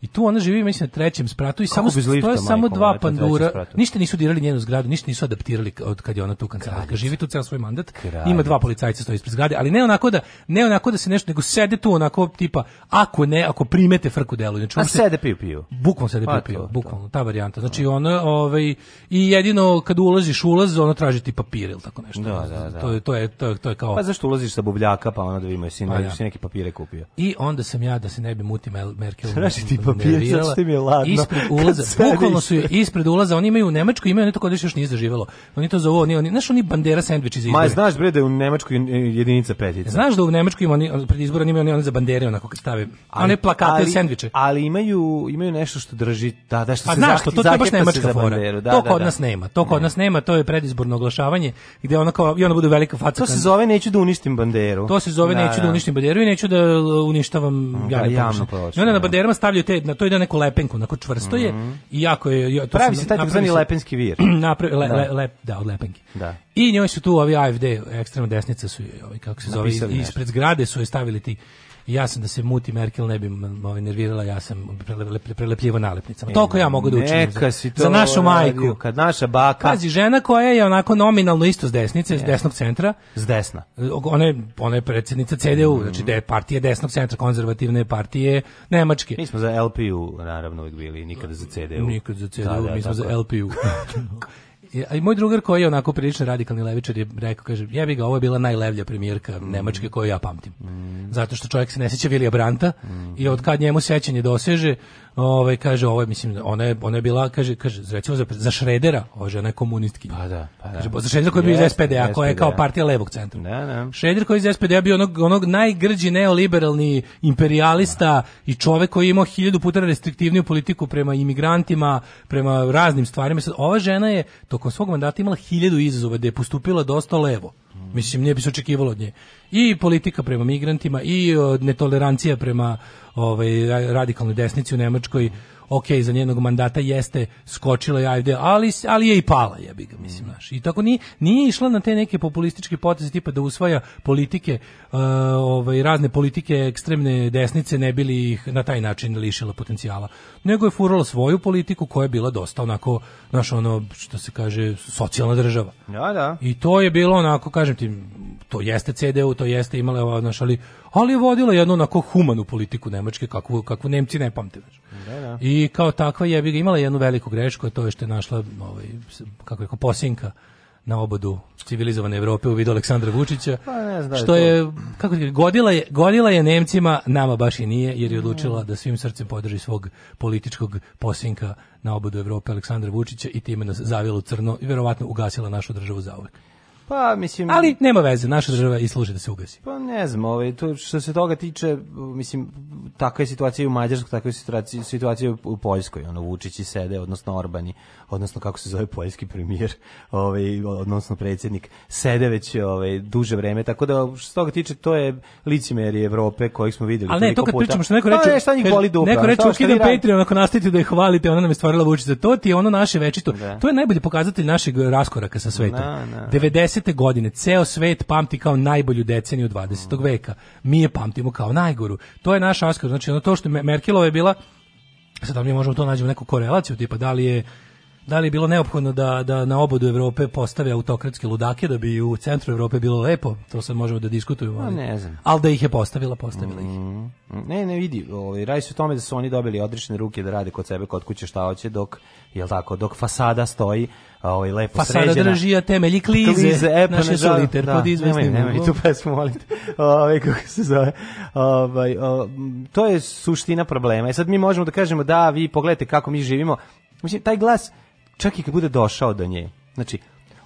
i tu ona živi mislim na trećem spratu i samo lifta, stoje majko, samo dva pandura. Ništa nisu dirali njenu zgradu, ništa nisu adaptirali od kad je ona tu kancelarka. Živi tu ceo svoj mandat. Kraljica. Ima dva policajca stoje ispred zgrade, ali ne onako da ne onako da se nešto nego sede tu onako tipa ako ne, ako primete frku delo. znači A sede piju piju. Bukvalno sede pa piju piju, bukvalno ta varijanta. Znači da. ona ovaj i jedino kad ulaziš ulaz, ona traži ti papire ili tako nešto. Da, da, da. To je to je to je, to je kao Pa zašto ulaziš sa bubljaka pa ona da vidi ima sin, pa, ja. neki papire kupio. I onda sam ja da se ne bi muti Merkel. Traži ti papir, što im je ladno. Ispred ulaza, bukvalno su ispred ulaza, oni imaju u Nemačku, imaju nešto kod još nije zaživelo. Oni to zovu, oni, oni, znaš, oni bandera sandviči za izbore. Ma, znaš bre da je u Nemačkoj e, jedinica petica. Znaš da u Nemačkoj ima, oni, pred izbora imaju oni, oni za bandere, onako kad stave, ali, one plakate ali, sandviče. Ali imaju, imaju nešto što drži, da, da, što pa se znaš, to, to je baš nemačka fora. Banderu, da, to da, kod da, da. nas nema, to kod ne. nas nema, to je predizborno oglašavanje, gde da ona kao, i ona bude velika faca. To se zove neću da uništim banderu. To se zove da, neću da uništim banderu i neću da uh, uništavam pa javnu površinu. I onda na banderama stavljaju te te na to ide da neko lepenko, onako čvrsto je mm -hmm. i jako je to pravi se taj takozvani lepenski vir. Napravi le, da. Le, le, da, od lepenki. Da. I njoj su tu ovi AFD ekstremna desnica su ovaj kako se Napisali zove nešto. ispred zgrade su je stavili ti ja sam da se muti Merkel ne bi me ovaj, nervirala, ja sam prelepljivo nalepnicama. E, Toliko ja mogu da učinim za, za našu majku. Kad naša baka... Pazi, žena koja je onako nominalno isto s desnice, ne. s desnog centra. S desna. Ona je, ona je predsjednica CDU, mm. znači da je partija desnog centra, konzervativne partije Nemačke. Mi smo za LPU, naravno, uvijek bili, nikada za CDU. Nikad za CDU, da, da, mi smo tako. za LPU. a i moj drugar koji je onako prilično radikalni levičar je rekao, kaže, jebi ga, ovo je bila najlevlja premijerka mm. Nemačke koju ja pamtim. Mm. Zato što čovjek se ne seća Vilija Branta mm. i od kad njemu sećanje doseže, ovaj kaže, ovo je, mislim, ona je, ona je bila, kaže, kaže, recimo za, za Šredera, ova žena je komunistkinja. Pa da, pa da. Kaže, za Šredera koji je bio iz SPD-a, koja je kao partija levog centra. Da, da. Šreder koji je iz spd je bio onog, onog najgrđi neoliberalni imperijalista da. i čovjek koji je imao hiljadu puta restriktivniju politiku prema imigrantima, prema raznim stvarima. Sad, ova žena je to tokom svog mandata imala hiljadu izazova da je postupila dosta levo. Mislim, nije bi se očekivalo od nje. I politika prema migrantima, i netolerancija prema ovaj, radikalnoj desnici u Nemačkoj, ok, za njenog mandata jeste skočila i ajde, ali, ali je i pala, jebi ga, mislim, mm. znaš. I tako nije, nije išla na te neke populističke poteze tipa da usvaja politike, uh, ovaj, razne politike ekstremne desnice, ne bili ih na taj način lišila potencijala. Nego je furala svoju politiku koja je bila dosta onako, znaš, ono, što se kaže, socijalna država. Da, da. I to je bilo onako, kažem ti, to jeste CDU, to jeste imala, znaš, ali ali je vodila jednu onako humanu politiku Nemačke, kakvu, kakvu Nemci ne pamte. Da, da. I kao takva je imala jednu veliku grešku, a to je što je našla ovaj, kako je, posinka na obodu civilizovane Evrope u vidu Aleksandra Vučića. Pa ne znam da što je kako je godila je godila je Nemcima, nama baš i nije jer je odlučila da svim srcem podrži svog političkog posinka na obodu Evrope Aleksandra Vučića i time nas zavila u crno i verovatno ugasila našu državu za zauvek. Pa, mislim... Ali nema veze, naša država i služi da se ugasi. Pa ne znam, ovaj, to što se toga tiče, mislim, takva je situacija i u Mađarskoj, takva je situacija, situacija u Poljskoj, ono, Vučići sede, odnosno Orbani, odnosno kako se zove poljski premijer, ovaj, odnosno predsjednik, sede već ovaj, duže vreme, tako da što se toga tiče, to je licimeri Evrope kojih smo videli. Ali ne, to kad puta. pričamo, što neko pa reče, ne, šta njih boli dupa, neko reče, ukidam Patreon, ako nastavite da je hvalite, ona nam je stvarila Vučića, to ti je ono naše večito, da. to je najbolji pokazatelj našeg raskoraka sa svetom. Na, na. 90. godine, ceo svet pamti kao najbolju deceniju 20. Mm. veka, mi je pamtimo kao najgoru, to je naš raskor, znači ono to što Merkelova je bila sad da mi možemo to nađemo neku korelaciju tipa da li je da li je bilo neophodno da, da na obodu Evrope postave autokratske ludake da bi u centru Evrope bilo lepo, to sad možemo da diskutujemo. Ali, ne znam. Ali da ih je postavila, postavila ih. Mm-hmm. ne, ne vidi, ovaj, radi se o tome da su oni dobili odrešene ruke da rade kod sebe, kod kuće šta hoće, dok, jel tako, dok fasada stoji ovaj, lepo fasada sređena. Fasada drži, a temelji klize, klize e, pa naše da, soliter, da, pod izvesnim. Nemoj, nemoj, tu pesmu, molim te. Ove, ovaj, kako se zove. Ovaj, o, to je suština problema. I e sad mi možemo da kažemo, da, vi pogledajte kako mi živimo. Mislim, taj glas, čak i kad bude došao do nje. Znači,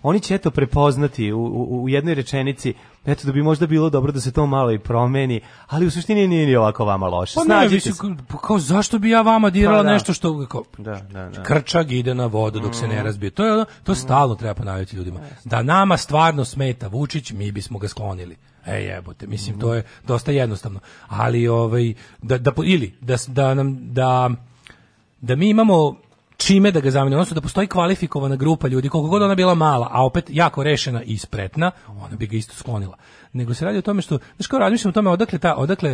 oni će eto prepoznati u, u, u jednoj rečenici eto da bi možda bilo dobro da se to malo i promeni, ali u suštini nije ni ovako vama loše. Pa ne, visu, pa kao zašto bi ja vama dirala pa, da. nešto što kao, da, da, da. krčag ide na vodu dok mm. se ne mm. razbije. To je to mm. stalno treba ponavljati ljudima. Da nama stvarno smeta Vučić, mi bismo ga sklonili. E jebote, mislim mm. to je dosta jednostavno. Ali ovaj da, da ili da, da nam da da mi imamo čime da ga zamene, odnosno da postoji kvalifikovana grupa ljudi, koliko god ona bila mala, a opet jako rešena i spretna, ona bi ga isto sklonila. Nego se radi o tome što, znaš kao razmišljam o tome odakle ta, odakle,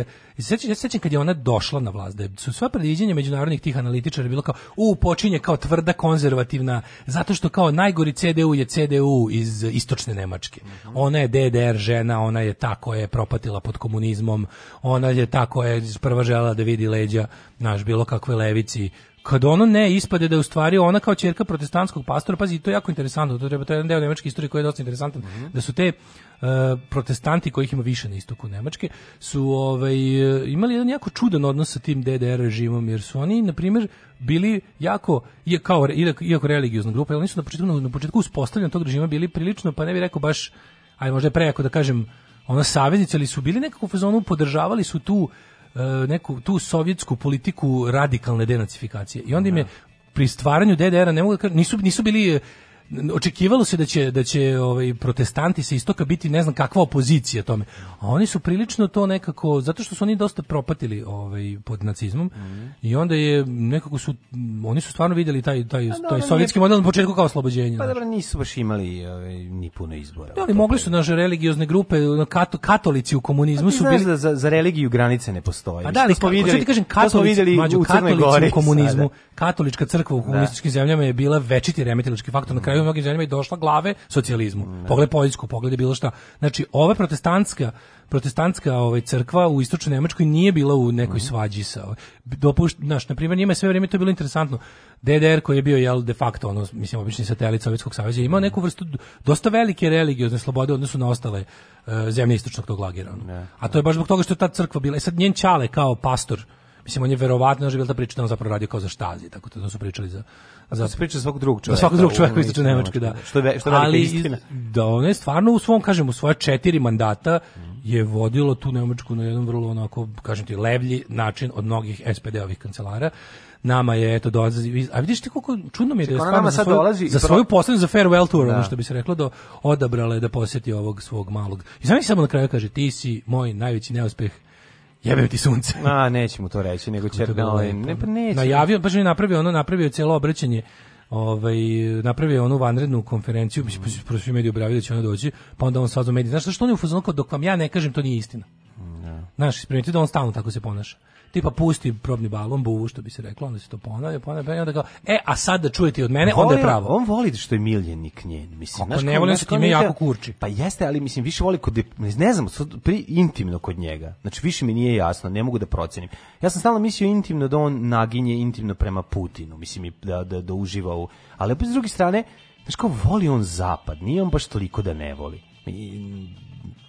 ja sećam kad je ona došla na vlast, da su sva predviđenja međunarodnih tih analitičara bilo kao, u, počinje kao tvrda konzervativna, zato što kao najgori CDU je CDU iz istočne Nemačke. Ona je DDR žena, ona je ta koja je propatila pod komunizmom, ona je ta koja je prva žela da vidi leđa, naš bilo kakve levici, kad ono ne ispade da je u stvari ona kao ćerka protestantskog pastora, pazi, to je jako interesantno, to treba to je jedan deo nemačke istorije koji je dosta interesantan, mm -hmm. da su te uh, protestanti kojih ima više na istoku Nemačke su ovaj e, imali jedan jako čudan odnos sa tim DDR režimom jer su oni na primjer bili jako je kao iako religiozna grupa, ali oni su na početku na početku uspostavljanja tog režima bili prilično pa ne bih rekao baš aj možda je prejako da kažem ono saveznici, ali su bili nekako u fazonu, podržavali su tu E, neku tu sovjetsku politiku radikalne denacifikacije. I onda im je da. pri stvaranju DDR-a ne mogu da kažem, nisu nisu bili očekivalo se da će da će ovaj protestanti sa istoka biti ne znam kakva opozicija tome. A oni su prilično to nekako zato što su oni dosta propatili ovaj pod nacizmom mm i onda je nekako su oni su stvarno videli taj taj no, pa taj sovjetski model na početku kao oslobođenje. Pa dobro nisu baš imali ovaj, ni puno izbora. Da, ali mogli su naše religiozne grupe kato, katolici u komunizmu su bili da za, za religiju granice ne postoje. Pa da li smo videli, kažem katolici, mađu, u, katolici u komunizmu, sada. katolička crkva u da. komunističkim da. zemljama je bila večiti remetilački faktor na mm. kraju kraju mnogim zemljama i došla glave socijalizmu. Ne. Pogled Poljsku, pogled bilo šta. Znači, ova protestantska protestantska ovaj crkva u istočnoj Nemačkoj nije bila u nekoj svađi sa ovaj. dopušt naš na primjer njima je sve vrijeme to bilo interesantno DDR koji je bio jel de facto ono mislim obični satelit Sovjetskog saveza imao neku vrstu dosta velike religiozne slobode u odnosu na ostale uh, zemlje istočnog tog lagera. A to je baš zbog toga što je ta crkva bila. E sad njen čale kao pastor Mislim, on je verovatno živjela ta priča da on zapravo radio kao za štazi, tako to su pričali za... za to se priča svakog drugog čovjeka. Svakog drugog čovjeka iz Nemačke, da. Što je, što je Ali, istina. Da, on je stvarno u svom, kažem, u svoje četiri mandata je vodilo tu Nemačku na jedan vrlo onako, kažem ti, levlji način od mnogih SPD-ovih kancelara nama je eto dolazi a vidiš ti koliko čudno mi je da Čekaj, da nama sad dolazi za svoju poslednju za farewell tour da. ono što bi se reklo da odabrala je da poseti ovog svog malog i znači samo na kraju kaže ti si moj najveći neuspeh jebem ti sunce. A, neće mu to reći, nego će... Ne, pa neće. Najavio, baš pa mi napravio ono, napravio cijelo obraćanje ovaj napravio onu vanrednu konferenciju, mislim mm. prošli pro mediji objavili da će ona doći, pa onda on sazvao medije. Znaš što oni u fazonu dok vam ja ne kažem to nije istina. Mm, yeah. Da. Znaš, da on stalno tako se ponaša tipa pusti probni balon, buvu, što bi se reklo, onda se to ponavlja, ponavlja, i onda kao, e, a sad da čujete od mene, onda je pravo. On voli da što je miljenik njen, mislim. Kako ne voli što je jako kurči. Pa jeste, ali mislim, više voli kod, ne znam, pri, intimno kod njega. Znači, više mi nije jasno, ne mogu da procenim. Ja sam stalno mislio intimno da on naginje intimno prema Putinu, mislim, da, da, da uživa u... Ali, opet, s druge strane, Znaš kao, voli on zapad, nije on baš toliko da ne voli. I,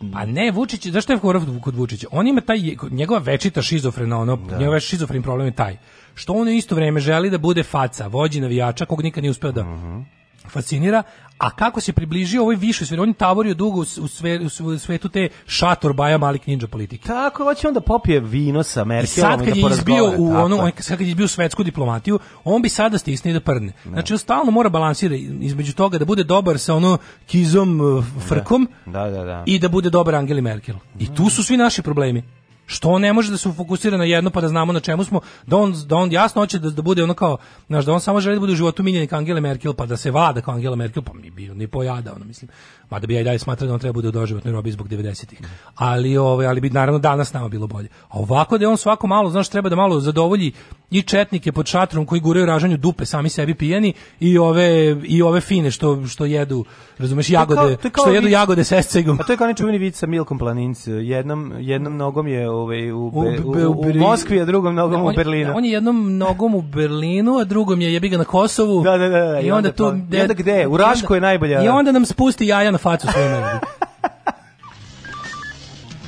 Mm. Pa ne, Vučić, zašto je horov kod Vučića? On ima taj, njegova večita šizofrena, ono, da. njegov šizofren problem je taj. Što on u isto vrijeme želi da bude faca, vođi navijača, kog nikad nije uspeo da... Uh mhm. -huh fascinira, a kako se približio ovoj višoj sferi, on je tavorio dugo u, sve, u svetu te šator baja malih ninja politike. Tako, hoće on da popije vino sa Merkelom i sad kad da je izbio u tako. ono, on, sad kad je izbio svetsku diplomatiju, on bi sada stisnuo da prdne. Ne. Znači, on stalno mora balansirati između toga da bude dobar sa ono kizom, e, frkom da. Da, da, i da bude dobar Angeli Merkel. I tu su svi naši problemi. Što on ne može da se fokusira na jedno pa da znamo na čemu smo, da on, da on jasno hoće da, da bude ono kao, znaš, da on samo želi da bude u životu miljenik Angele Merkel pa da se vada kao Angela Merkel, pa mi bio ni pojadao, ono mislim mada bi ja i dalje smatrao da on treba da bude u doživotnoj robi zbog 90-ih. Ali, ovaj, ali bi naravno danas nama bilo bolje. A ovako da on svako malo, znaš, treba da malo zadovolji i četnike pod šatrom koji guraju ražanju dupe sami sebi pijani i ove, i ove fine što, što jedu, razumeš, jagode, to kao, to kao što jedu vic, jagode s escegom. A to je kao nečuveni vid sa Milkom Planinc. Jednom, jednom nogom je ovaj, u, be, u, u, u, Moskvi, a drugom nogom on, u Berlinu. On je jednom nogom u Berlinu, a drugom je jebiga na Kosovu. Da, da, da, da I onda, i onda tu... I onda gde? U Rašku je najbolja. I onda nam spusti jaja na facu svoje meni.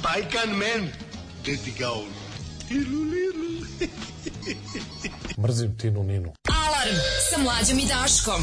Bajkan men, deti gaun. Tilulilu. Mrzim Tinu Ninu. Alarm sa mlađom i Daškom.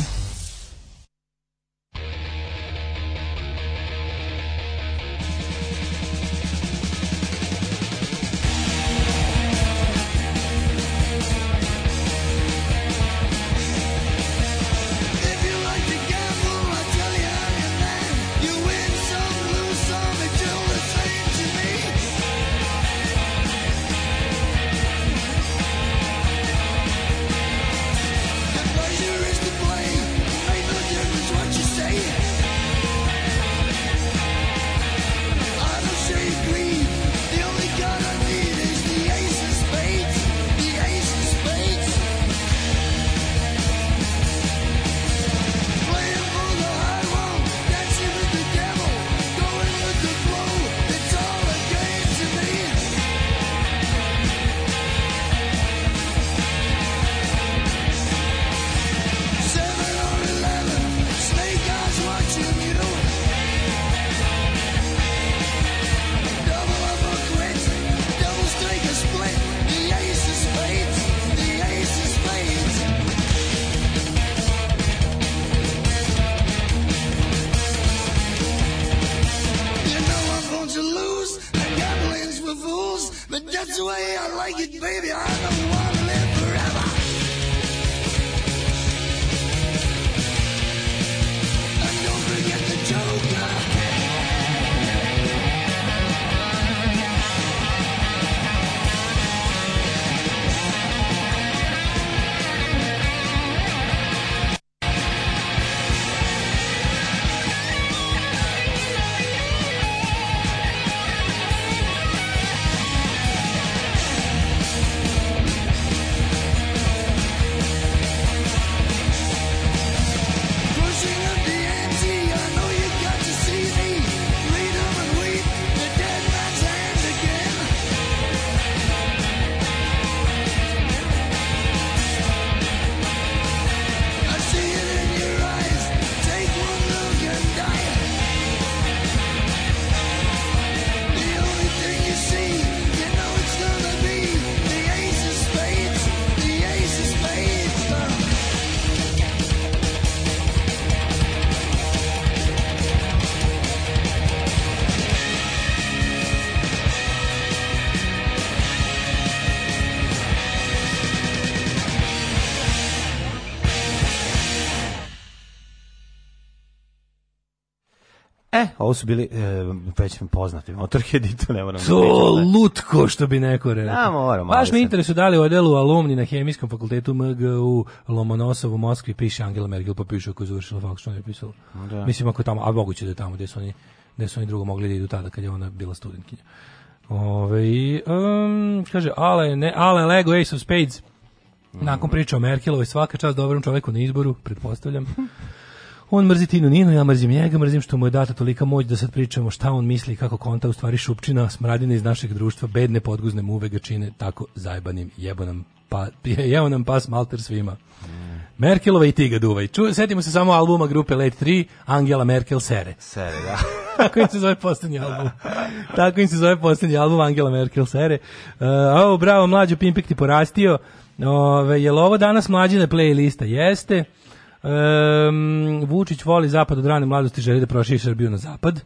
E, ovo su bili e, već poznati motorhead i to ne moram. Da to lutko što bi neko rekao. Da, moram. Baš mi da interesu dali u odelu alumni na hemijskom fakultetu MGU Lomonosov u Moskvi piše Angela Merkel pa piše ako je završila fakt što je pisalo. Da. Mislim ako tamo, a moguće da je tamo gdje su oni gde su oni drugo mogli da idu tada kad je ona bila studentkinja. Ove, um, kaže, ale, ne, ale Lego Ace of Spades. Nakon mhm. priča o Merkelovoj, svaka čast dobrom čovjeku na izboru, pretpostavljam. On mrzi Tinu Ninu, ja mrzim njega, mrzim što mu je data tolika moć da sad pričamo šta on misli kako konta u stvari šupčina, smradina iz našeg društva, bedne podguzne muve ga čine tako zajbanim, jebo nam pa, jeo nam pas malter svima. Mm. Merkelova i Tiga Duvaj. Ču, setimo se samo albuma grupe Late 3, Angela Merkel Sere. Sere, da. Tako im se zove posljednji album. Tako im se zove poslednji album Angela Merkel Sere. Uh, o, bravo, mlađo Pimpik ti porastio. Ove, je li ovo danas mlađina playlista? Jeste. Um, Vučić voli zapad od rane mladosti, želi da proširi Srbiju na zapad.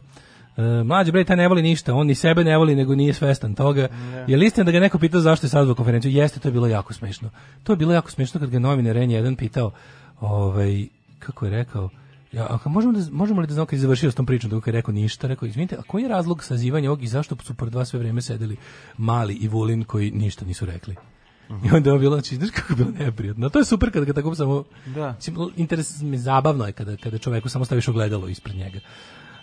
Uh, mlađi brej taj ne voli ništa, on ni sebe ne voli, nego nije svestan toga. Yeah. Je li istina da ga neko pitao zašto je sad sazvao konferenciju? Jeste, to je bilo jako smešno. To je bilo jako smešno kad ga novinar N1 pitao, ovaj, kako je rekao, ja, a možemo, da, možemo li da znamo kad je završio s tom pričom, dok je rekao ništa, rekao, izvinite, a koji je razlog sazivanja ovog i zašto su pored vas sve vrijeme sedeli Mali i Vulin koji ništa nisu rekli? I onda je bilo, znači, znaš kako je bilo neprijatno. To je super kada ga tako samo... Da. Interes, zabavno je kada, kada čoveku samo staviš ogledalo ispred njega.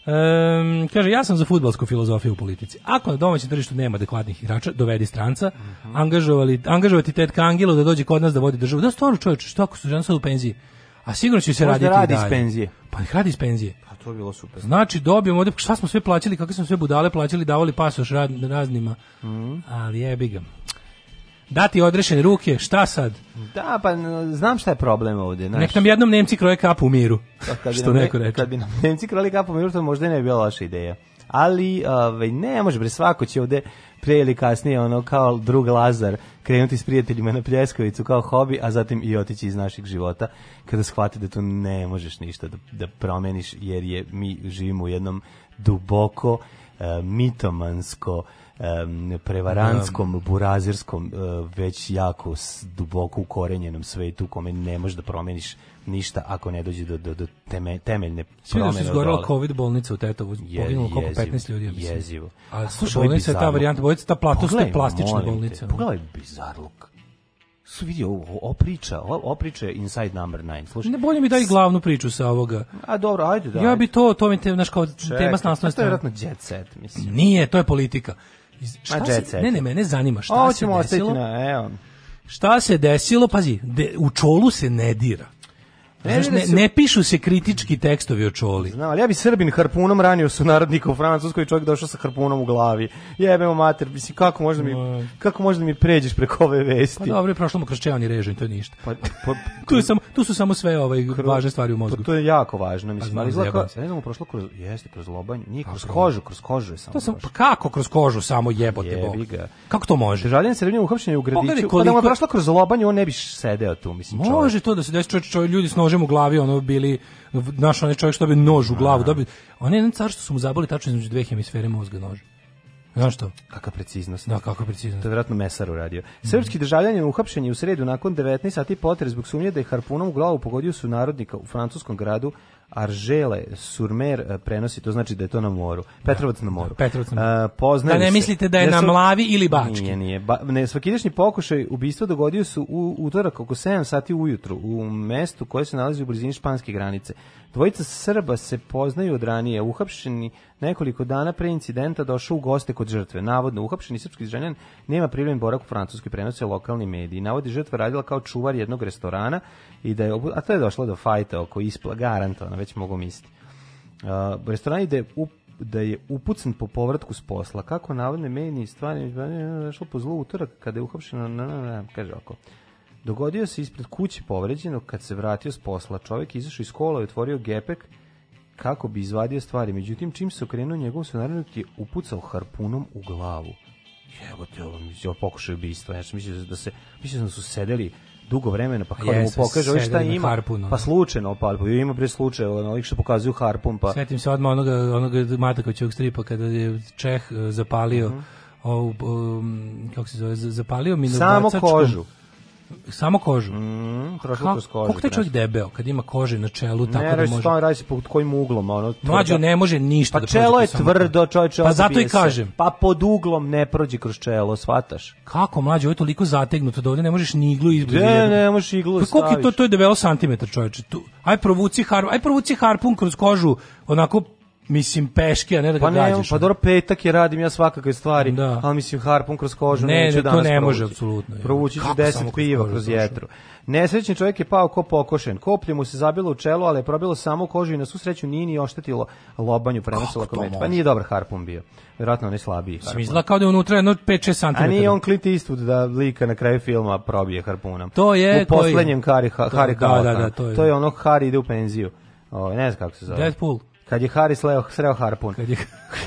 Um, kaže, ja sam za futbalsku filozofiju u politici. Ako na domaćem tržištu nema adekvatnih igrača, dovedi stranca, mm -hmm. angažovali, angažovati tetka Angelo da dođe kod nas da vodi državu. Da, stvarno čovječe, što ako su žena sad u penziji? A sigurno će se raditi da radi i iz penzije. Pa nek radi iz penzije. Pa to je bilo super. Znači, dobijemo ovdje, šta smo sve plaćali, kakve smo sve budale plaćali, davali pasoš rad, raznima. Mm -hmm. Ali jebi ga dati odrešene ruke, šta sad? Da, pa znam šta je problem ovde. Znaš. Nek nam jednom Nemci kroje kapu u miru, pa, kad što neko ne, reče. Kad bi nam Nemci krojili kapu u miru, to možda ne bi bila loša ideja. Ali ove, ovaj, ne može, bre, svako će ovde pre ili kasnije, ono, kao drug Lazar, krenuti s prijateljima na pljeskovicu kao hobi, a zatim i otići iz naših života, kada shvati da tu ne možeš ništa da, da promeniš, jer je mi živimo u jednom duboko, e, mitomansko, um, prevarantskom, da. burazirskom, uh, već jako duboko ukorenjenom svetu u kome ne možeš da promeniš ništa ako ne dođe do, do, do teme, temeljne promjene. Svi da su izgorela COVID bolnica u Tetovu, je, poginulo koliko 15 ljudi, ja mislim. Jezivo. A, A slušaj, bolnica je ta varijanta, bolnica ta platovska plastična bolnica. Te, pogledaj bizarluk su vidi ovo, o priča, o, priča je Inside Number 9. Slušaj. Ne bolje mi daj glavnu priču sa ovoga. A dobro, ajde da. Ja bi to, to mi te, znaš, kao Čekaj, tema s naslovne To je vjerojatno jet set, mislim. Nije, to je politika. Šta se, ne, ne, mene zanima šta o, se desilo. Na, evo. Šta se desilo? Pazi, de, u čolu se ne dira. Da ne, ne, ne, pišu se kritički tekstovi o čoli. Znam, ali ja bi Srbin harpunom ranio su narodnika u Francuskoj, čovjek došao sa harpunom u glavi. Jebemo mater, mislim, kako možda mi, kako možda mi pređeš preko ove vesti? Pa dobro, prošlo mu kršćevani režim, to je ništa. Pa, pa tu, je samo, tu su samo sve ove kroz, važne stvari u pa mozgu. Pa, to je jako važno, mislim, pa ali izgleda, ne znamo, prošlo kroz, jeste, kroz lobanju. nije kroz pa, kožu, kroz kožu je samo. To sam, pa kako kroz kožu samo jebote Jebi bog? Ga. Kako to može? Državljan Srbije uhapšen je u gradiću, koliko... pa da mu je prošlo kroz lobanju, on ne bi sedeo tu, mislim, čovjek. Može to da se desi, čovjek, čovjek ljudi s nožem u glavi, ono bili naš onaj čovjek što bi nož u glavu dobio. On je jedan car što su mu zabili tačno između dve hemisfere mozga nož. Znaš što? Kakva preciznost. Da, kakva preciznost. To je vjerojatno mesar uradio. Mhm. Srpski državljanin uhapšen je u sredu nakon 19 sati potres zbog sumnje da je harpunom u glavu pogodio su narodnika u francuskom gradu Aržele, Surmer e, prenosi, to znači da je to na moru. Petrovac na da. moru. Petrovac na moru. da, e, da ne mislite da je da na Mlavi ili Bački? Nije, nije. Ba, ne, svakidešnji pokušaj ubistva dogodio su u utorak oko 7 sati ujutru u mestu koje se nalazi u blizini španske granice. Dvojica Srba se poznaju od ranije, uhapšeni nekoliko dana pre incidenta došao u goste kod žrtve. Navodno, uhapšeni srpski ženjan nema priljen borak u Francuskoj, prenose lokalni mediji. Navodi žrtva radila kao čuvar jednog restorana i da je, a to je došlo do fajta oko ispla, garantovano, već mogu misliti. Uh, restoran ide u da je upucan po povratku s posla. Kako navodne meni stvari došlo po zlu utorak kada je uhapšeno, na, na, na, kaže ovako. Dogodio se ispred kuće povređeno kad se vratio s posla. Čovjek izašao iz kola i otvorio gepek kako bi izvadio stvari. Međutim, čim se okrenuo njegov sunarodnik je upucao harpunom u glavu. Jebote, ovo mi je pokušaj ubistva. Ja sam mislio da se mislio da su sedeli dugo vremena, pa kao yes, da mu pokaže ovaj šta ima, harpun, pa da. slučajno, pa, pa ima pre slučaja, ono, ovih što pokazuju harpun, pa... Svetim se odmah onoga, onoga Matakovićevog stripa kada je Čeh eh, zapalio uh -huh. o, o, kako se zove, zapalio mi Samo kožu Samo kožu. Mm, prošlo kroz kožu. Kako taj čovjek debeo kad ima kože na čelu tako ne, da može. Ne, radi se pod kojim uglom, ono. Mlađo ne može ništa pa da prođe. Pa čelo je tvrdo, čovjek čelo. Pa zato i kažem. Pa pod uglom ne prođe kroz čelo, shvataš? Kako mlađe, ovo je toliko zategnuto da ovde ne možeš ni iglu izblizu. Ne, ne možeš iglu pa staviti. Koliko to to je debelo santimetar, čovječe. Tu. Aj provuci harp, aj provuci harpun kroz kožu, onako mislim peške, a ne da ga pa ne, gađaš. Pa dobro, petak je radim ja svakakve stvari, da. ali mislim harpun kroz kožu ne, neću ne, danas to ne može, apsolutno. Provući se deset piva kroz jetru. Nesrećni čovjek je pao ko pokošen. Koplje mu se zabilo u čelo, ali je probilo samo kožu i na susreću nije ni oštetilo lobanju, prenosilo komet. Pa nije dobar harpun bio. Vjerojatno on je slabiji. Harpun. Izgleda kao da je unutra jedno 5-6 cm. A nije on Clint Eastwood da lika na kraju filma probije harpunom. To je... U poslednjem Harry, Harry to, da, da, da, to, je. to je ono Harry ide u penziju. O, ovaj, ne znam kako se zove. Deadpool. Kad je Hari sleo, sreo harpun. Kad je,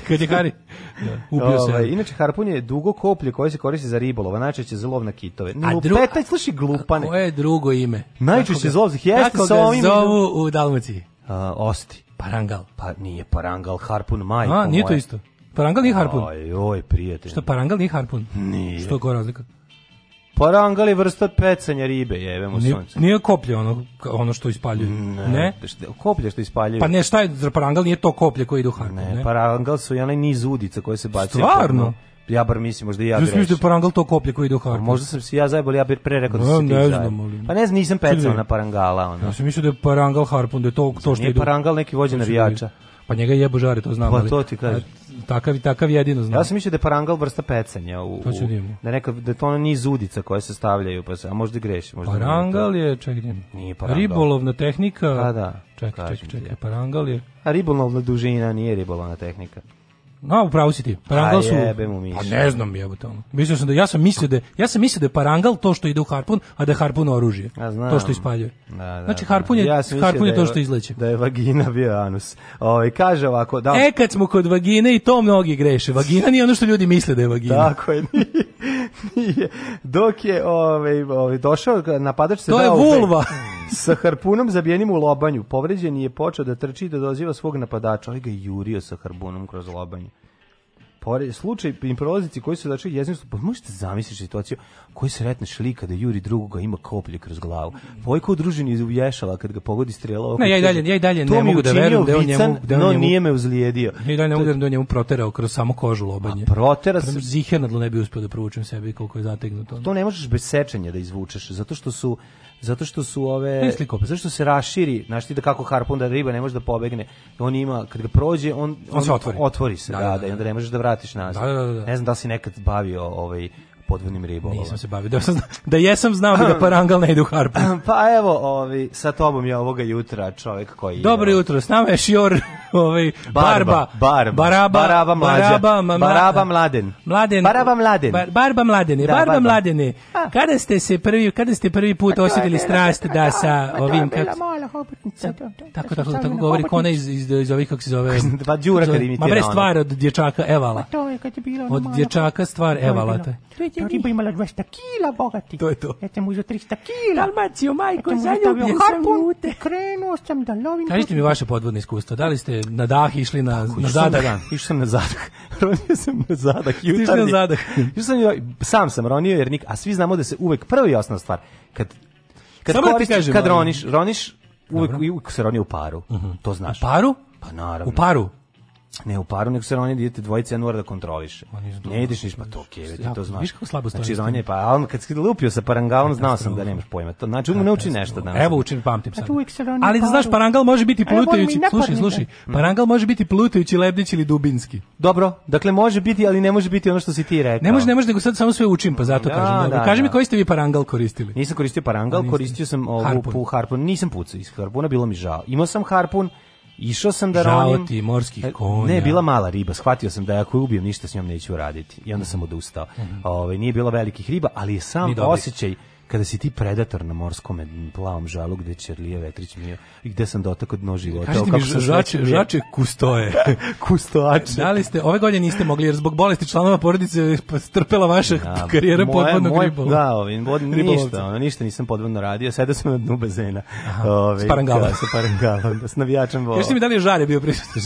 kad je Hari da, ubio se. Ovaj, inače, harpun je dugo koplje koje se koristi za ribolova, najčešće za lov na kitove. A dru... Petaj, sluši glupane. Koje je drugo ime? Najčešće zov, jeste sa ovim... Kako ga zovu u Dalmaciji? A, osti. Parangal. Pa nije parangal, harpun, majko moja. A, nije to isto. Parangal nije harpun. Oj, oj, prijatelj. Što parangal nije harpun? Nije. Što je koja razlika? Parangal je vrsta pecanja ribe, jeve mu sunce. Nije koplje ono, ono što ispaljuje, ne? ne? Da šta, koplje što ispaljuje. Pa ne, šta je, za parangal nije to koplje koje idu u hartu, ne? ne? parangal su i onaj niz udica koje se bacaju. Stvarno? Ja bar mislim, možda i ja grešim. Mislim da parangal to koplje koje idu u pa hartu. Možda sam si ja zajebal, ja bih pre rekao da se ti ne znam, ali... Pa ne znam, nisam pecao na parangala. Ono. Ja sam mislio da je parangal harpun, da je to, to što idu... Nije parangal neki vođe navijača. Li... Pa njega jebu žari, to znam. Pa to ti kažeš. Takav, takav jedino znam. Ja sam mislio da je parangal vrsta pecanja. U, to ću da, da neka, da to ono niz udica koje se stavljaju, pa se, a možda greši. Možda parangal je, čekaj, nije parangal. Ribolovna tehnika. A pa da. Čekaj, čekaj, čekaj, parangal je. A ribolovna dužina nije ribolovna tehnika. No, upravo si ti. Parangal su... A Pa ne znam jebote Mislio sam da, ja sam mislio da, ja sam mislio da je parangal to što ide u harpun, a da je harpun oružje. A znam. To što ispaljuje. Da, da, znači, harpun je, ja harpun je da to što izleće. Da je vagina bio anus. Ove, ovaj, kaže ovako, da... E, kad smo kod vagine i to mnogi greše. Vagina nije ono što ljudi misle da je vagina. Tako je. Dok je ovaj, ovaj, došao, napadač se to dao... To je vulva! sa harpunom zabijenim u lobanju. Povređen je počeo da trči da doziva svog napadača. ali ga jurio sa harpunom kroz lobanju. Pore, slučaj improviznici koji su začeli jezinstvo, pa možete zamisliti situaciju koji se retne šlika da juri drugoga ima koplje kroz glavu. Vojko u družini uvješala kad ga pogodi strela. oko Ne, ja i dalje, ja i dalje ne mogu da verujem da on njemu, da on no, njemu, nije me uzlijedio. ne i dalje ne mogu da, da njemu proterao kroz samo kožu lobanje. A protera se ziher na ne bi uspeo da provučem sebi koliko je zategnuto. To ne možeš bez sečenja da izvučeš, zato što su zato što su ove slikope, zato što se raširi, znači ti da kako harpun da riba ne može da pobegne. On ima kad ga prođe, on on, on se otvori. otvori se, da, da, da, da, i onda da. ne možeš da vratiš nazad. Da, da, ne znam da si nekad bavio ovaj podvodnim ribolovom. Nisam se bavio, da, sam da jesam znao bi da parangal ne ide u harpu. Pa evo, ovi, sa tobom je ovoga jutra čovjek koji je... Dobro jutro, s nama je Šior, ovaj, Barba, Barba, Baraba, Baraba, mlađa, Baraba, Mladen, Mladen, Baraba Mladen, Barba Mladene, da, Barba, barba. Mladene, kada ste se prvi, kada ste prvi put pa osjetili strast da sa ovim, kako, tako, tako, tako govori kona iz, iz, iz ovih, kako se zove, pa Đura kad imitira, ma bre stvar od dječaka Evala, pa od dječaka stvar Evala, Toribba imala 200 kila, bogati. To je to. Ja sam uzao 300 kila. Dalmaciju, majko, ja zaljubljen sam u te. Krenuo sam da lovim. Kažite mi vaše podvodne iskustvo. Da li ste na dah išli na, Tako, na zadah? išao sam na zadah. ronio sam na zadah. Išao na zadah. išao sam, sam sam ronio, jer nik, a svi znamo da se uvek prva i osnovna stvar, kad Kad, Samo koristiš, kažem, kad roniš, roniš uvek, uvek se roni u paru. Uh mhm. -huh. To znaš. U paru? Pa naravno. U paru? Ne u paru, nego se ronje dijete dvojice, ja mora da kontroliše. Ne ideš niš, pa to okej, okay, to znaš. Viš kako slabo stoji. Znači, ronje, pa ali kad si lupio sa parangalom, znao sam da nemaš pojma. To, znači, ne uči nešto danas. Znači, Evo učin, pamtim sad. Ali da znaš, parangal može biti plutajući, slušaj, slušaj, parangal može biti plutajući, lebdeć ili dubinski. Dobro, dakle može biti, ali ne može biti ono što si ti rekao. Ne može, ne može, nego sad samo sve učim, pa zato da, kažem. Da, Kaži mi da. koji ste vi parangal koristili? Nisam koristio parangal, koristio sam ovu harpun. Nisam pucao iz harpuna, bilo mi žao. Imao sam harpun, Išao sam da ronim. morskih e, konja. Ne, bila mala riba. Shvatio sam da ako je ubijem ništa s njom neću uraditi. I onda sam odustao. Mm -hmm. Ove, ovaj, nije bilo velikih riba, ali je sam osećaj kada si ti predator na morskom plavom žalu gde Čerlija Vetrić mio i gde sam dotakao dno života. Kažete mi, žače, žače kustoje. Kustoače. Da li ste, ove godine niste mogli, jer zbog bolesti članova porodice pa strpela vaša da, karijera podvodnog ribolova. Da, ovim, bod, ništa, ono, ništa nisam podvodno radio, sada sam na dnu bazena. Aha, ove, ovaj, s parangavom. Sa parangavom, da, s navijačem vola. Kažete mi da li je žare bio prisutno?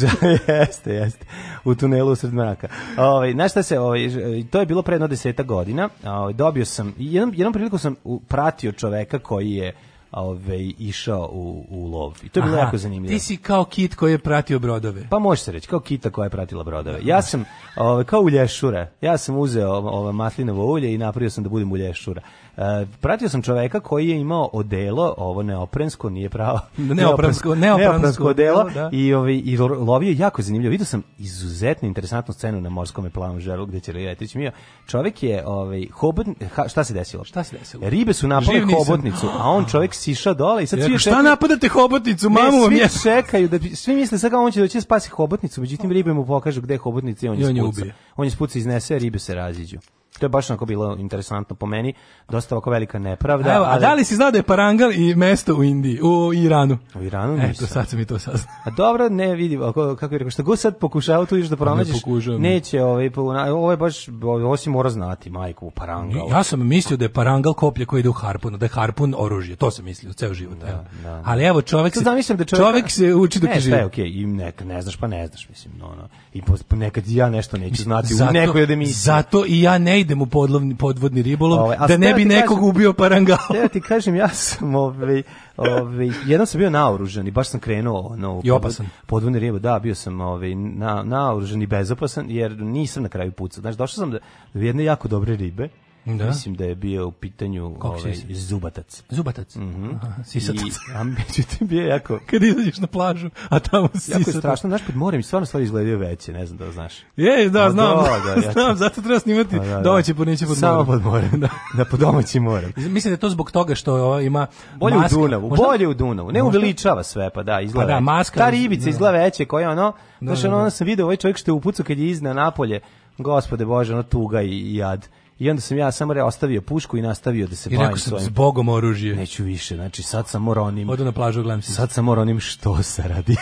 jeste, jeste. U tunelu usred mraka. Ove, ovaj, znaš šta se, ove, ovaj, to je bilo pre jedno deseta godina, ove, dobio sam, jednom, jednom priliku sam u pratio čoveka koji je ovaj išao u, u lov. I to je bilo Aha, jako zanimljivo. Ti si kao kit koji je pratio brodove. Pa može se reći, kao kita koja je pratila brodove. Ja sam ovaj kao ulješura. Ja sam uzeo ova maslinovo ulje i napravio sam da budem ulješura. Eh, pratio sam čoveka koji je imao odelo, ovo neoprensko, nije pravo. Neoprensko, neoprensko, odelo da. i, ovi, ovaj, i lovio jako zanimljivo. Vidio sam izuzetno interesantnu scenu na morskom planžeru gde će Letić mio. Čovek je ovaj hobot, ha, šta se desilo? Šta se desilo? Ribe su napale hobotnicu, a on čovek siša dole i sad svi Šta napadate hobotnicu, mamu vam je? čekaju da svi misle sad on će doći da spasi hobotnicu, međutim ribe mu pokažu gde je hobotnica i on je spuca. On je spuca iznese, ribe se raziđu. To je baš onako bilo interesantno po meni, dosta ovako velika nepravda. Evo, a da li si znao da je Parangal i mesto u Indiji, u Iranu? U Iranu ne. Eto, sad sam i to saznao. A dobro, ne vidim, ako, kako je rekao, šta god sad pokušao tu da pronađeš, ne neće, ovaj, ovo je baš, ovo si mora znati, majku, Parangal. Ja sam mislio da je Parangal koplje koje ide u Harpun, da je Harpun oružje, to sam mislio, ceo život. Da, da. Ali evo, čovek se, da čovjeka... čovek se uči dok ne, je živ. Ne, okay, i ne, ne znaš, pa ne znaš, mislim, no, no. I po, nekad ja nešto neću znati zato, u nekoj od emisije. Zato i ja ne idem u podlovni, podvodni ribolov, ove, da ne bi nekog kažem, ubio parangao. Ja ti kažem, ja sam, ove, ove, jednom sam bio naoružan i baš sam krenuo na I opasan. podvodni ribolov, da, bio sam ove, na, naoružan i bezopasan, jer nisam na kraju pucao. Znači, došao sam do jedne jako dobre ribe, da? mislim da je bio u pitanju ovaj, zubatac. Zubatac? Mm -hmm. Aha, sisatac. I, ambit, bio jako... Kad izađeš na plažu, a tamo sisatac. Jako je strašno, znaš, pod morem stvarno stvari izgledaju veće, ne znam da znaš. Je, da, a, znam, da, da, ja znam, zato treba snimati a, da, da. domaće, po pod morem. Samo pod morem, da, da pod domaći morem. Mislim da je to zbog toga što ova, ima Bolje maska. u Dunavu, možda, bolje u Dunavu, ne uveličava sve, pa da, izgleda pa da, maska, Ta ribica da. izgleda veće, koja ono, da, znaš, da, ono, ono sam video ovaj čovjek što je u upucao kad je izna napolje, gospode Bože, ono tuga i jad. I onda sam ja samo re, ostavio pušku i nastavio da se bavim I rekao sam, svojim... zbogom oružje. Neću više, znači sad sam morao onim... Odu na plažu, gledam se. Sad sam morao onim što se radi.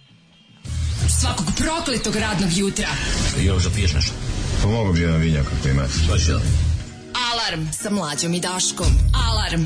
Svakog prokletog radnog jutra. Još da piješ nešto? Pomogu pa bi jedan vinjak ako imate. Pa će Alarm sa mlađom i Daškom. Alarm. Alarm.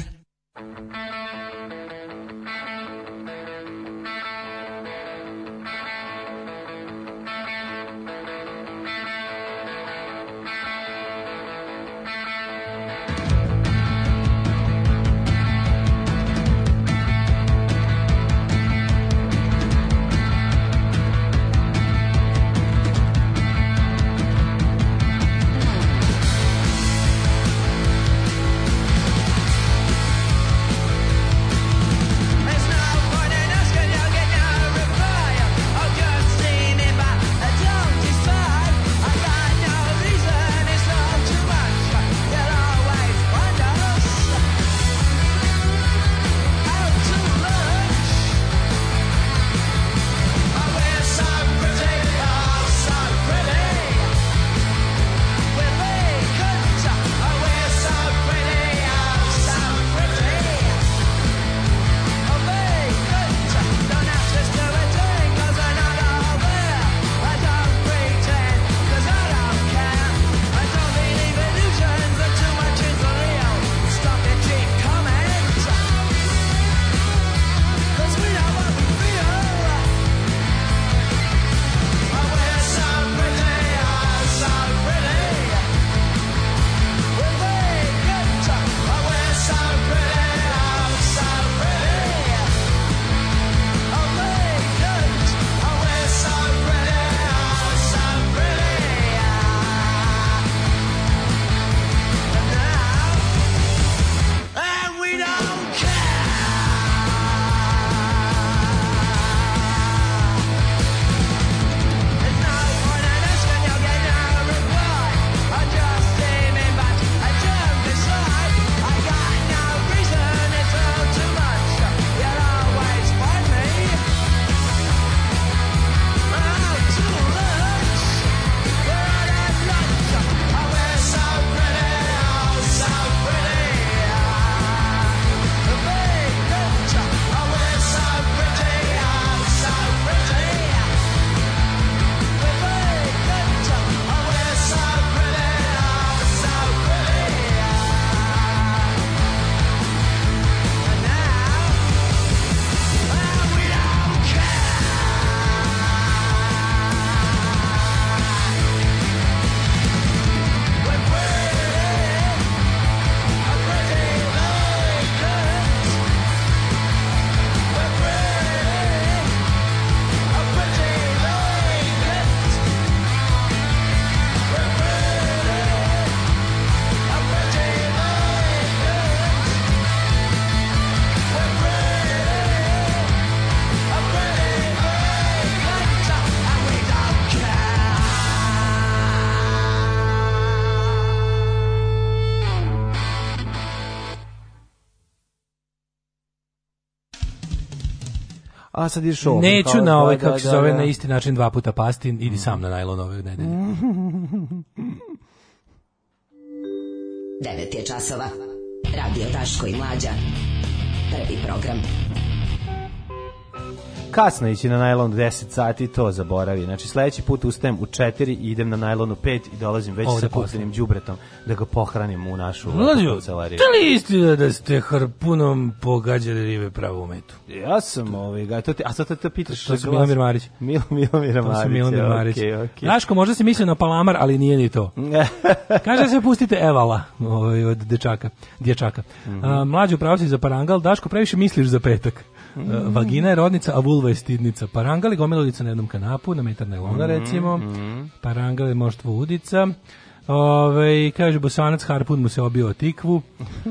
a sad ideš ovom. Neću kao, na da, ovaj, da, kako se da, zove, da. na isti način dva puta pasti, idi mm. sam na najlon ove nedelje. 9 je časova. Radio Taško i Mlađa. Prvi program kasno ići na najlon 10 sati, to zaboravi. Znači sledeći put ustajem u 4 i idem na najlon u 5 i dolazim već Ovde sa kupljenim đubretom da ga pohranim u našu kancelariju. Da li istina da ste harpunom pogađali ribe pravo u metu? Ja sam ovaj, ga, to ti a sad te pitaš. To, to su Milomir Marić. Mil, Milomir Marić. To Milomir Marić. Okay, okay. Daško, možda se misli na Palamar, ali nije ni to. Kaže se pustite Evala ovaj, od dečaka, dječaka. Mm -hmm. a, mlađu pravo za parangal, Daško, previše misliš za petak. -hmm. Vagina je rodnica, a vulva je stidnica. Parangal gomilodica na jednom kanapu, na metar najlonga mm -hmm. recimo. Mhm. Parangal je moštvo udica. Ove, kaže, bosanac Harpun mu se obio o tikvu.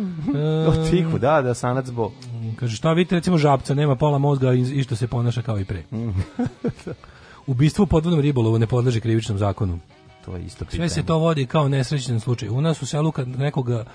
o tikvu, da, da, sanac bo. Mm, kaže, šta vidite, recimo, žabca, nema pola mozga i što se ponaša kao i pre. Mhm. Ubistvo u podvodnom ribolovu ne podleže krivičnom zakonu. To je isto pitanje. Sve se to vodi kao nesrećen slučaj. U nas u selu kad nekoga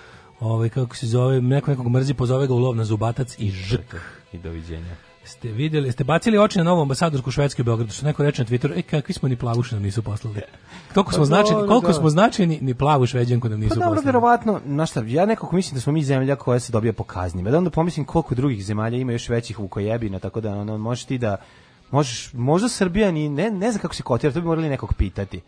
ovaj, kako se zove, neko nekog mrzi, pozove ga u lov na zubatac i žrk. I doviđenja. Ste videli, ste bacili oči na novu ambasadorsku Švedske u Beogradu, što neko reče na Twitteru, e, kakvi smo ni plavu nam nisu poslali. Koliko pa smo dobro, značeni, koliko dobro. Da. smo značeni, ni plavu šveđanku nam nisu pa dobro, verovatno, na šta, ja nekako mislim da smo mi zemlja koja se dobija po kaznima. Da onda pomislim koliko drugih zemalja ima još većih ukojebina, tako da ono, možeš ti da Možeš, možda Srbija ni ne, ne znam kako se kotira, to bi morali nekog pitati.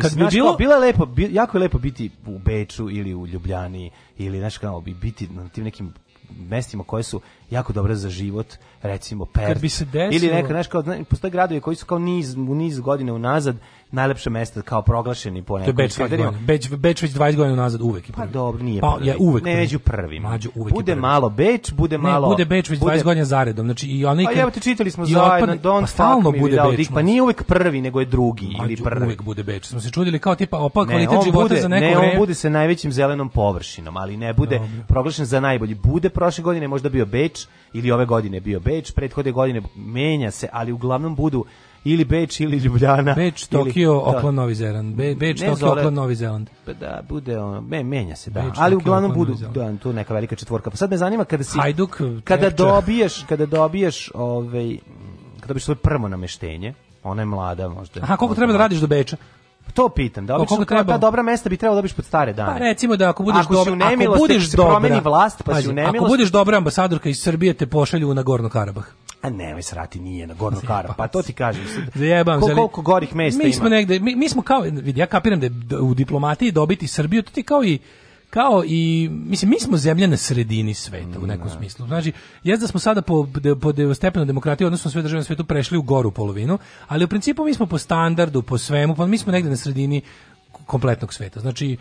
Kad bi bilo kao, bilo lepo, bi, jako je lepo biti u Beču ili u Ljubljani ili znači kao bi biti na tim nekim mestima koje su jako dobra za život, recimo Perth. Kad bi se desilo... Ili neka, znaš, kao, postoje gradovi koji su kao niz, niz godine unazad najlepše mesta kao proglašeni po nekom Beč, Beč, Beč već 20 godina unazad uvek Pa dobro, nije pa, prvi. Ja, uvek ne, među prvim. Mađu uvek bude prvi. malo Beč, bude malo... Ne, bude Beč već bude... 20 godina zaredom. Znači, i onaj... Pa kad... A evo te čitali smo zajedno, otpad... Don't pa, stalno bude Beč. pa nije uvek prvi, nego je drugi Mađu, ili prvi. Uvek bude Beč. Smo se čudili kao tipa, opa, ne, kvalitet života bude, za neko vreme. Ne, on bude sa najvećim zelenom površinom, ali ne bude proglašen za najbolji. Bude prošle godine možda bio Beč, Beč ili ove godine bio Beč, prethode godine menja se, ali uglavnom budu ili Beč ili Ljubljana. Beč, Tokio, Okland, Novi Zeland. Be, Beč, ne Tokio, Okland, Novi Zeland. Pa da, bude ono, me, menja se, da. Beč, ali Tokio, uglavnom Oklan, budu, da, tu neka velika četvorka. Pa sad me zanima kada si... Hajduk, kada tepče. dobiješ, kada dobiješ, ovaj, kada dobiješ svoje prvo nameštenje, ona je mlada možda. Aha, koliko treba da radiš do Beča? To pitam, da obično treba... ta dobra mesta bi trebalo dobiš da pod stare pa dane. Pa recimo da ako budeš ako dobra, ako budeš dobra, promeni vlast, pa si u nemilost. Ako budeš dobra ambasadorka iz Srbije te pošalju na Gorno Karabah. A nemoj ovaj srati, nije na Gorno Karabah. Pa to ti kažem. Zajebam, Kol, koliko gorih mesta mi ima. Smo negde, mi, mi smo kao, vidi, ja kapiram da je u diplomatiji dobiti Srbiju, to ti kao i kao i mislim mi smo zemlja na sredini sveta u mm, nekom ne. Da. smislu. Znači, jest da smo sada po po stepenu demokratije odnosno sve države na svetu prešli u goru polovinu, ali u principu mi smo po standardu, po svemu, pa mi smo negde na sredini kompletnog sveta. Znači,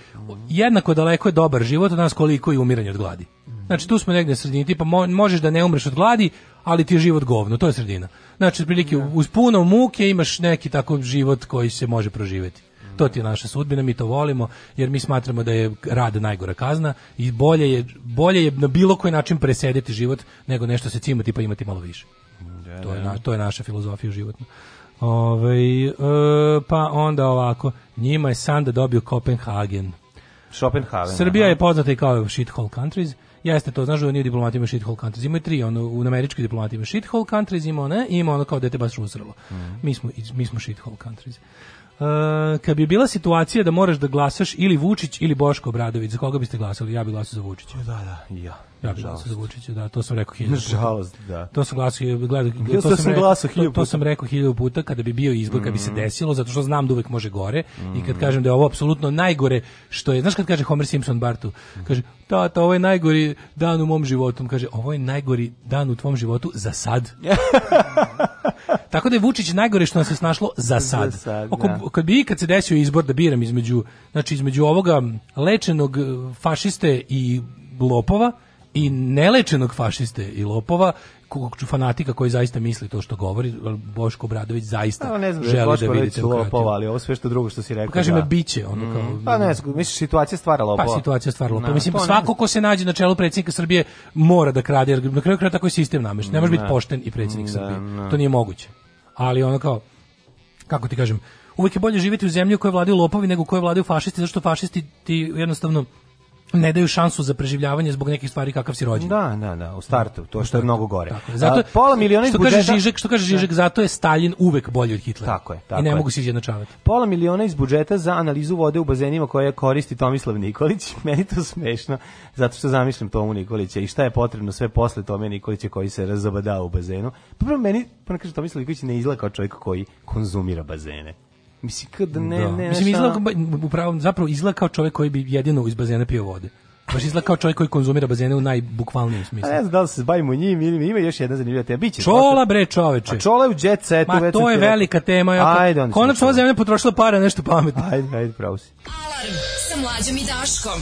jednako daleko je dobar život od nas koliko i umiranje od gladi. Znači, tu smo negde na sredini, tipa možeš da ne umreš od gladi, ali ti je život govno, to je sredina. Znači, prilike, da. uz puno muke imaš neki takav život koji se može proživeti to ti je naša sudbina, mi to volimo, jer mi smatramo da je rad najgora kazna i bolje je, bolje je na bilo koji način presediti život nego nešto se cimati pa imati malo više. Yeah, da, to, je da. na, to je naša filozofija životna. Ove, ovaj, e, pa onda ovako, njima je san da dobio Kopenhagen. Schopenhagen. Srbija je poznata i kao shithole countries. Jeste to, znaš da nije diplomatima ima shithole countries. Ima tri, ono, u američkoj diplomatima ima shithole countries, ima ono, ima ono kao dete baš uzrlo. Mm. Mi smo, mi smo shithole countries. Uh, kad bi bila situacija da moraš da glasaš ili Vučić ili Boško Obradović, za koga biste glasali? Ja bih glasao za Vučića. Da, da, ja. Ja bih glasao za Vučića, da, to sam rekao hiljadu puta. Nažalost, da. To sam glasao, gledao, ja, to, sam glasao hiljadu puta. To, to sam rekao hiljadu puta kada bi bio izbor, mm. kada bi se mm. desilo, zato što znam da uvek može gore mm. i kad mm. kažem da je ovo apsolutno najgore što je, znaš kad kaže Homer Simpson Bartu, kaže, tata, ovo je najgori dan u mom životu, kaže, ovo je najgori dan u tvom životu za sad. Tako da je Vučić najgore što nas je snašlo za sad. Za sad Oko, da. Kad bi ikad se desio izbor da biram između, znači između ovoga lečenog e, fašiste i lopova, i nelečenog fašiste i lopova fanatika koji zaista misli to što govori, Boško Bradović zaista pa, ne znam, želi Boško da vidite lopova, ali ovo sve što drugo što si rekao. Pa kaže da. me biće, ono mm. kao. Pa ne znam, misliš situacija stvara lopova. Pa situacija stvara lopova. Mislim pa, svako ko se nađe na čelu predsjednika Srbije mora da krade, jer na kraju kraja tako je sistem namešten. Ne može biti da. pošten i predsjednik da, Srbije. Ne. Da. To nije moguće. Ali ono kao kako ti kažem, uvek je bolje živjeti u zemlji u kojoj vladaju lopovi nego u kojoj vladaju fašisti, zašto fašisti ti jednostavno ne daju šansu za preživljavanje zbog nekih stvari kakav si rođen. Da, da, da, u startu, to što je mnogo gore. Tako Zato, A, pola miliona iz što budžeta... Kaže Žižek, što kaže Žižek, da. zato je Stalin uvek bolji od Hitlera. Tako je, tako I ne je. mogu se izjednačavati. Pola miliona iz budžeta za analizu vode u bazenima koje koristi Tomislav Nikolić. Meni to smešno, zato što zamišljam Tomu Nikolića i šta je potrebno sve posle Tome Nikolića koji se razabadao u bazenu. Prvo meni, pa kaže Tomislav Nikolić ne izgleda kao čovjek koji konzumira bazene. Mislim, kad ne, da. ne, Mislim, izgleda, upravo, zapravo izgleda kao čovjek koji bi jedino iz bazena pio vode. Baš izgleda kao čovjek koji konzumira bazene u najbukvalnijem smislu. A pa ne znam da li se bavimo njim ili ima još jedna zanimljiva tema. Biće. Čola bre čoveče. A pa čola je u jet setu. Ma to je velika tema. Ja, ajde, konačno ova zemlja potrošila para nešto pametno. Ajde, ajde, pravo si. Alarm sa mlađom i Daškom.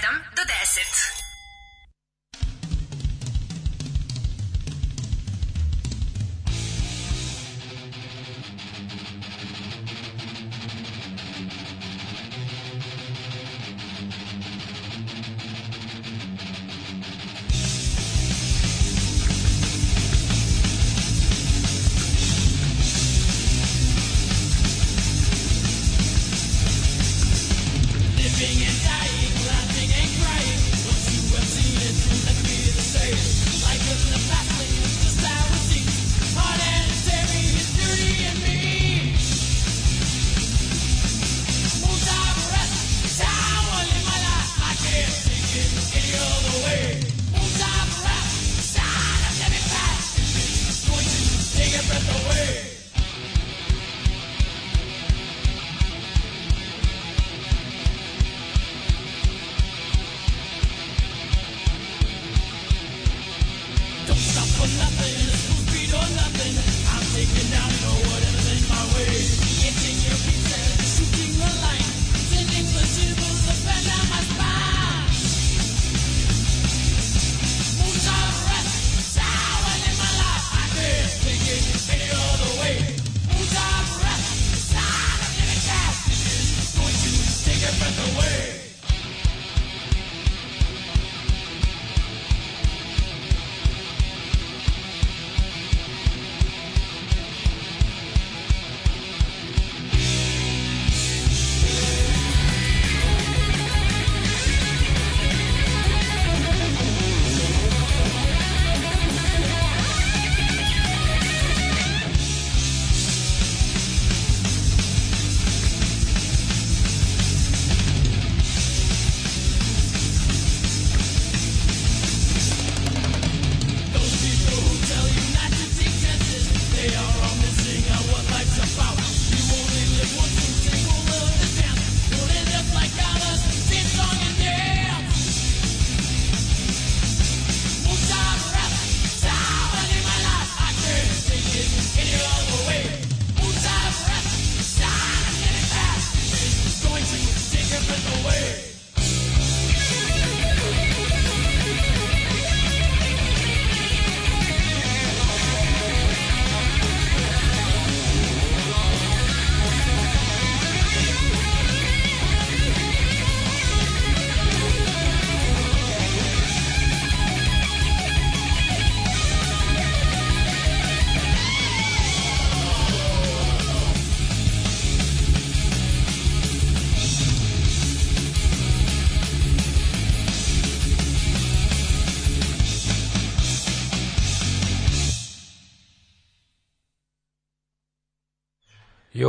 7.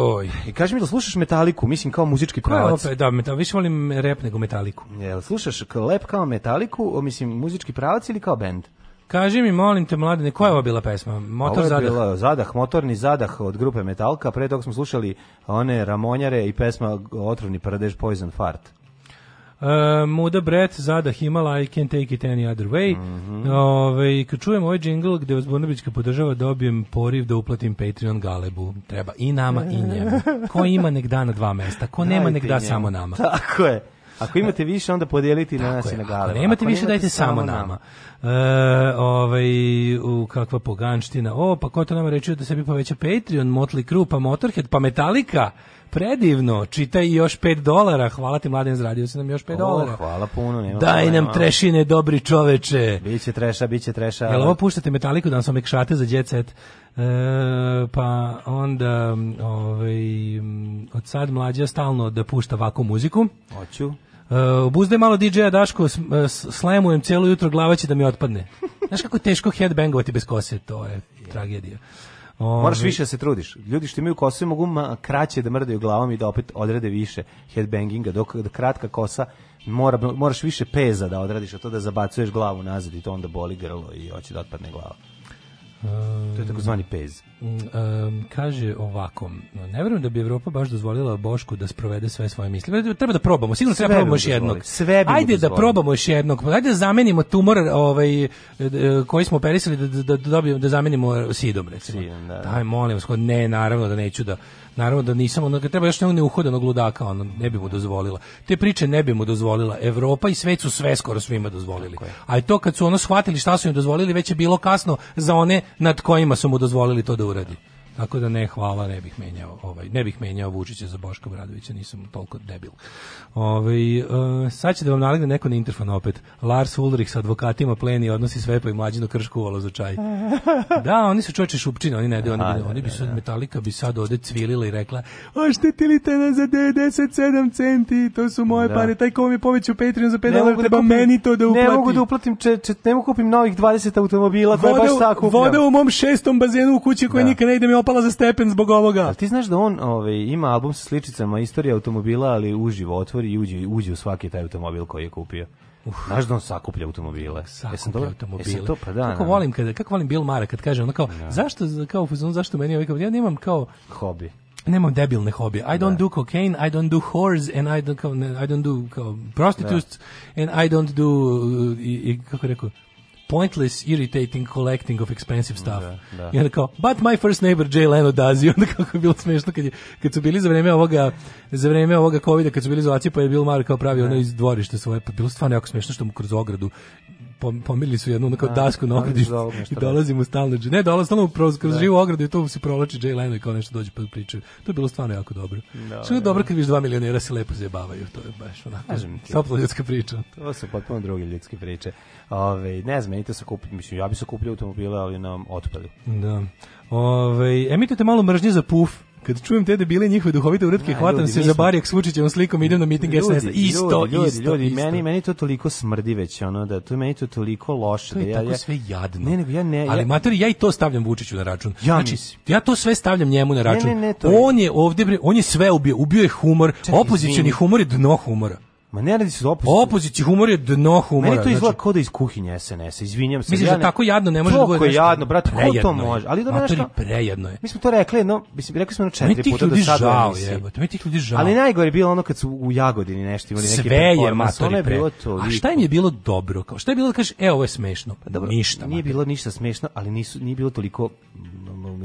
Joj. I kaži mi da slušaš metaliku, mislim kao muzički pravac. Opet, da, metal, više volim rep nego metaliku. Jel, slušaš lep kao metaliku, mislim muzički pravac ili kao bend? Kaži mi, molim te, mladine, koja je ova bila pesma? Motor Ovo zadah. Bila zadah, motorni zadah od grupe Metalka. Pre toga smo slušali one Ramonjare i pesma Otrovni paradež Poison Fart. Uh, Muda Brett, Zada Himala, I can't take it any other way. Mm -hmm. Ove, ovaj, kad čujem ovaj džingl gde vas Burnabićka podržava, dobijem poriv da uplatim Patreon Galebu. Treba i nama i njemu. Ko ima nek da na dva mesta, ko nema nek da samo nama. Tako je. Ako imate više, onda podijeliti na nas i na Galebu. Ako nemate više, dajte samo nama. nama. E, ovaj, u kakva poganština. O, pa ko to nama rečio da sebi poveća Patreon, Motley Crue, pa Motorhead, pa Metallica. Predivno, čitaj još 5 dolara. Hvala ti, mladen, zradio si nam još 5 o, dolara. Hvala puno. Nema Daj nema. nam trešine, dobri čoveče. Biće treša, biće treša. Jel ovo puštate Metalliku da nas omekšate za jet E, pa onda ovaj, od sad mlađa stalno da pušta ovakvu muziku. Hoću. Eh, obuzdaj malo DJ-a Daško, eh, slemujem cijelo jutro, glava će da mi otpadne. Znaš kako je teško headbangovati bez kose, to je tragedija. Ovi. Moraš više da se trudiš. Ljudi što imaju kose mogu kraće da mrdaju glavom i da opet odrade više headbanginga, dok da kratka kosa mora, moraš više peza da odradiš, a to da zabacuješ glavu nazad i to onda boli grlo i hoće da otpadne glava to je takozvani pez. Um, kaže ovako, ne vjerujem da bi Evropa baš dozvolila Bošku da sprovede sve svoje misli. Da, treba da probamo, sigurno sve treba da probamo još jednog. Sve bi Ajde da probamo još jednog. Pa ajde da zamenimo tumor ovaj, e, e, koji smo operisali da, da, da, dobijemo, da zamenimo sidom, recimo. Sijem, da. Daj, molim vas, ne, naravno da neću da Naravno da nisam, ono, treba još nekog neuhodanog ludaka, ono, ne bi mu dozvolila. Te priče ne bi mu dozvolila. Evropa i svet su sve skoro svima dozvolili. A i to kad su ono shvatili šta su im dozvolili, već je bilo kasno za one nad kojima su mu dozvolili to da uradi. Tako da ne, hvala, ne bih menjao, ovaj, ne bih menjao Vučića za Boška Bradovića, nisam toliko debil. Ovaj, uh, sad će da vam nalegne neko na interfon opet. Lars Ulrich sa advokatima pleni odnosi sve pa i mlađino krškovalo za čaj. Da, oni su čoveče šupčine, oni ne, de, oni, da, oni bi da, su da. metalika bi sad ovde cvilila i rekla oštetili te nas za 97 centi, to su moje da. pare, taj ko mi povećao Patreon za 5 dolara, treba da meni to da uplati. Ne mogu da uplatim, če, če, ne mogu kupim novih 20 automobila, to je baš tako. Vode u mom šestom bazenu u kući koja nikad ne ide mi opala za stepen zbog ovoga. Ali ti znaš da on ovaj, ima album sa sličicama istorije automobila, ali uživo otvori i uđe, uđe u svaki taj automobil koji je kupio. Uf. Znaš da on sakuplja automobile. Sakuplja Jesam dobro? automobile. Jesam to, pa da, kako, volim kada, kako volim Bill Mara kad kaže ono kao, ja. Da. zašto, kao, zašto meni ovaj, ja nemam kao... Hobi nemam debilne hobije. I don't da. do cocaine, I don't do whores and I don't I don't do kao prostitutes da. and I don't do i, i kako rekao pointless, irritating collecting of expensive stuff. Da, da. I onda kao, but my first neighbor Jay Leno does. I onda kako je bilo smešno kad, je, kad su bili za vreme ovoga, za vreme ovoga covida, kad su bili izolacije, pa je Bill Maher kao pravi da. ono iz dvorišta svoje, pa bilo stvarno jako smešno što mu kroz ogradu pomirili su jednu onako da, dasku na ogradi i dolazi mu stalno ne dolazi stalno kroz, kroz da. živu ogradu i tu se provlači Jay Leno i kao nešto dođe pa pričaju to je bilo stvarno jako dobro no, da, što je dobro kad viš dva milionera se lepo zajebavaju to je baš onako topla ljudska priča to su potpuno druge ljudske priče Ove, ne znam, meni to se kupiti, mislim, ja bi se kupio automobile, ali nam otpali. Da. Ove, emitujete malo mržnje za puf. Kad čujem te debile njihove duhovite uretke, hvatam ljudi, se za barijak s Vučićevom slikom i idem na miting ljudi, SNS. Isto, ljudi, isto, ljudi, isto. Meni, meni to toliko smrdi već, ono, da to meni to toliko loše. To da je da tako ja, sve jadno. Ne, ne, ja ne... Ali, ja, mater, ja i to stavljam Vučiću na račun. Ja znači, mislim. Ja to sve stavljam njemu na račun. Ne, ne, ne, to on je ovdje, on je sve ubio, ubio je humor, opozicioni humor je dno humora. Ma ne radi se o opoziciji. Opozici humor je dno humora. Meni to znači- izgleda znači... kao da iz kuhinje sns izvinjam se. Misliš ja da ne... da tako jadno ne može da bude nešto? jadno, brate, ko to može? Ali dobro nešto... prejedno je. Mi smo to rekli, no, mislim, rekli smo na četiri puta do sada. Žao, jebote, mi tih ljudi žao. Ali najgore je bilo ono kad su u Jagodini nešto imali neki Sve je matori pre. A šta im je bilo dobro? Kao, šta je bilo da kažeš, e, ovo je smešno? Pa, dobro, ništa. Nije bilo ništa smešno, ali nisu, nije bilo toliko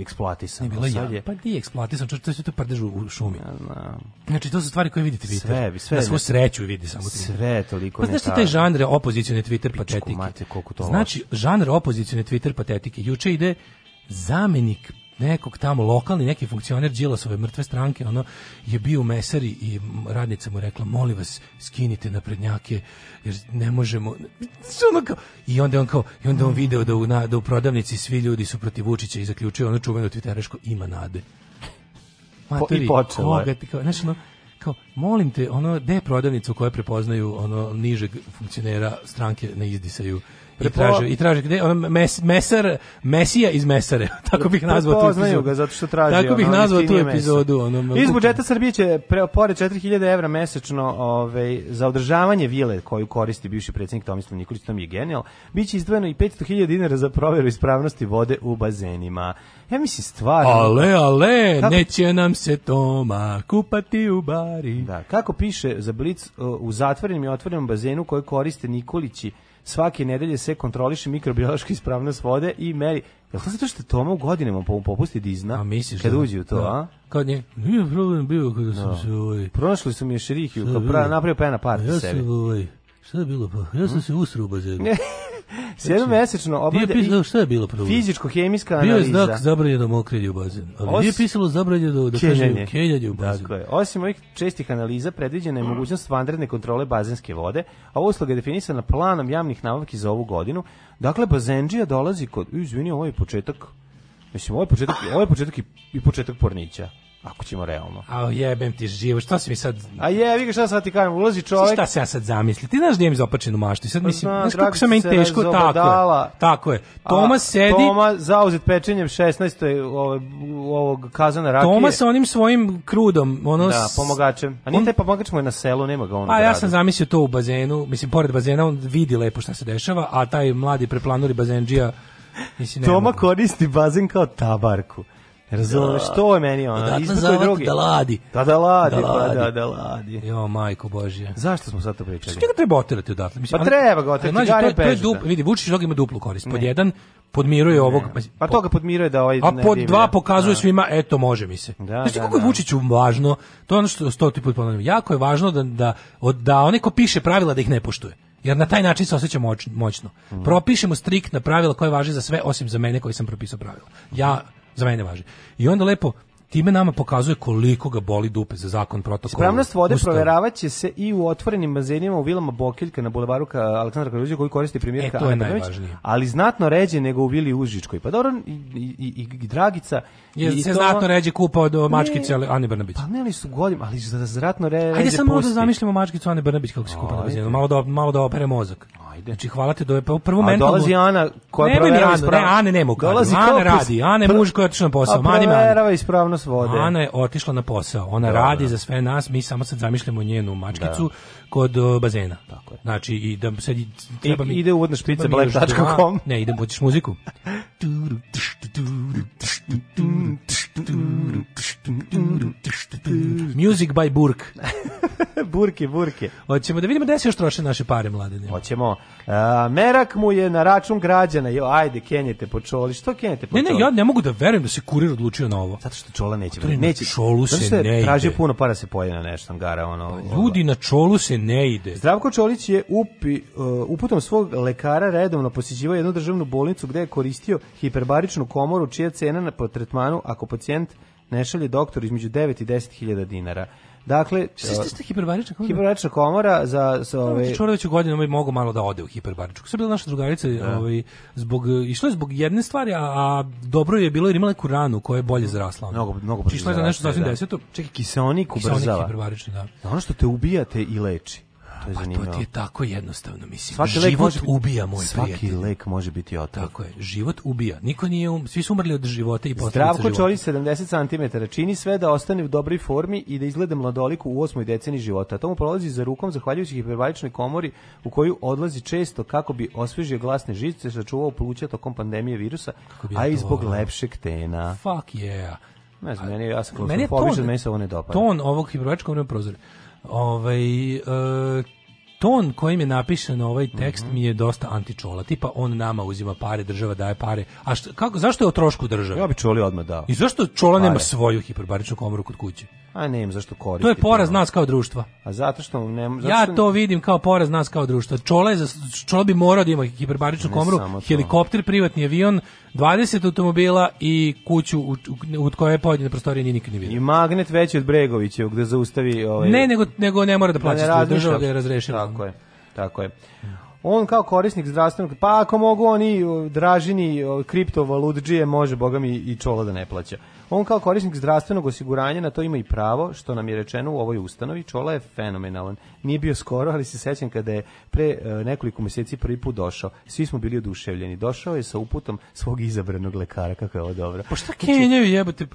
eksploatisan. Ne bila pa je... pa di eksploatisan, što se to prdež u šumi. Ja znam. Znači to su stvari koje vidite Twitter. Sve, sve. Na svu sreću vidi samo Twitter. Sve toliko pa, ne. Pa znači taj žanr opozicione Twitter patetike. Mate, koliko to znači žanr opozicione Twitter patetike. Juče ide zamenik nekog tamo lokalni neki funkcioner Đilasove mrtve stranke ono je bio u mesari i radnica mu rekla molim vas skinite naprednjake jer ne možemo ono kao, i onda on kao i onda on video da u, na, da u prodavnici svi ljudi su protiv Vučića i zaključio ono čuveno tvitereško ima nade Maturi, po, i počelo je. Kao, znaš, ono, kao, molim te, ono, gde je prodavnica u kojoj prepoznaju ono nižeg funkcionera stranke na izdisaju? Prepo... I traže, i traže gde, ono, mes, mesar, mesija iz mesare, tako bih nazvao tu epizodu. ga, zato što traži. Tako bih ono, nazvao tu epizodu. Ono, iz budžeta Srbije će, pre, pored 4000 evra mesečno ovaj za održavanje vile koju koristi bivši predsjednik Tomislav Nikolić, to mi je genijal, bit izdvojeno i 500.000 dinara za provjeru ispravnosti vode u bazenima. Ja mislim stvarno... Ale, ale, kako... neće nam se Toma kupati u bari. Da, kako piše za Blic, u zatvorenim i otvorenom bazenu koje koriste Nikolići svake nedelje se kontroliše mikrobiološka ispravnost vode i meri. Jel to zato što Toma u godinama popusti dizna? A misliš kad da? uđe u to, da. a? Kad nje, nije problem bio kada sam da. no. se ovaj... Prošli su mi je šerihiju, kao pra, napravio pena par ja sebi. Sam, ovaj, šta je bilo pa? Ja sam hmm? se usrao u bazenu. Znači, Jednom mesečno obavlja pisalo, šta je bilo prvo? Fizičko-hemijska analiza. Bio je znak zabranjeno da mokrenje u bazen. Ali Os... nije pisalo zabranjeno da kažem kenjanje u bazen. Dakle, osim ovih čestih analiza predviđena je mogućnost vanredne kontrole bazenske vode, a usluga je definisana planom javnih nabavki za ovu godinu. Dakle, bazenđija dolazi kod... Izvini, ovo je početak Mislim, ovo je početak, ovo je početak i, i početak pornića. Ako ćemo realno. A jebem ti živo, šta si mi sad... A je, vidi šta sad ti kažem, ulazi čovjek... Šta se ja sad zamislim? Ti znaš gdje mi zapačenu maštu i sad pa mislim, znaš kako sam meni teško, tako je, tako je. Toma sedi... Toma zauzet pečenjem 16. ovog, ovog kazana rakije. Toma sa onim svojim krudom, ono... Da, pomagačem. A nije on... taj pomagač mu na selu, nema ga ono... A pa, ja sam zamislio to u bazenu, mislim, pored bazena on vidi lepo šta se dešava, a taj mladi preplanuri bazenđija Mislim, Toma koristi bazen kao tabarku. Razumeš, da. to je meni ono. Odatle zavat drugi. da ladi. Da, da ladi, da ladi. pa da, da ladi. Jo, majko Božja. Zašto smo sad to pričali? Što njega treba oterati odatle? Mislim, pa treba ga oterati, ali, to, to je duplo, vidi, Vučić ima duplu korist. Pod ne. jedan, podmiruje ovog... Ne. Pa to ga podmiruje da ovaj... A pod dva pokazuje da. svima, eto, može mi se. Da, znači, da, kako je da. Vučiću važno, to je ono što stoti put ponavljam, jako je važno da, da, da onaj ko piše pravila da ih ne poštuje jer na taj način se osjeća moć, moćno. Mm. Propišemo striktna pravila koje važe za sve, osim za mene koji sam propisao pravila. Ja za mene važi. I onda lepo time nama pokazuje koliko ga boli dupe za zakon protokol. Spravnost vode proveravaće se i u otvorenim bazenima u vilama Bokeljka na bulevaru Aleksandra Karadžića koji koristi premijerka e, to je najvažnije. ali znatno ređe nego u vili Užičkoj. Pa dobro, i, i, i, i Dragica... Je, i se to... znatno ređe kupa od mačkice ali Ane Brnabić. Pa ne, ali su godim, ali za znatno re, ređe Ajde samo da zamislimo mačkicu Ane Brnabić kako se kupa na bazenu, malo da, malo da opere mozak. Ajde. Znači, hvala te do pa prvo mentalno. A dolazi Ana koja ne, proverava Ne, Ana nema u kadru. Dolazi Ana radi. Ane je muž koja je otišla na posao. A proverava ispravnost vode. Ana je otišla na posao. Ona Dobre. Da, radi da. za sve nas. Mi samo sad zamišljamo njenu mačkicu da kod bazena. Tako je. Znači, i da sad treba mi... Ide uvodna špica black.com. Ne, idem pućiš muziku. Music by Burk. burke, burke. Hoćemo da vidimo gde se još troše naše pare, mladene. Hoćemo. merak mu je na račun građana. Jo, ajde, kenjete po čoli. Što kenjete po čoli? Ne, ne, ja ne mogu da verujem da se kurir odlučio na ovo. Zato što čola neće. neće. Čolu se ne ide. Tražio puno para da se poje na nešto, angara. Ono, pa ljudi na čolu se negde ne ide. Zdravko Čolić je upi, uh, uputom svog lekara redovno posjećivao jednu državnu bolnicu gde je koristio hiperbaričnu komoru čija cena na tretmanu ako pacijent ne šalje doktor između 9 i 10 hiljada dinara. Dakle, što hiperbarična komora? Hiperbarična komora za sa ovaj znači, Čorović u godinu mi mogu malo da ode u hiperbaričku. Sve bila naša drugarica, da. ovaj zbog išla je zbog jedne stvari, a, a dobro je bilo jer imala neku ranu koja je bolje zarasla. Mnogo mnogo znači, je za nešto da, sasvim da. deseto. Čekaj, kiseonik ubrzava. Kiseonik hiperbarični, da. Ono što te ubija te i leči. To je pa to ti je tako jednostavno, mislim. Svaki život može, ubija, moj svaki prijatelj. Svaki lek može biti otrov. Tako je, život ubija. Niko nije, um, svi su umrli od života i posljedica života. Zdravko Čoli 70 cm čini sve da ostane u dobroj formi i da izgleda mladoliku u osmoj deceni života. To mu prolazi za rukom zahvaljujući hiperbaričnoj komori u koju odlazi često kako bi osvežio glasne žice, sačuvao pluća tokom pandemije virusa, a i zbog lepšeg tena. Fuck yeah. Ne znam, meni, ja sam meni je ton, meni se ovo ne dopada. Ton ovog hiperbaričkog prozora. Ovaj, uh, ton kojim je napisan ovaj tekst mm -hmm. mi je dosta antičola. Tipa on nama uzima pare, država daje pare. A šta, kako, zašto je o trošku države? Ja bi čoli odmah dao. I zašto čola pare. nema svoju hiperbaričnu komoru kod kuće? A ne, zašto koristi. To je poraz nas kao društva. A zato što ne zato Ja što... to vidim kao poraz nas kao društva. Čola je za čola bi morao da ima hiperbaričnu komru, helikopter, privatni avion, 20 automobila i kuću u, u, u kojoj je pojedine prostorije nije nikad ni vidio. I magnet veći od Bregovića, da gde zaustavi ovaj Ne, nego nego ne mora da, da plaća, država ga je razrešila. Tako je. Tako je on kao korisnik zdravstvenog, pa ako mogu oni dražini kriptovalutdžije može, bogami i čola da ne plaća. On kao korisnik zdravstvenog osiguranja na to ima i pravo, što nam je rečeno u ovoj ustanovi. Čola je fenomenalan. Nije bio skoro, ali se sećam kada je pre e, nekoliko meseci prvi put došao. Svi smo bili oduševljeni. Došao je sa uputom svog izabranog lekara, kako je ovo dobro. Pa šta znači, Kenjaju jebote?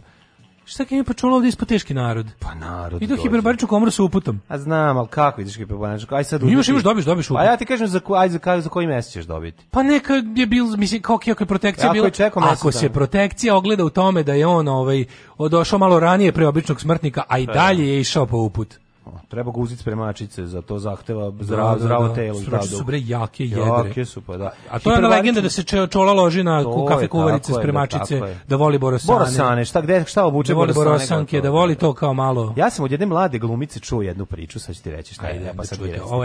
Šta je pa počulo ovde ispod teški narod? Pa narod. I do hiperbaričku komoru sa uputom. A znam, al kako ideš hiperbaričku? Aj sad. Imaš, imaš, dobiješ dobiješ uput. A ja ti kažem za aj za kaj, za koji mesec ćeš dobiti. Pa neka je bil, mislim, kako je, ako je protekcija ako bila. Je ako se protekcija ogleda u tome da je on ovaj došao malo ranije pre običnog smrtnika, a i da. dalje je išao po uput. Treba ga uzeti spremačice, za to zahteva da, zdravo, da, da, zdravo telo. Spremačice su bre jake jedre. Jake su, pa da. A to je ona legenda da se čola loži na to kafe kuvarice, spremačice, da, da voli borosane. Borosane, šta, gde, šta obuče da voli borosanke, da voli da. to kao malo. Ja sam od jedne mlade glumice čuo jednu priču, sad ću ti reći šta je, pa sad ti reći. Ovo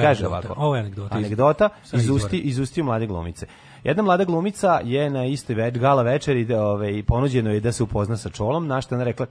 je anegdota. Anegdota iz usti, iz usti mlade glumice. Jedna mlada glumica je na istoj već, gala večeri da, ove, ovaj, i ponuđeno je da se upozna sa čolom, na što ona rekla,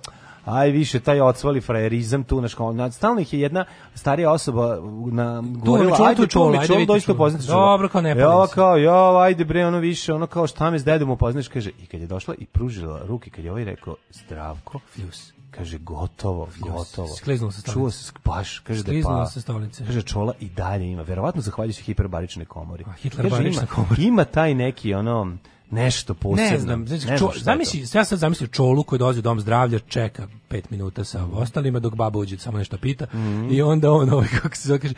aj više taj odsvali frajerizam tu na školu. Stalno ih je jedna starija osoba na govorila, ajde čuo mi čuo, doista poznaš čuo. Dobro, kao ne palim Ja kao, ja, ajde bre, ono više, ono kao šta me s dedom upoznaš, kaže, i kad je došla i pružila ruke, kad je ovaj rekao, zdravko, fljus kaže gotovo, gotovo. Skliznuo se Čuo se baš, kaže da Skliznuo da pa. se stolice. Kaže čola i dalje ima. Verovatno zahvaljujući hiperbaričnoj komori. A, hiperbarična komora. Ima taj neki ono nešto posebno. Ne znam, znači, ne čo, zamisli, ja sad zamislio čolu koji dođe u dom zdravlja, čeka pet minuta sa ostalima dok baba uđe samo nešto pita mm. i onda on ovaj kako se zove kaže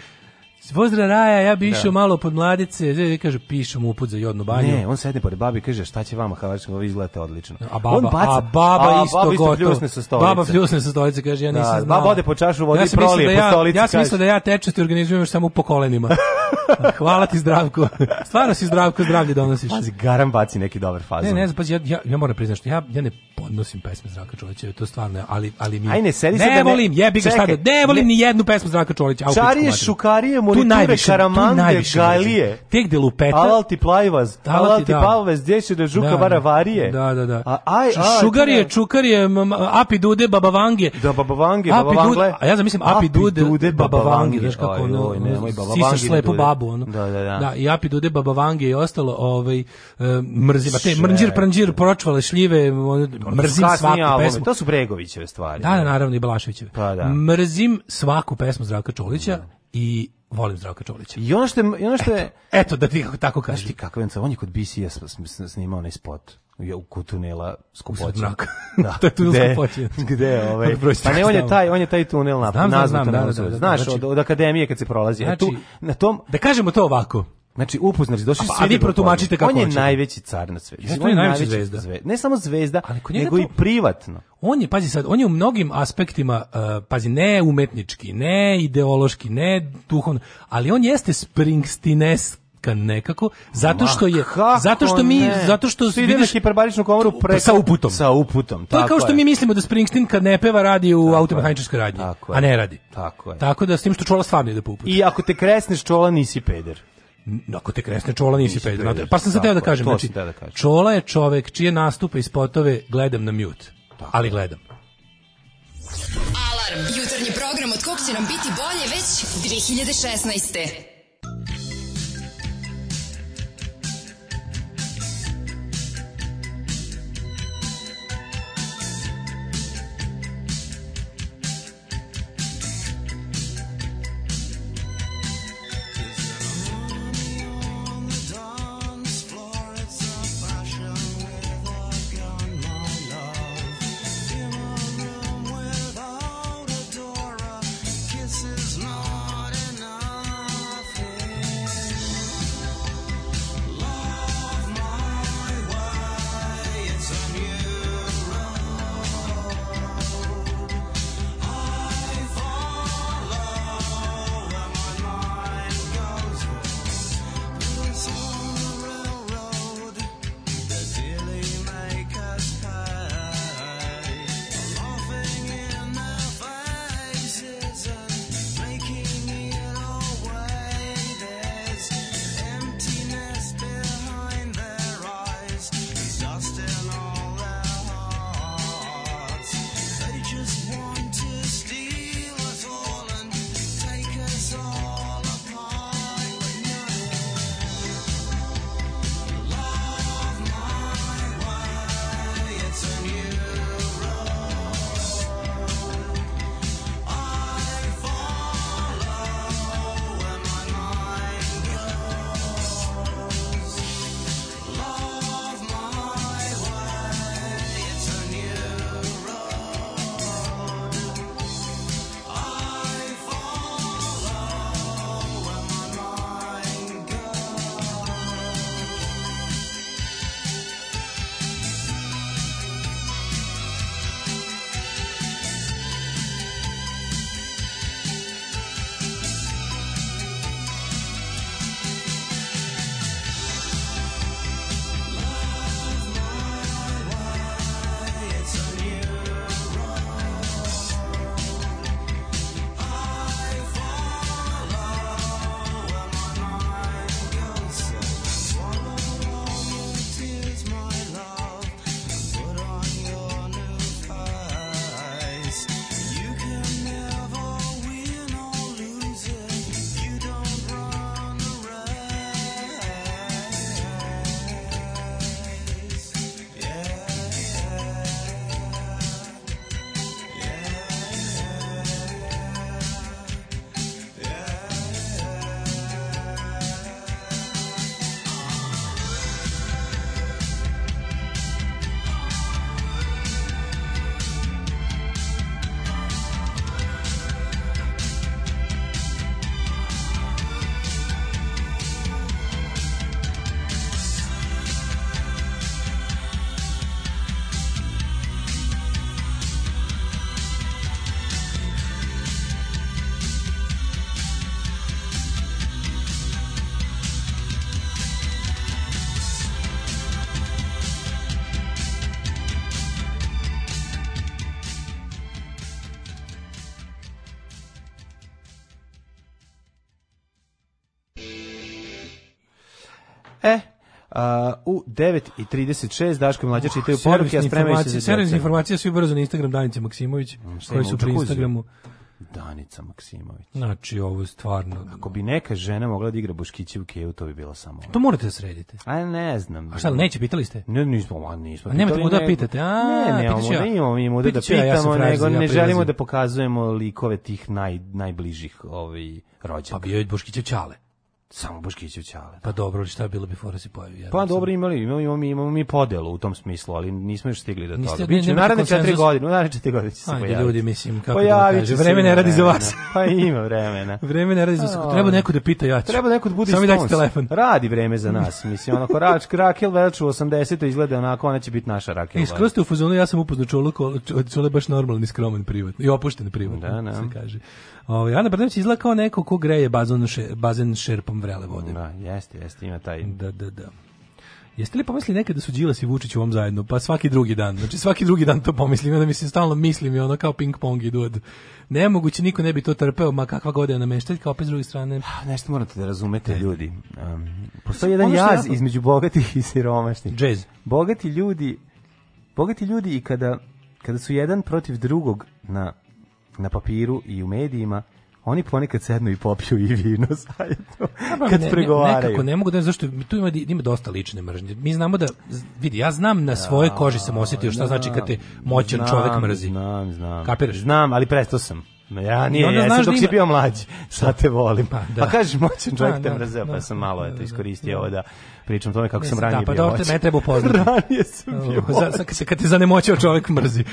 Pozdrav Raja, ja bi da. išao malo pod mladice, kaže, pišem uput za jodnu banju. Ne, on sedne pored babi kaže, šta će vama, Havarčka, ovo izgledate odlično. A baba, on baca, a baba isto, gotovo. baba fljusne sa stolice. Baba pljusne sa stolice, kaže, ja da, nisam da, znao. Baba ode po čašu vode ja prolije da ja, po stolici. Ja sam mislio da ja tečete organizujem još samo po kolenima. Hvala ti zdravko. Stvarno si zdravko zdravlje donosiš. Pazi, garam baci neki dobar fazon. Ne, ne, pazi, ja, ja, ja moram priznati, ja, ja ne podnosim pesme Zdravka Čolića, to stvarno, ali, ali mi... Ajne, ne, sedi ne se da ne... volim, jebi ga šta da, ne volim ne, ni jednu pesmu Zdravka Čolića. Čarije, šukarije, moniture, karamande, galije. Te gde lupeta. Alal ti plajvaz, alal ti da. palvaz, gdje će da žuka da, varavarije. Da. da, da, da. A, aj, aj, šugarije, čukarije, api dude, babavange. Da, babavange, babavange. A ja zamislim api dude, babavange. Znaš kako ono, sisa slepo baba babu ono. Da, da, da. da i Api Dude Baba Vange i ostalo, ovaj mrzim, te mrnđir e, pranđir pročvale šljive, ono, mrzim svaku albume. pesmu. To su Bregovićeve stvari. Da, da, da naravno i Balaševićeve. Pa, da. Mrzim svaku pesmu Zdravka Čolića da. i volim Zdravka Čolića. I ono što je, ono što je eto, eto da ti tako kažeš. Ti kakav on je kod BCS a pa da snimao onaj spot je u tunela skupoća. Da. to je tunel skupoća. Gde, ovaj? Pa ne, on je taj, on je taj tunel na znam, znam, znam, da, da, da, znaš, znači, od, od akademije kad se prolazi. Znači, tu, na tom da kažemo to ovako. Znači upoznati, došli su pa, svi. vi da protumačite kako On je najveći car na svetu. on je najveća zvezda. zvezda. Ne samo zvezda, nego to... i privatno. On je, pazi sad, on je u mnogim aspektima, uh, pazi, ne umetnički, ne ideološki, ne duhovno, ali on jeste springstineski ka nekako zato što je Ma, zato što mi ne. zato što se ide na hiperbaričnu komoru pa preko sa uputom sa uputom to je kao što je. mi mislimo da Springsteen kad ne peva radi u automehaničkoj radnji a ne radi tako je tako da s tim što čola stvarno ide po uputu i ako te kresneš čola nisi peder ako te kresne čola nisi, nisi peder pa sam sad teo da kažem znači da kažem. čola je čovek čije nastupe i spotove gledam na mute tako. ali gledam Alarm! Jutarnji program od kog će nam biti bolje već 2016. just want u 9.36 Daško i Mlađa čitaju poruke, ja spremaju se za Servis informacija svi brzo na Instagram Danica Maksimović, mm, koji su pri Instagramu. Danica Maksimović. Znači, ovo je stvarno... Ako bi neka žena mogla da igra Boškići u Keju, to bi bilo samo... Pa to morate da sredite. A ne znam. A šta, neće, pitali ste? Ne, nismo, a nismo. A nemate mu da pitate? A, ne, ne, ovo, ne imamo mi mu da pitamo, ja frazi, nego ja ne želimo da pokazujemo likove tih naj, najbližih ovaj, rođaka. Pa bio je Boškićev Čale. Samo Boškićević Ćale. Pa dobro, ali šta bilo bi fora da se pojavio? pa dobro, imali, imamo, imamo, imamo mi podelu u tom smislu, ali nismo još stigli do toga. Niste, Biće, naravno četiri godine, u naravno četiri godine će se pojaviti. ljudi, mislim, kako da pojavit da vreme ne radi za vas. pa ima vremena. vreme ne radi za vas, treba neko da pita, ja ću. Treba neko da bude Samo mi dajte telefon. Radi vreme za nas, mislim, onako Rač, Rakel, već u 80. izgleda onako, ona će biti naša Rakel. I e, skroz ste u fazonu, ja sam upoznao čole, čole baš normalni, skroman privat. I opušten privat, da, da. se kaže. Ovaj Ana Brnabić izgleda kao neko ko greje bazen bazen šerpom vrele vode. Da, jeste, jeste, ima taj. Da, da, da. Jeste li pomislili nekad da su Đilas i Vučić u ovom zajedno? Pa svaki drugi dan. Znači svaki drugi dan to pomislim. Onda mislim, stalno mislim i ono kao ping pong idu od... Nemoguće, niko ne bi to trpeo, ma kakva god je nameštaljka, opet s druge strane. Pa, nešto morate da razumete, ne. ljudi. Um, postoji jedan jaz je između bogatih i siromašnih. Jazz. Bogati ljudi, bogati ljudi i kada, kada su jedan protiv drugog na na papiru i u medijima, oni ponekad sednu i popiju i vino zajedno kad ne, pregovaraju. Nekako ne mogu da zašto tu ima ima dosta lične mržnje. Mi znamo da vidi, ja znam na svoje koži sam osetio šta znači kad te moćan čovek čovjek mrzi. Znam, znam. Kapiraš? Znam, ali prestao sam. Ja nije, ja sam dok da ima... si bio mlađi, sad te volim. Pa, pa da. pa kažeš moćan čovjek da, te da, mrzeo, pa da, sam malo eto, iskoristio da, ovo da pričam tome kako ne, sam ranije da, pa bio moćan. Da, pa dobro te ne treba upoznati. ranije sam bio moćan. Kad te zanemoćao čovjek mrzi.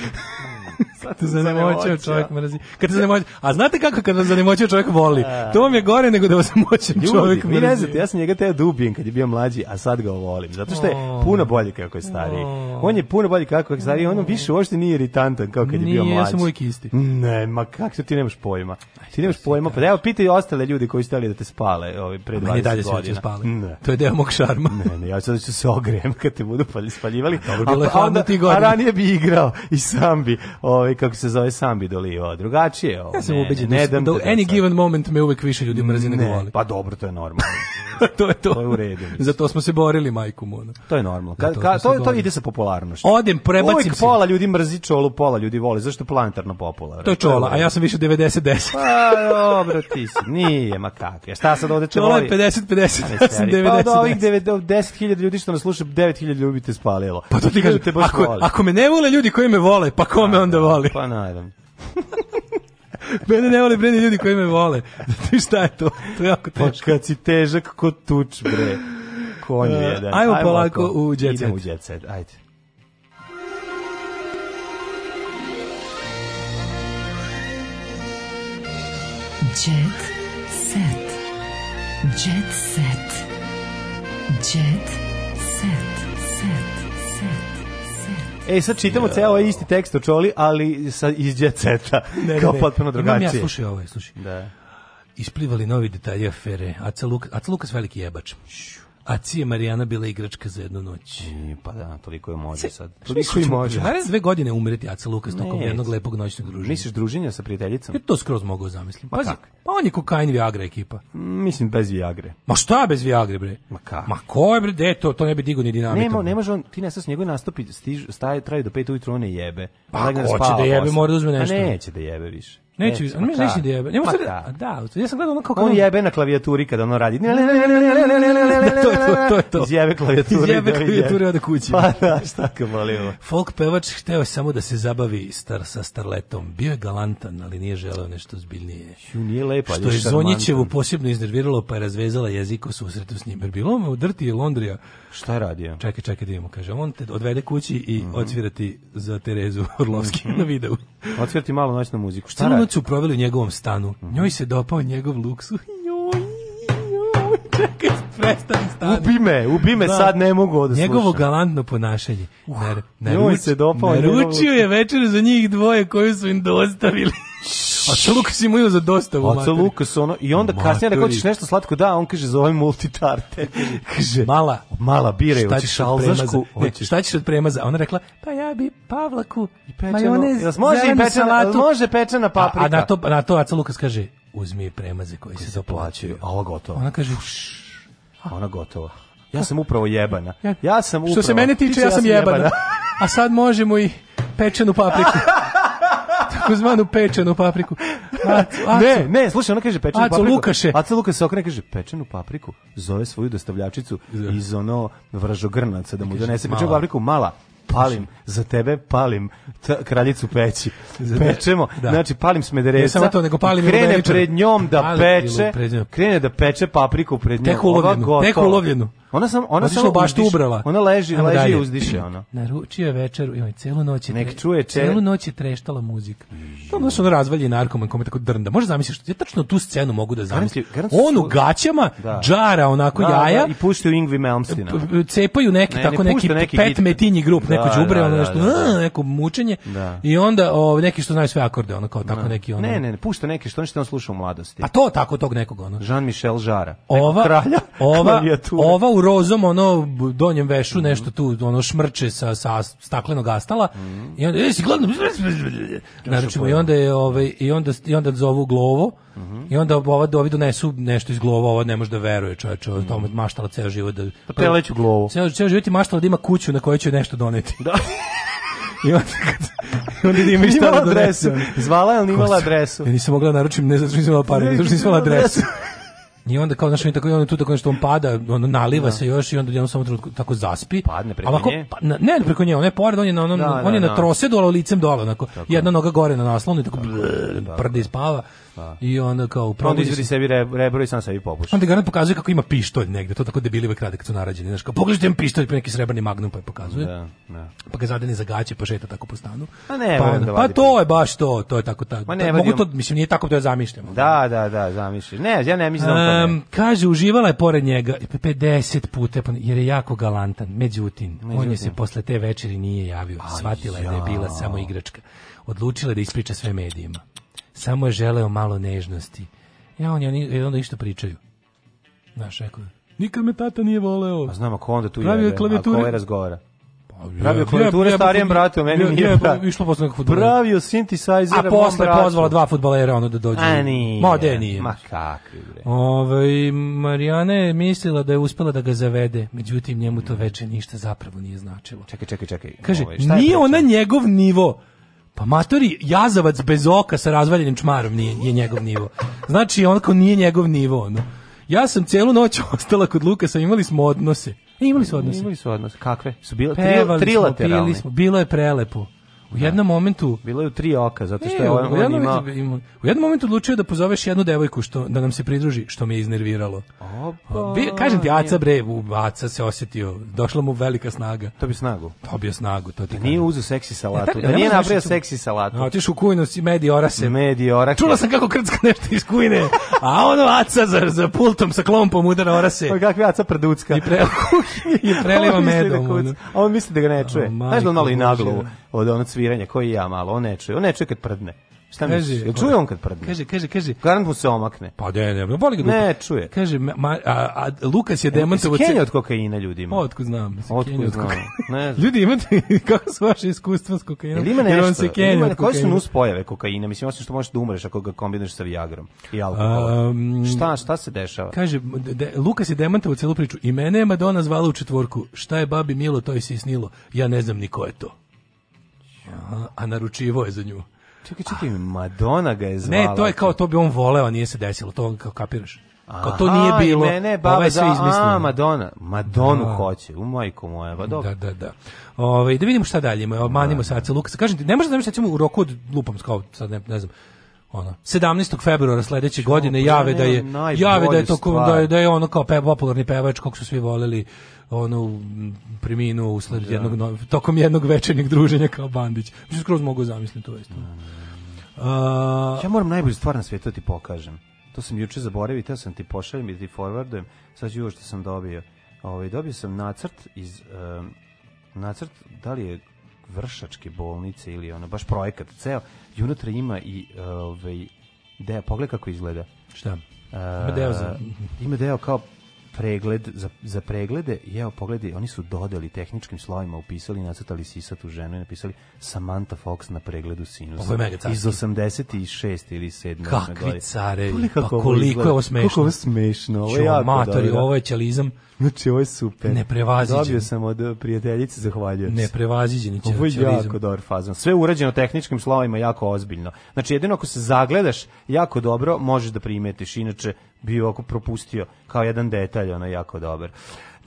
Sad te zanemoćio čovjek mrzi. Kad te zanemoćio. A znate kako kad vas zanemoćio čovjek voli? To vam je gore nego da vas zamoćen čovjek mrzi. Vi ne znate, ja sam njega te dubijem da kad je bio mlađi, a sad ga volim. Zato što je puno bolji kako je stariji. On je puno bolji kako je stariji, on više uopšte nije irritantan kao kad je bio mlađi. Nije, ja sam uvijek isti. Ne, ma kako ti nemaš pojma. Ti nemaš pojma. Pa evo pitaj ostale ljudi koji stali da te spale ovaj pre 20 godina. Ne, dalje se Spale. To je deo mog šarma. Ne, ne, ja sad ću se ogrejem kad te budu spaljivali. Pa dobro, bilo je hladno pa ti godine. A ranije bi igrao i sam bi ovaj kako se zove Sambi bi Drugačije je Ja sam ubeđen ne, ne, da, da, any given moment me uvek više ljudi mrzi nego voli. Pa dobro, to je normalno. to je to. To je u redu. Zato smo se borili majku mu. To je normalno. Ka, ka, to, to ide sa popularnošću. Odem prebacim uvek se. pola ljudi mrzi čolu, pola ljudi voli. Zašto planetarno popularno? To je čola, a ja sam više 90 10. Pa dobro ti si. Nije, ma kakvi. Šta sad ovde čola? Čola je 50 50. Ja sam 90. Pa od 10.000 ljudi što nas sluša, 9.000 ljudi te spalilo. Pa to ti kažete baš ako, ako me ne vole ljudi koji me vole, pa kome da, onda da voli. Pa naravno. Mene ne voli bre ljudi koji me vole. Ti šta je to? To je jako pa teško. Pa kad si težak ko tuč bre. Konj uh, jedan. Ajmo, ajmo polako u jet set. u jet set, ajde. Jet set. Jet set. Jet set. E, sad čitamo da. ceo ovaj isti tekst o Čoli, ali sa, iz djeceta, kao potpuno drugačije. Imam ja, slušaj ovo, ovaj, slušaj. Da. Isplivali novi detalji afere. Aca, Luk, Aca Lukas veliki jebač. Šiu. Aci je Marijana bila igračka za jednu noć. E, pa da, toliko je može sad. Toliko je može. Naravno dve godine umreti Aca Lukas tokom jednog lepog noćnog druženja. Misliš druženja sa prijateljicom? Ja to skroz mogu zamislim. Pa Pazi, pa, pa on je kokain Viagra ekipa. Mm, mislim bez Viagre. Ma šta bez Viagre bre? Ma kako? Ma ko je bre, de, to, to ne bi digo ni dinamitom. Nema, ne može on, ti ne sas njegovi nastupi, stiž, staje, traju do pet ujutro, on ne jebe. Pa, pa ko će da jebe, mora da uzme pa nešto. A neće da jebe više. Neću, neću, on neće da jebe. Njemu se da, da, ja sam gledao ono kako on jebe na klavijaturi kada ono radi. Ne, ne, ne, ne, ne, ne, to je to, to je to. Izjebe klavijaturu. Izjebe klavijaturu od kuće. Pa da, šta ka molimo. Folk pevač hteo je samo da se zabavi star sa starletom. Bio je galantan, ali nije želeo nešto zbiljnije. Ju nije lepo, ali što je Zonjićevu posebno iznerviralo, pa je razvezala jezik u susretu s njim. Jer bilo mu drti je Londrija. Šta je radio? Čekaj, čekaj, idemo, kaže. On te odvede kući i mm -hmm. odsvirati za Terezu Orlovski na videu. Odsvirati malo noćnu muziku. Šta Noć su proveli u njegovom stanu. Njoj se dopao njegov luksuz. prestani stani. Ubi me, ubi me, da. sad ne mogu da Njegovo slušam. galantno ponašanje. Uh, Nar, naruč, se dopao. Naručio je večer za njih dvoje koju su im dostavili. Oca Lukas je imao za dostavu. Oca Lukas ono, i onda kasnije rekao da ćeš nešto slatko, da, on kaže zove multitarte. kaže, mala, mala bire, hoćeš alzašku, hoćeš. Šta ćeš od premaza? Ona rekla, pa ja bi Pavlaku i pečenu, majonez, može, i pečena, može pečena paprika. A, a na to, na to Oca Lukas kaže, uzmi premaze koji se doplaćaju. A ova gotova. Ona kaže, Uš, ona gotova. Ja sam upravo jebana. Ja sam upravo. Što se mene tiče, ja sam jebana. jebana. A sad možemo i pečenu papriku. takozvanu pečenu papriku. A, a, ne, ne, slušaj, ona kaže pečenu Aco, papriku. Lukaše. Aca Lukaš se okrene kaže pečenu papriku, zove svoju dostavljačicu iz ono vražogrnaca da mu donese pečenu papriku mala palim, za tebe palim t kraljicu peći. Pečemo, da. znači palim smederevca. Ne samo to, nego palim krene pred njom da peče, krene da peče papriku pred njom. Tek ulovljenu, tek ulovljenu. Ona sam ona samo baš ubrala. Ona leži, Ajmo leži i uzdiše ona. Naručio je večeru i on celu noć je Nek čuje če... celu noć je treštala muzika. To znači ono razvalji narkoman kome tako drnda. Može zamisliti što ja tačno tu scenu mogu da zamislim. On u gaćama, da. džara onako da, da jaja da, i puštaju Ingvi Melmstina. Cepaju neki ne, tako ne neki, neki pet hit. metinji grup, da, neko đubre, da, ono nešto, neko mučenje. I onda o, neki što znaju sve akorde, ona kao tako neki ono. Ne, ne, ne, pušta neki što on što on sluša u mladosti. A to tako tog nekog ona. Jean-Michel Jara. Ova kralja. Ova ova u rozom ono donjem vešu mm -hmm. nešto tu ono šmrče sa sa staklenog astala mm. i onda jesi gledam i onda je ovaj i onda i onda zovu glovo mm -hmm. i onda ova dovi donesu nešto iz glova ovo ne može da veruje čoveče o tome mhm. maštala ceo život da pa teleću glovo ceo ceo život maštala da ima kuću na kojoj će nešto doneti da I onda kad onda da ima šta da donese. Zvala je, ali imala adresu. Ja nisam mogla da naručim, ne zato nisam imala pare, nisam imala adresu. I onda kao znači tako i onda tu tako nešto on pada, on naliva da. se još i onda jednom samo trenutku tako zaspi. Padne preko ovako, nje. Pa, na, ne, preko nje, on je pored, on je na onom, da, on je da, na da. trosedu, ali licem dole, onako. Tako. Jedna noga gore na naslonu da, da, i tako, tako, brrr, tako. prdi spava. A. Pa. I onda kao probudi se. sebi rebro i sam sebi popuši. Onda ga ne pokazuje kako ima pištolj negde, to tako debili uvek rade kad su narađeni, Znaš, kao pogledajte im pištolj, pa neki srebrni magnum pa je pokazuje. Da, da. Pa ga zadeni za gaće, pa šeta tako po stanu. A ne, pa, onda, da pa to je baš to, to je tako tako. Ma ne, mogu to, mislim nije tako da je zamišljam. Da, da, da, zamišljaš. Ne, ja ne mislim da um, Kaže uživala je pored njega 50 puta pa jer je jako galantan. Međutim, Međutim. on je se posle te večeri nije javio. Shvatila je da je bila samo igračka. Odlučila da ispriča sve medijima samo je želeo malo nežnosti. E, ja, on je, onda išta pričaju. Znaš, rekao Nikad me tata nije voleo. A znam, ako onda tu Pravio je, klavijature... ako je razgovara. Pa, Pravio klavijature starijem bratu, meni je, nije pravi. Išlo posle nekog futbolera. Pravio synthesizera. A posle pozvala dva futbolera ono da dođu. A nije. Ma, de nije. Ma kakvi, bre. Ove, ovaj, Marijana je mislila da je uspela da ga zavede, međutim njemu to veče ništa zapravo nije značilo. Čekaj, čekaj, čekaj. Kaže, Ove, ovaj, nije ona njegov nivo Pa matori jazavac bez oka sa razvaljenim čmarom nije, je njegov nivo. Znači, onako nije njegov nivo, No. Ja sam celu noć ostala kod Lukasa, imali smo odnose. E, imali su odnose. Imali su odnose. Kakve? Su bile Pevali tri, trilateralne. Smo, smo, bilo je prelepo. U jednom da. momentu bilo je u tri oka zato što e, je on, u, jednom, on ima... u jednom momentu odlučio da pozoveš jednu devojku što da nam se pridruži što me je iznerviralo. Opa, Bi, kažem ti Aca bre, u Aca se osetio, došla mu velika snaga. To bi snagu. To bi snagu, to ti. Da nije uzeo seksi salatu. Ja, e, tako, da nije napravio što... Da seksi salatu. A ti u kujnu si medi orase. Medi orake. Čula sam kako krcka nešto iz kujne. a ono Aca za, za pultom sa klompom udara orase. Pa kakvi Aca prducka. I, pre... I preliva medom. Da on misli da ga ne čuje. Znaš da malo i naglo od onog sviranja koji ja malo, on ne čuje, on ne čuje kad prdne. Šta misliš? čuje on kad prdne? Kaže, kaže, kaže. Garant mu se omakne. Pa da ne, ne, boli ga Ne, čuje. Kaže, ma, a, a Lukas je e, demantovao Kenja od kokaina ljudima. Otko znam. Otko znam. Ne znam. Ljudi, imate, kako su vaše iskustva s kokainom? Jel ima nešto? se kenja od Koje su nuspojave kokaina? Mislim, osim što možeš da umreš ako ga kombinuješ sa Viagrom i alkoholom. Um, šta, šta se dešava? Kaže, de, Lukas je demantovao celu priču. I mene je Madonna zvala u četvorku. Šta je babi Milo, to je si snilo. Ja ne znam ni ko je to. A, a naručivo je za nju. Čekaj, čekaj, Madonna ga je zvala. Ne, to je kao to bi on voleo, a nije se desilo, to on kao kapiraš. Kao to nije bilo. Ne, ne, baba ovaj sve izmislio. A, Madonna. Madonu a. Da. hoće, u majku moja. Ba, pa da, da, da. Ove, da vidimo šta dalje, manimo da. sad se Lukasa. Kažem ti, ne možete da mi sad ćemo u roku od lupam, kao sad ne, ne znam, ono 17. februara sledeće godine pa da jave da je jave da je to da je, da je ono kao pe, popularni pevač kog su svi voleli ono preminuo usled da. jednog tokom jednog večernjeg druženja kao Bandić. Mislim skroz mogu zamisliti to isto. Uh, ja moram najbolju stvar na svijetu ti pokažem. To sam juče zaboravio, teo sam ti pošaljem i ti forwardujem. Sad ću što sam dobio. Ovaj dobio sam nacrt iz um, nacrt da li je vršačke bolnice ili ono baš projekat ceo i unutra ima i ovaj deo pogled kako izgleda. Šta? Uh, ima deo za... Ima deo kao pregled, za, za preglede, i evo pogledaj, oni su dodali tehničkim slovima, upisali, nacrtali sisatu ženu i napisali Samantha Fox na pregledu sinusa. Iz 86. ili 7. Kakvi carevi, pa, pa koliko je ovo smešno. Kako ovo smešno, ovo je jako matori, ovo je ćelizam. Znači, ovo je super. Neprevaziđen. Dobio sam od prijateljice, zahvaljujem se. Neprevaziđen. Ovo je jako dobar fazan. Sve urađeno tehničkim slovima, jako ozbiljno. Znači, jedino ako se zagledaš jako dobro, možeš da primetiš. Inače, bio ako propustio kao jedan detalj, ono jako dobar.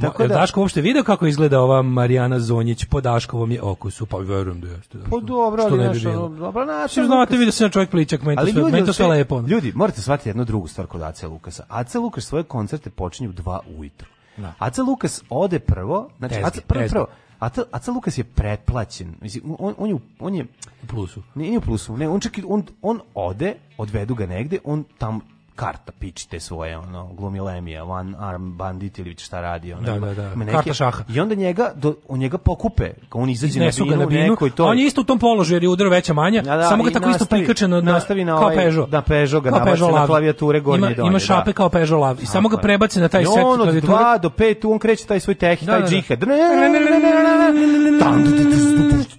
Tako da, Daško uopšte video kako izgleda ova Marijana Zonjić po Daškovom je okusu, pa verujem da jeste. Da. Pa dobro, ali ne bi bilo. Dobro, znači, znate, vidio se na čovjek pličak, meni to sve, meni to sve lepo. Ljudi, morate shvatiti jednu drugu stvar kod Aca Lukasa. Aca Lukas svoje koncerte počinju u 2 ujutru. Da. Aca Lukas ode prvo, znači tezbe, Aca prvo, prvo Aca, Aca Lukas je pretplaćen. Mislim, on, on, je, on je... U plusu. Nije, nije u plusu. Ne, on, čak, on, on ode, odvedu ga negde, on tamo karta pičite svoje ono glumilemija one arm bandit ili šta radi ono da, da, da. Neke, karta šaha i onda njega do, on njega pokupe kao on izađe na binu, binu. Neko to on je isto u tom položaju jer je udar veća manja da, da, samo ga tako nastavi, isto prikače na nastavi na ovaj, kao Peugeot da Peugeot ga nabaci na klavijature gornje ima, donje ima šape da. kao Peugeot lav i samo ga prebaci na taj set on od 2 do 5 on kreće taj svoj teh taj džihad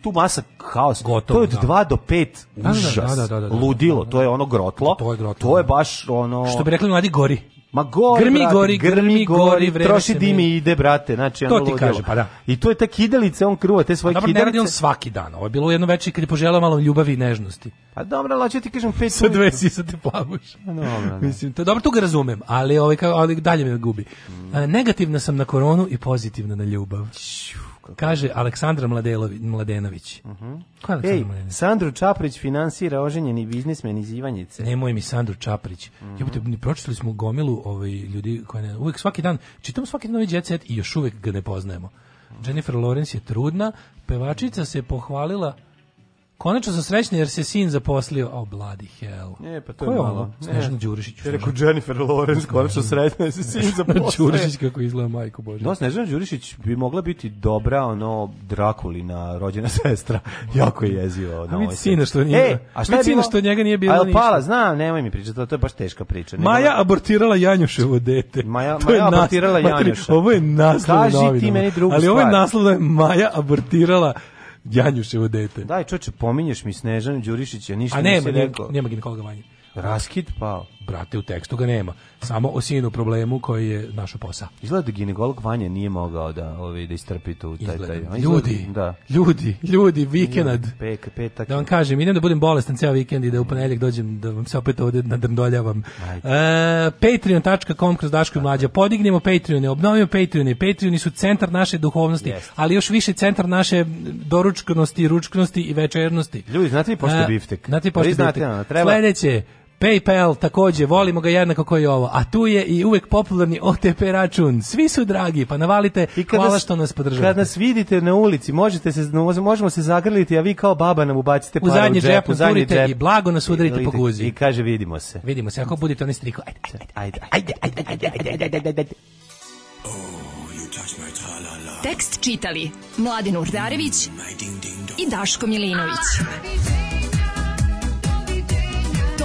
tu masa haos gotovo to je od 2 do 5 užas ludilo to je ono grotlo to je baš on ono Što bi rekli mladi gori. Ma gori, grmi, brate, gori, grmi, gori, gori troši dim i ide, brate, znači ono To ti kaže, pa da. I to je ta kidelica, on kruva te svoje dobro, pa kidelice. Dobro, ne radi on svaki dan, ovo je bilo jedno večer kad je poželao malo ljubavi i nežnosti. Pa dobro, ali ću ti kažem pet Sa dve si sad te plavuš. Pa dobro, da. Mislim, to, dobro, tu ga razumem, ali, ovaj, ali dalje me gubi. Mm. Negativna sam na koronu i pozitivna na ljubav. Ću. Kako? Kaže Aleksandra Mladelovi, Mladenović. Uh mhm. -huh. Ko je Aleksandra Mladenović? Sandru Čaprić finansira oženjeni biznismen iz Ivanjice. Nemoj mi Sandru Čaprić. Uh mhm. -huh. Jebute, pročitali smo gomilu ovaj, ljudi koji ne... Uvijek svaki dan, čitam svaki dan ovaj jet set i još uvijek ga ne poznajemo. Mhm. Jennifer Lawrence je trudna, pevačica se pohvalila Konačno sam srećna jer se sin zaposlio. O, oh, bloody hell. Ne, pa to Ko je malo. E. Snežna Đurišić. Ja rekao Jennifer Lawrence, konačno srećna jer se sin zaposlio. Đurišić kako izgleda, majko Bože. No, da, Snežana Đurišić bi mogla biti dobra, ono, Drakulina, rođena sestra. jako je jezivo. Ono, a vidi ovaj sina što nije. E, a šta je bilo? što njega nije bilo ništa. Pala, znam, nemoj mi pričati, to je baš teška priča. Nema... Maja abortirala Janjuševo dete. Maja, to Maja abortirala nas... Janjuša. Ovo je naslov Kaži novina. ti meni drugu Ali ovo je naslov da je Maja abortirala Janjuševo dete. Daj, čoveče, pominješ mi Snežan Đurišić, ja ništa A nema, nisi rekao. nema ginekologa vanje. Raskid pao prate u tekstu ga nema. Samo o sinu problemu koji je naša posa. Izgleda da ginekolog Vanja nije mogao da, ovaj, da istrpi tu. Taj, taj. Izgleda, ljudi, da-, da. ljudi, ljudi, vikend. Pek, petak. Da vam kažem, idem da budem bolestan ceo vikend i da u ponedjeljak dođem da vam se opet ovdje nadrndoljavam. E, Patreon.com kroz Daško i Mlađa. Podignemo Patreon, obnovimo Patreon. Patreoni su centar naše duhovnosti, yes. ali još više centar naše doručkosti, ručkosti i večernosti. Ljudi, znate li pošto e, biftek? Znate li pošto biftek? Znate, ono, treba... Sledeće, PayPal takođe, volimo ga jednako kao i ovo. A tu je i uvek popularni OTP račun. Svi su dragi, pa navalite. kada hvala što nas podržavate. Kad nas vidite na ulici, možete se možemo se zagrliti, a vi kao baba nam ubacite u zadnji džep, džep, u zadnji džep i blago nas udarite po guzi. I kaže vidimo se. Vidimo se ako budete oni striko. Ajde, ajde, ajde, ajde, ajde, ajde, ajde, ajde, ajde. Oh, Tekst čitali Mladin Urdarević i Daško Milinović. Ah,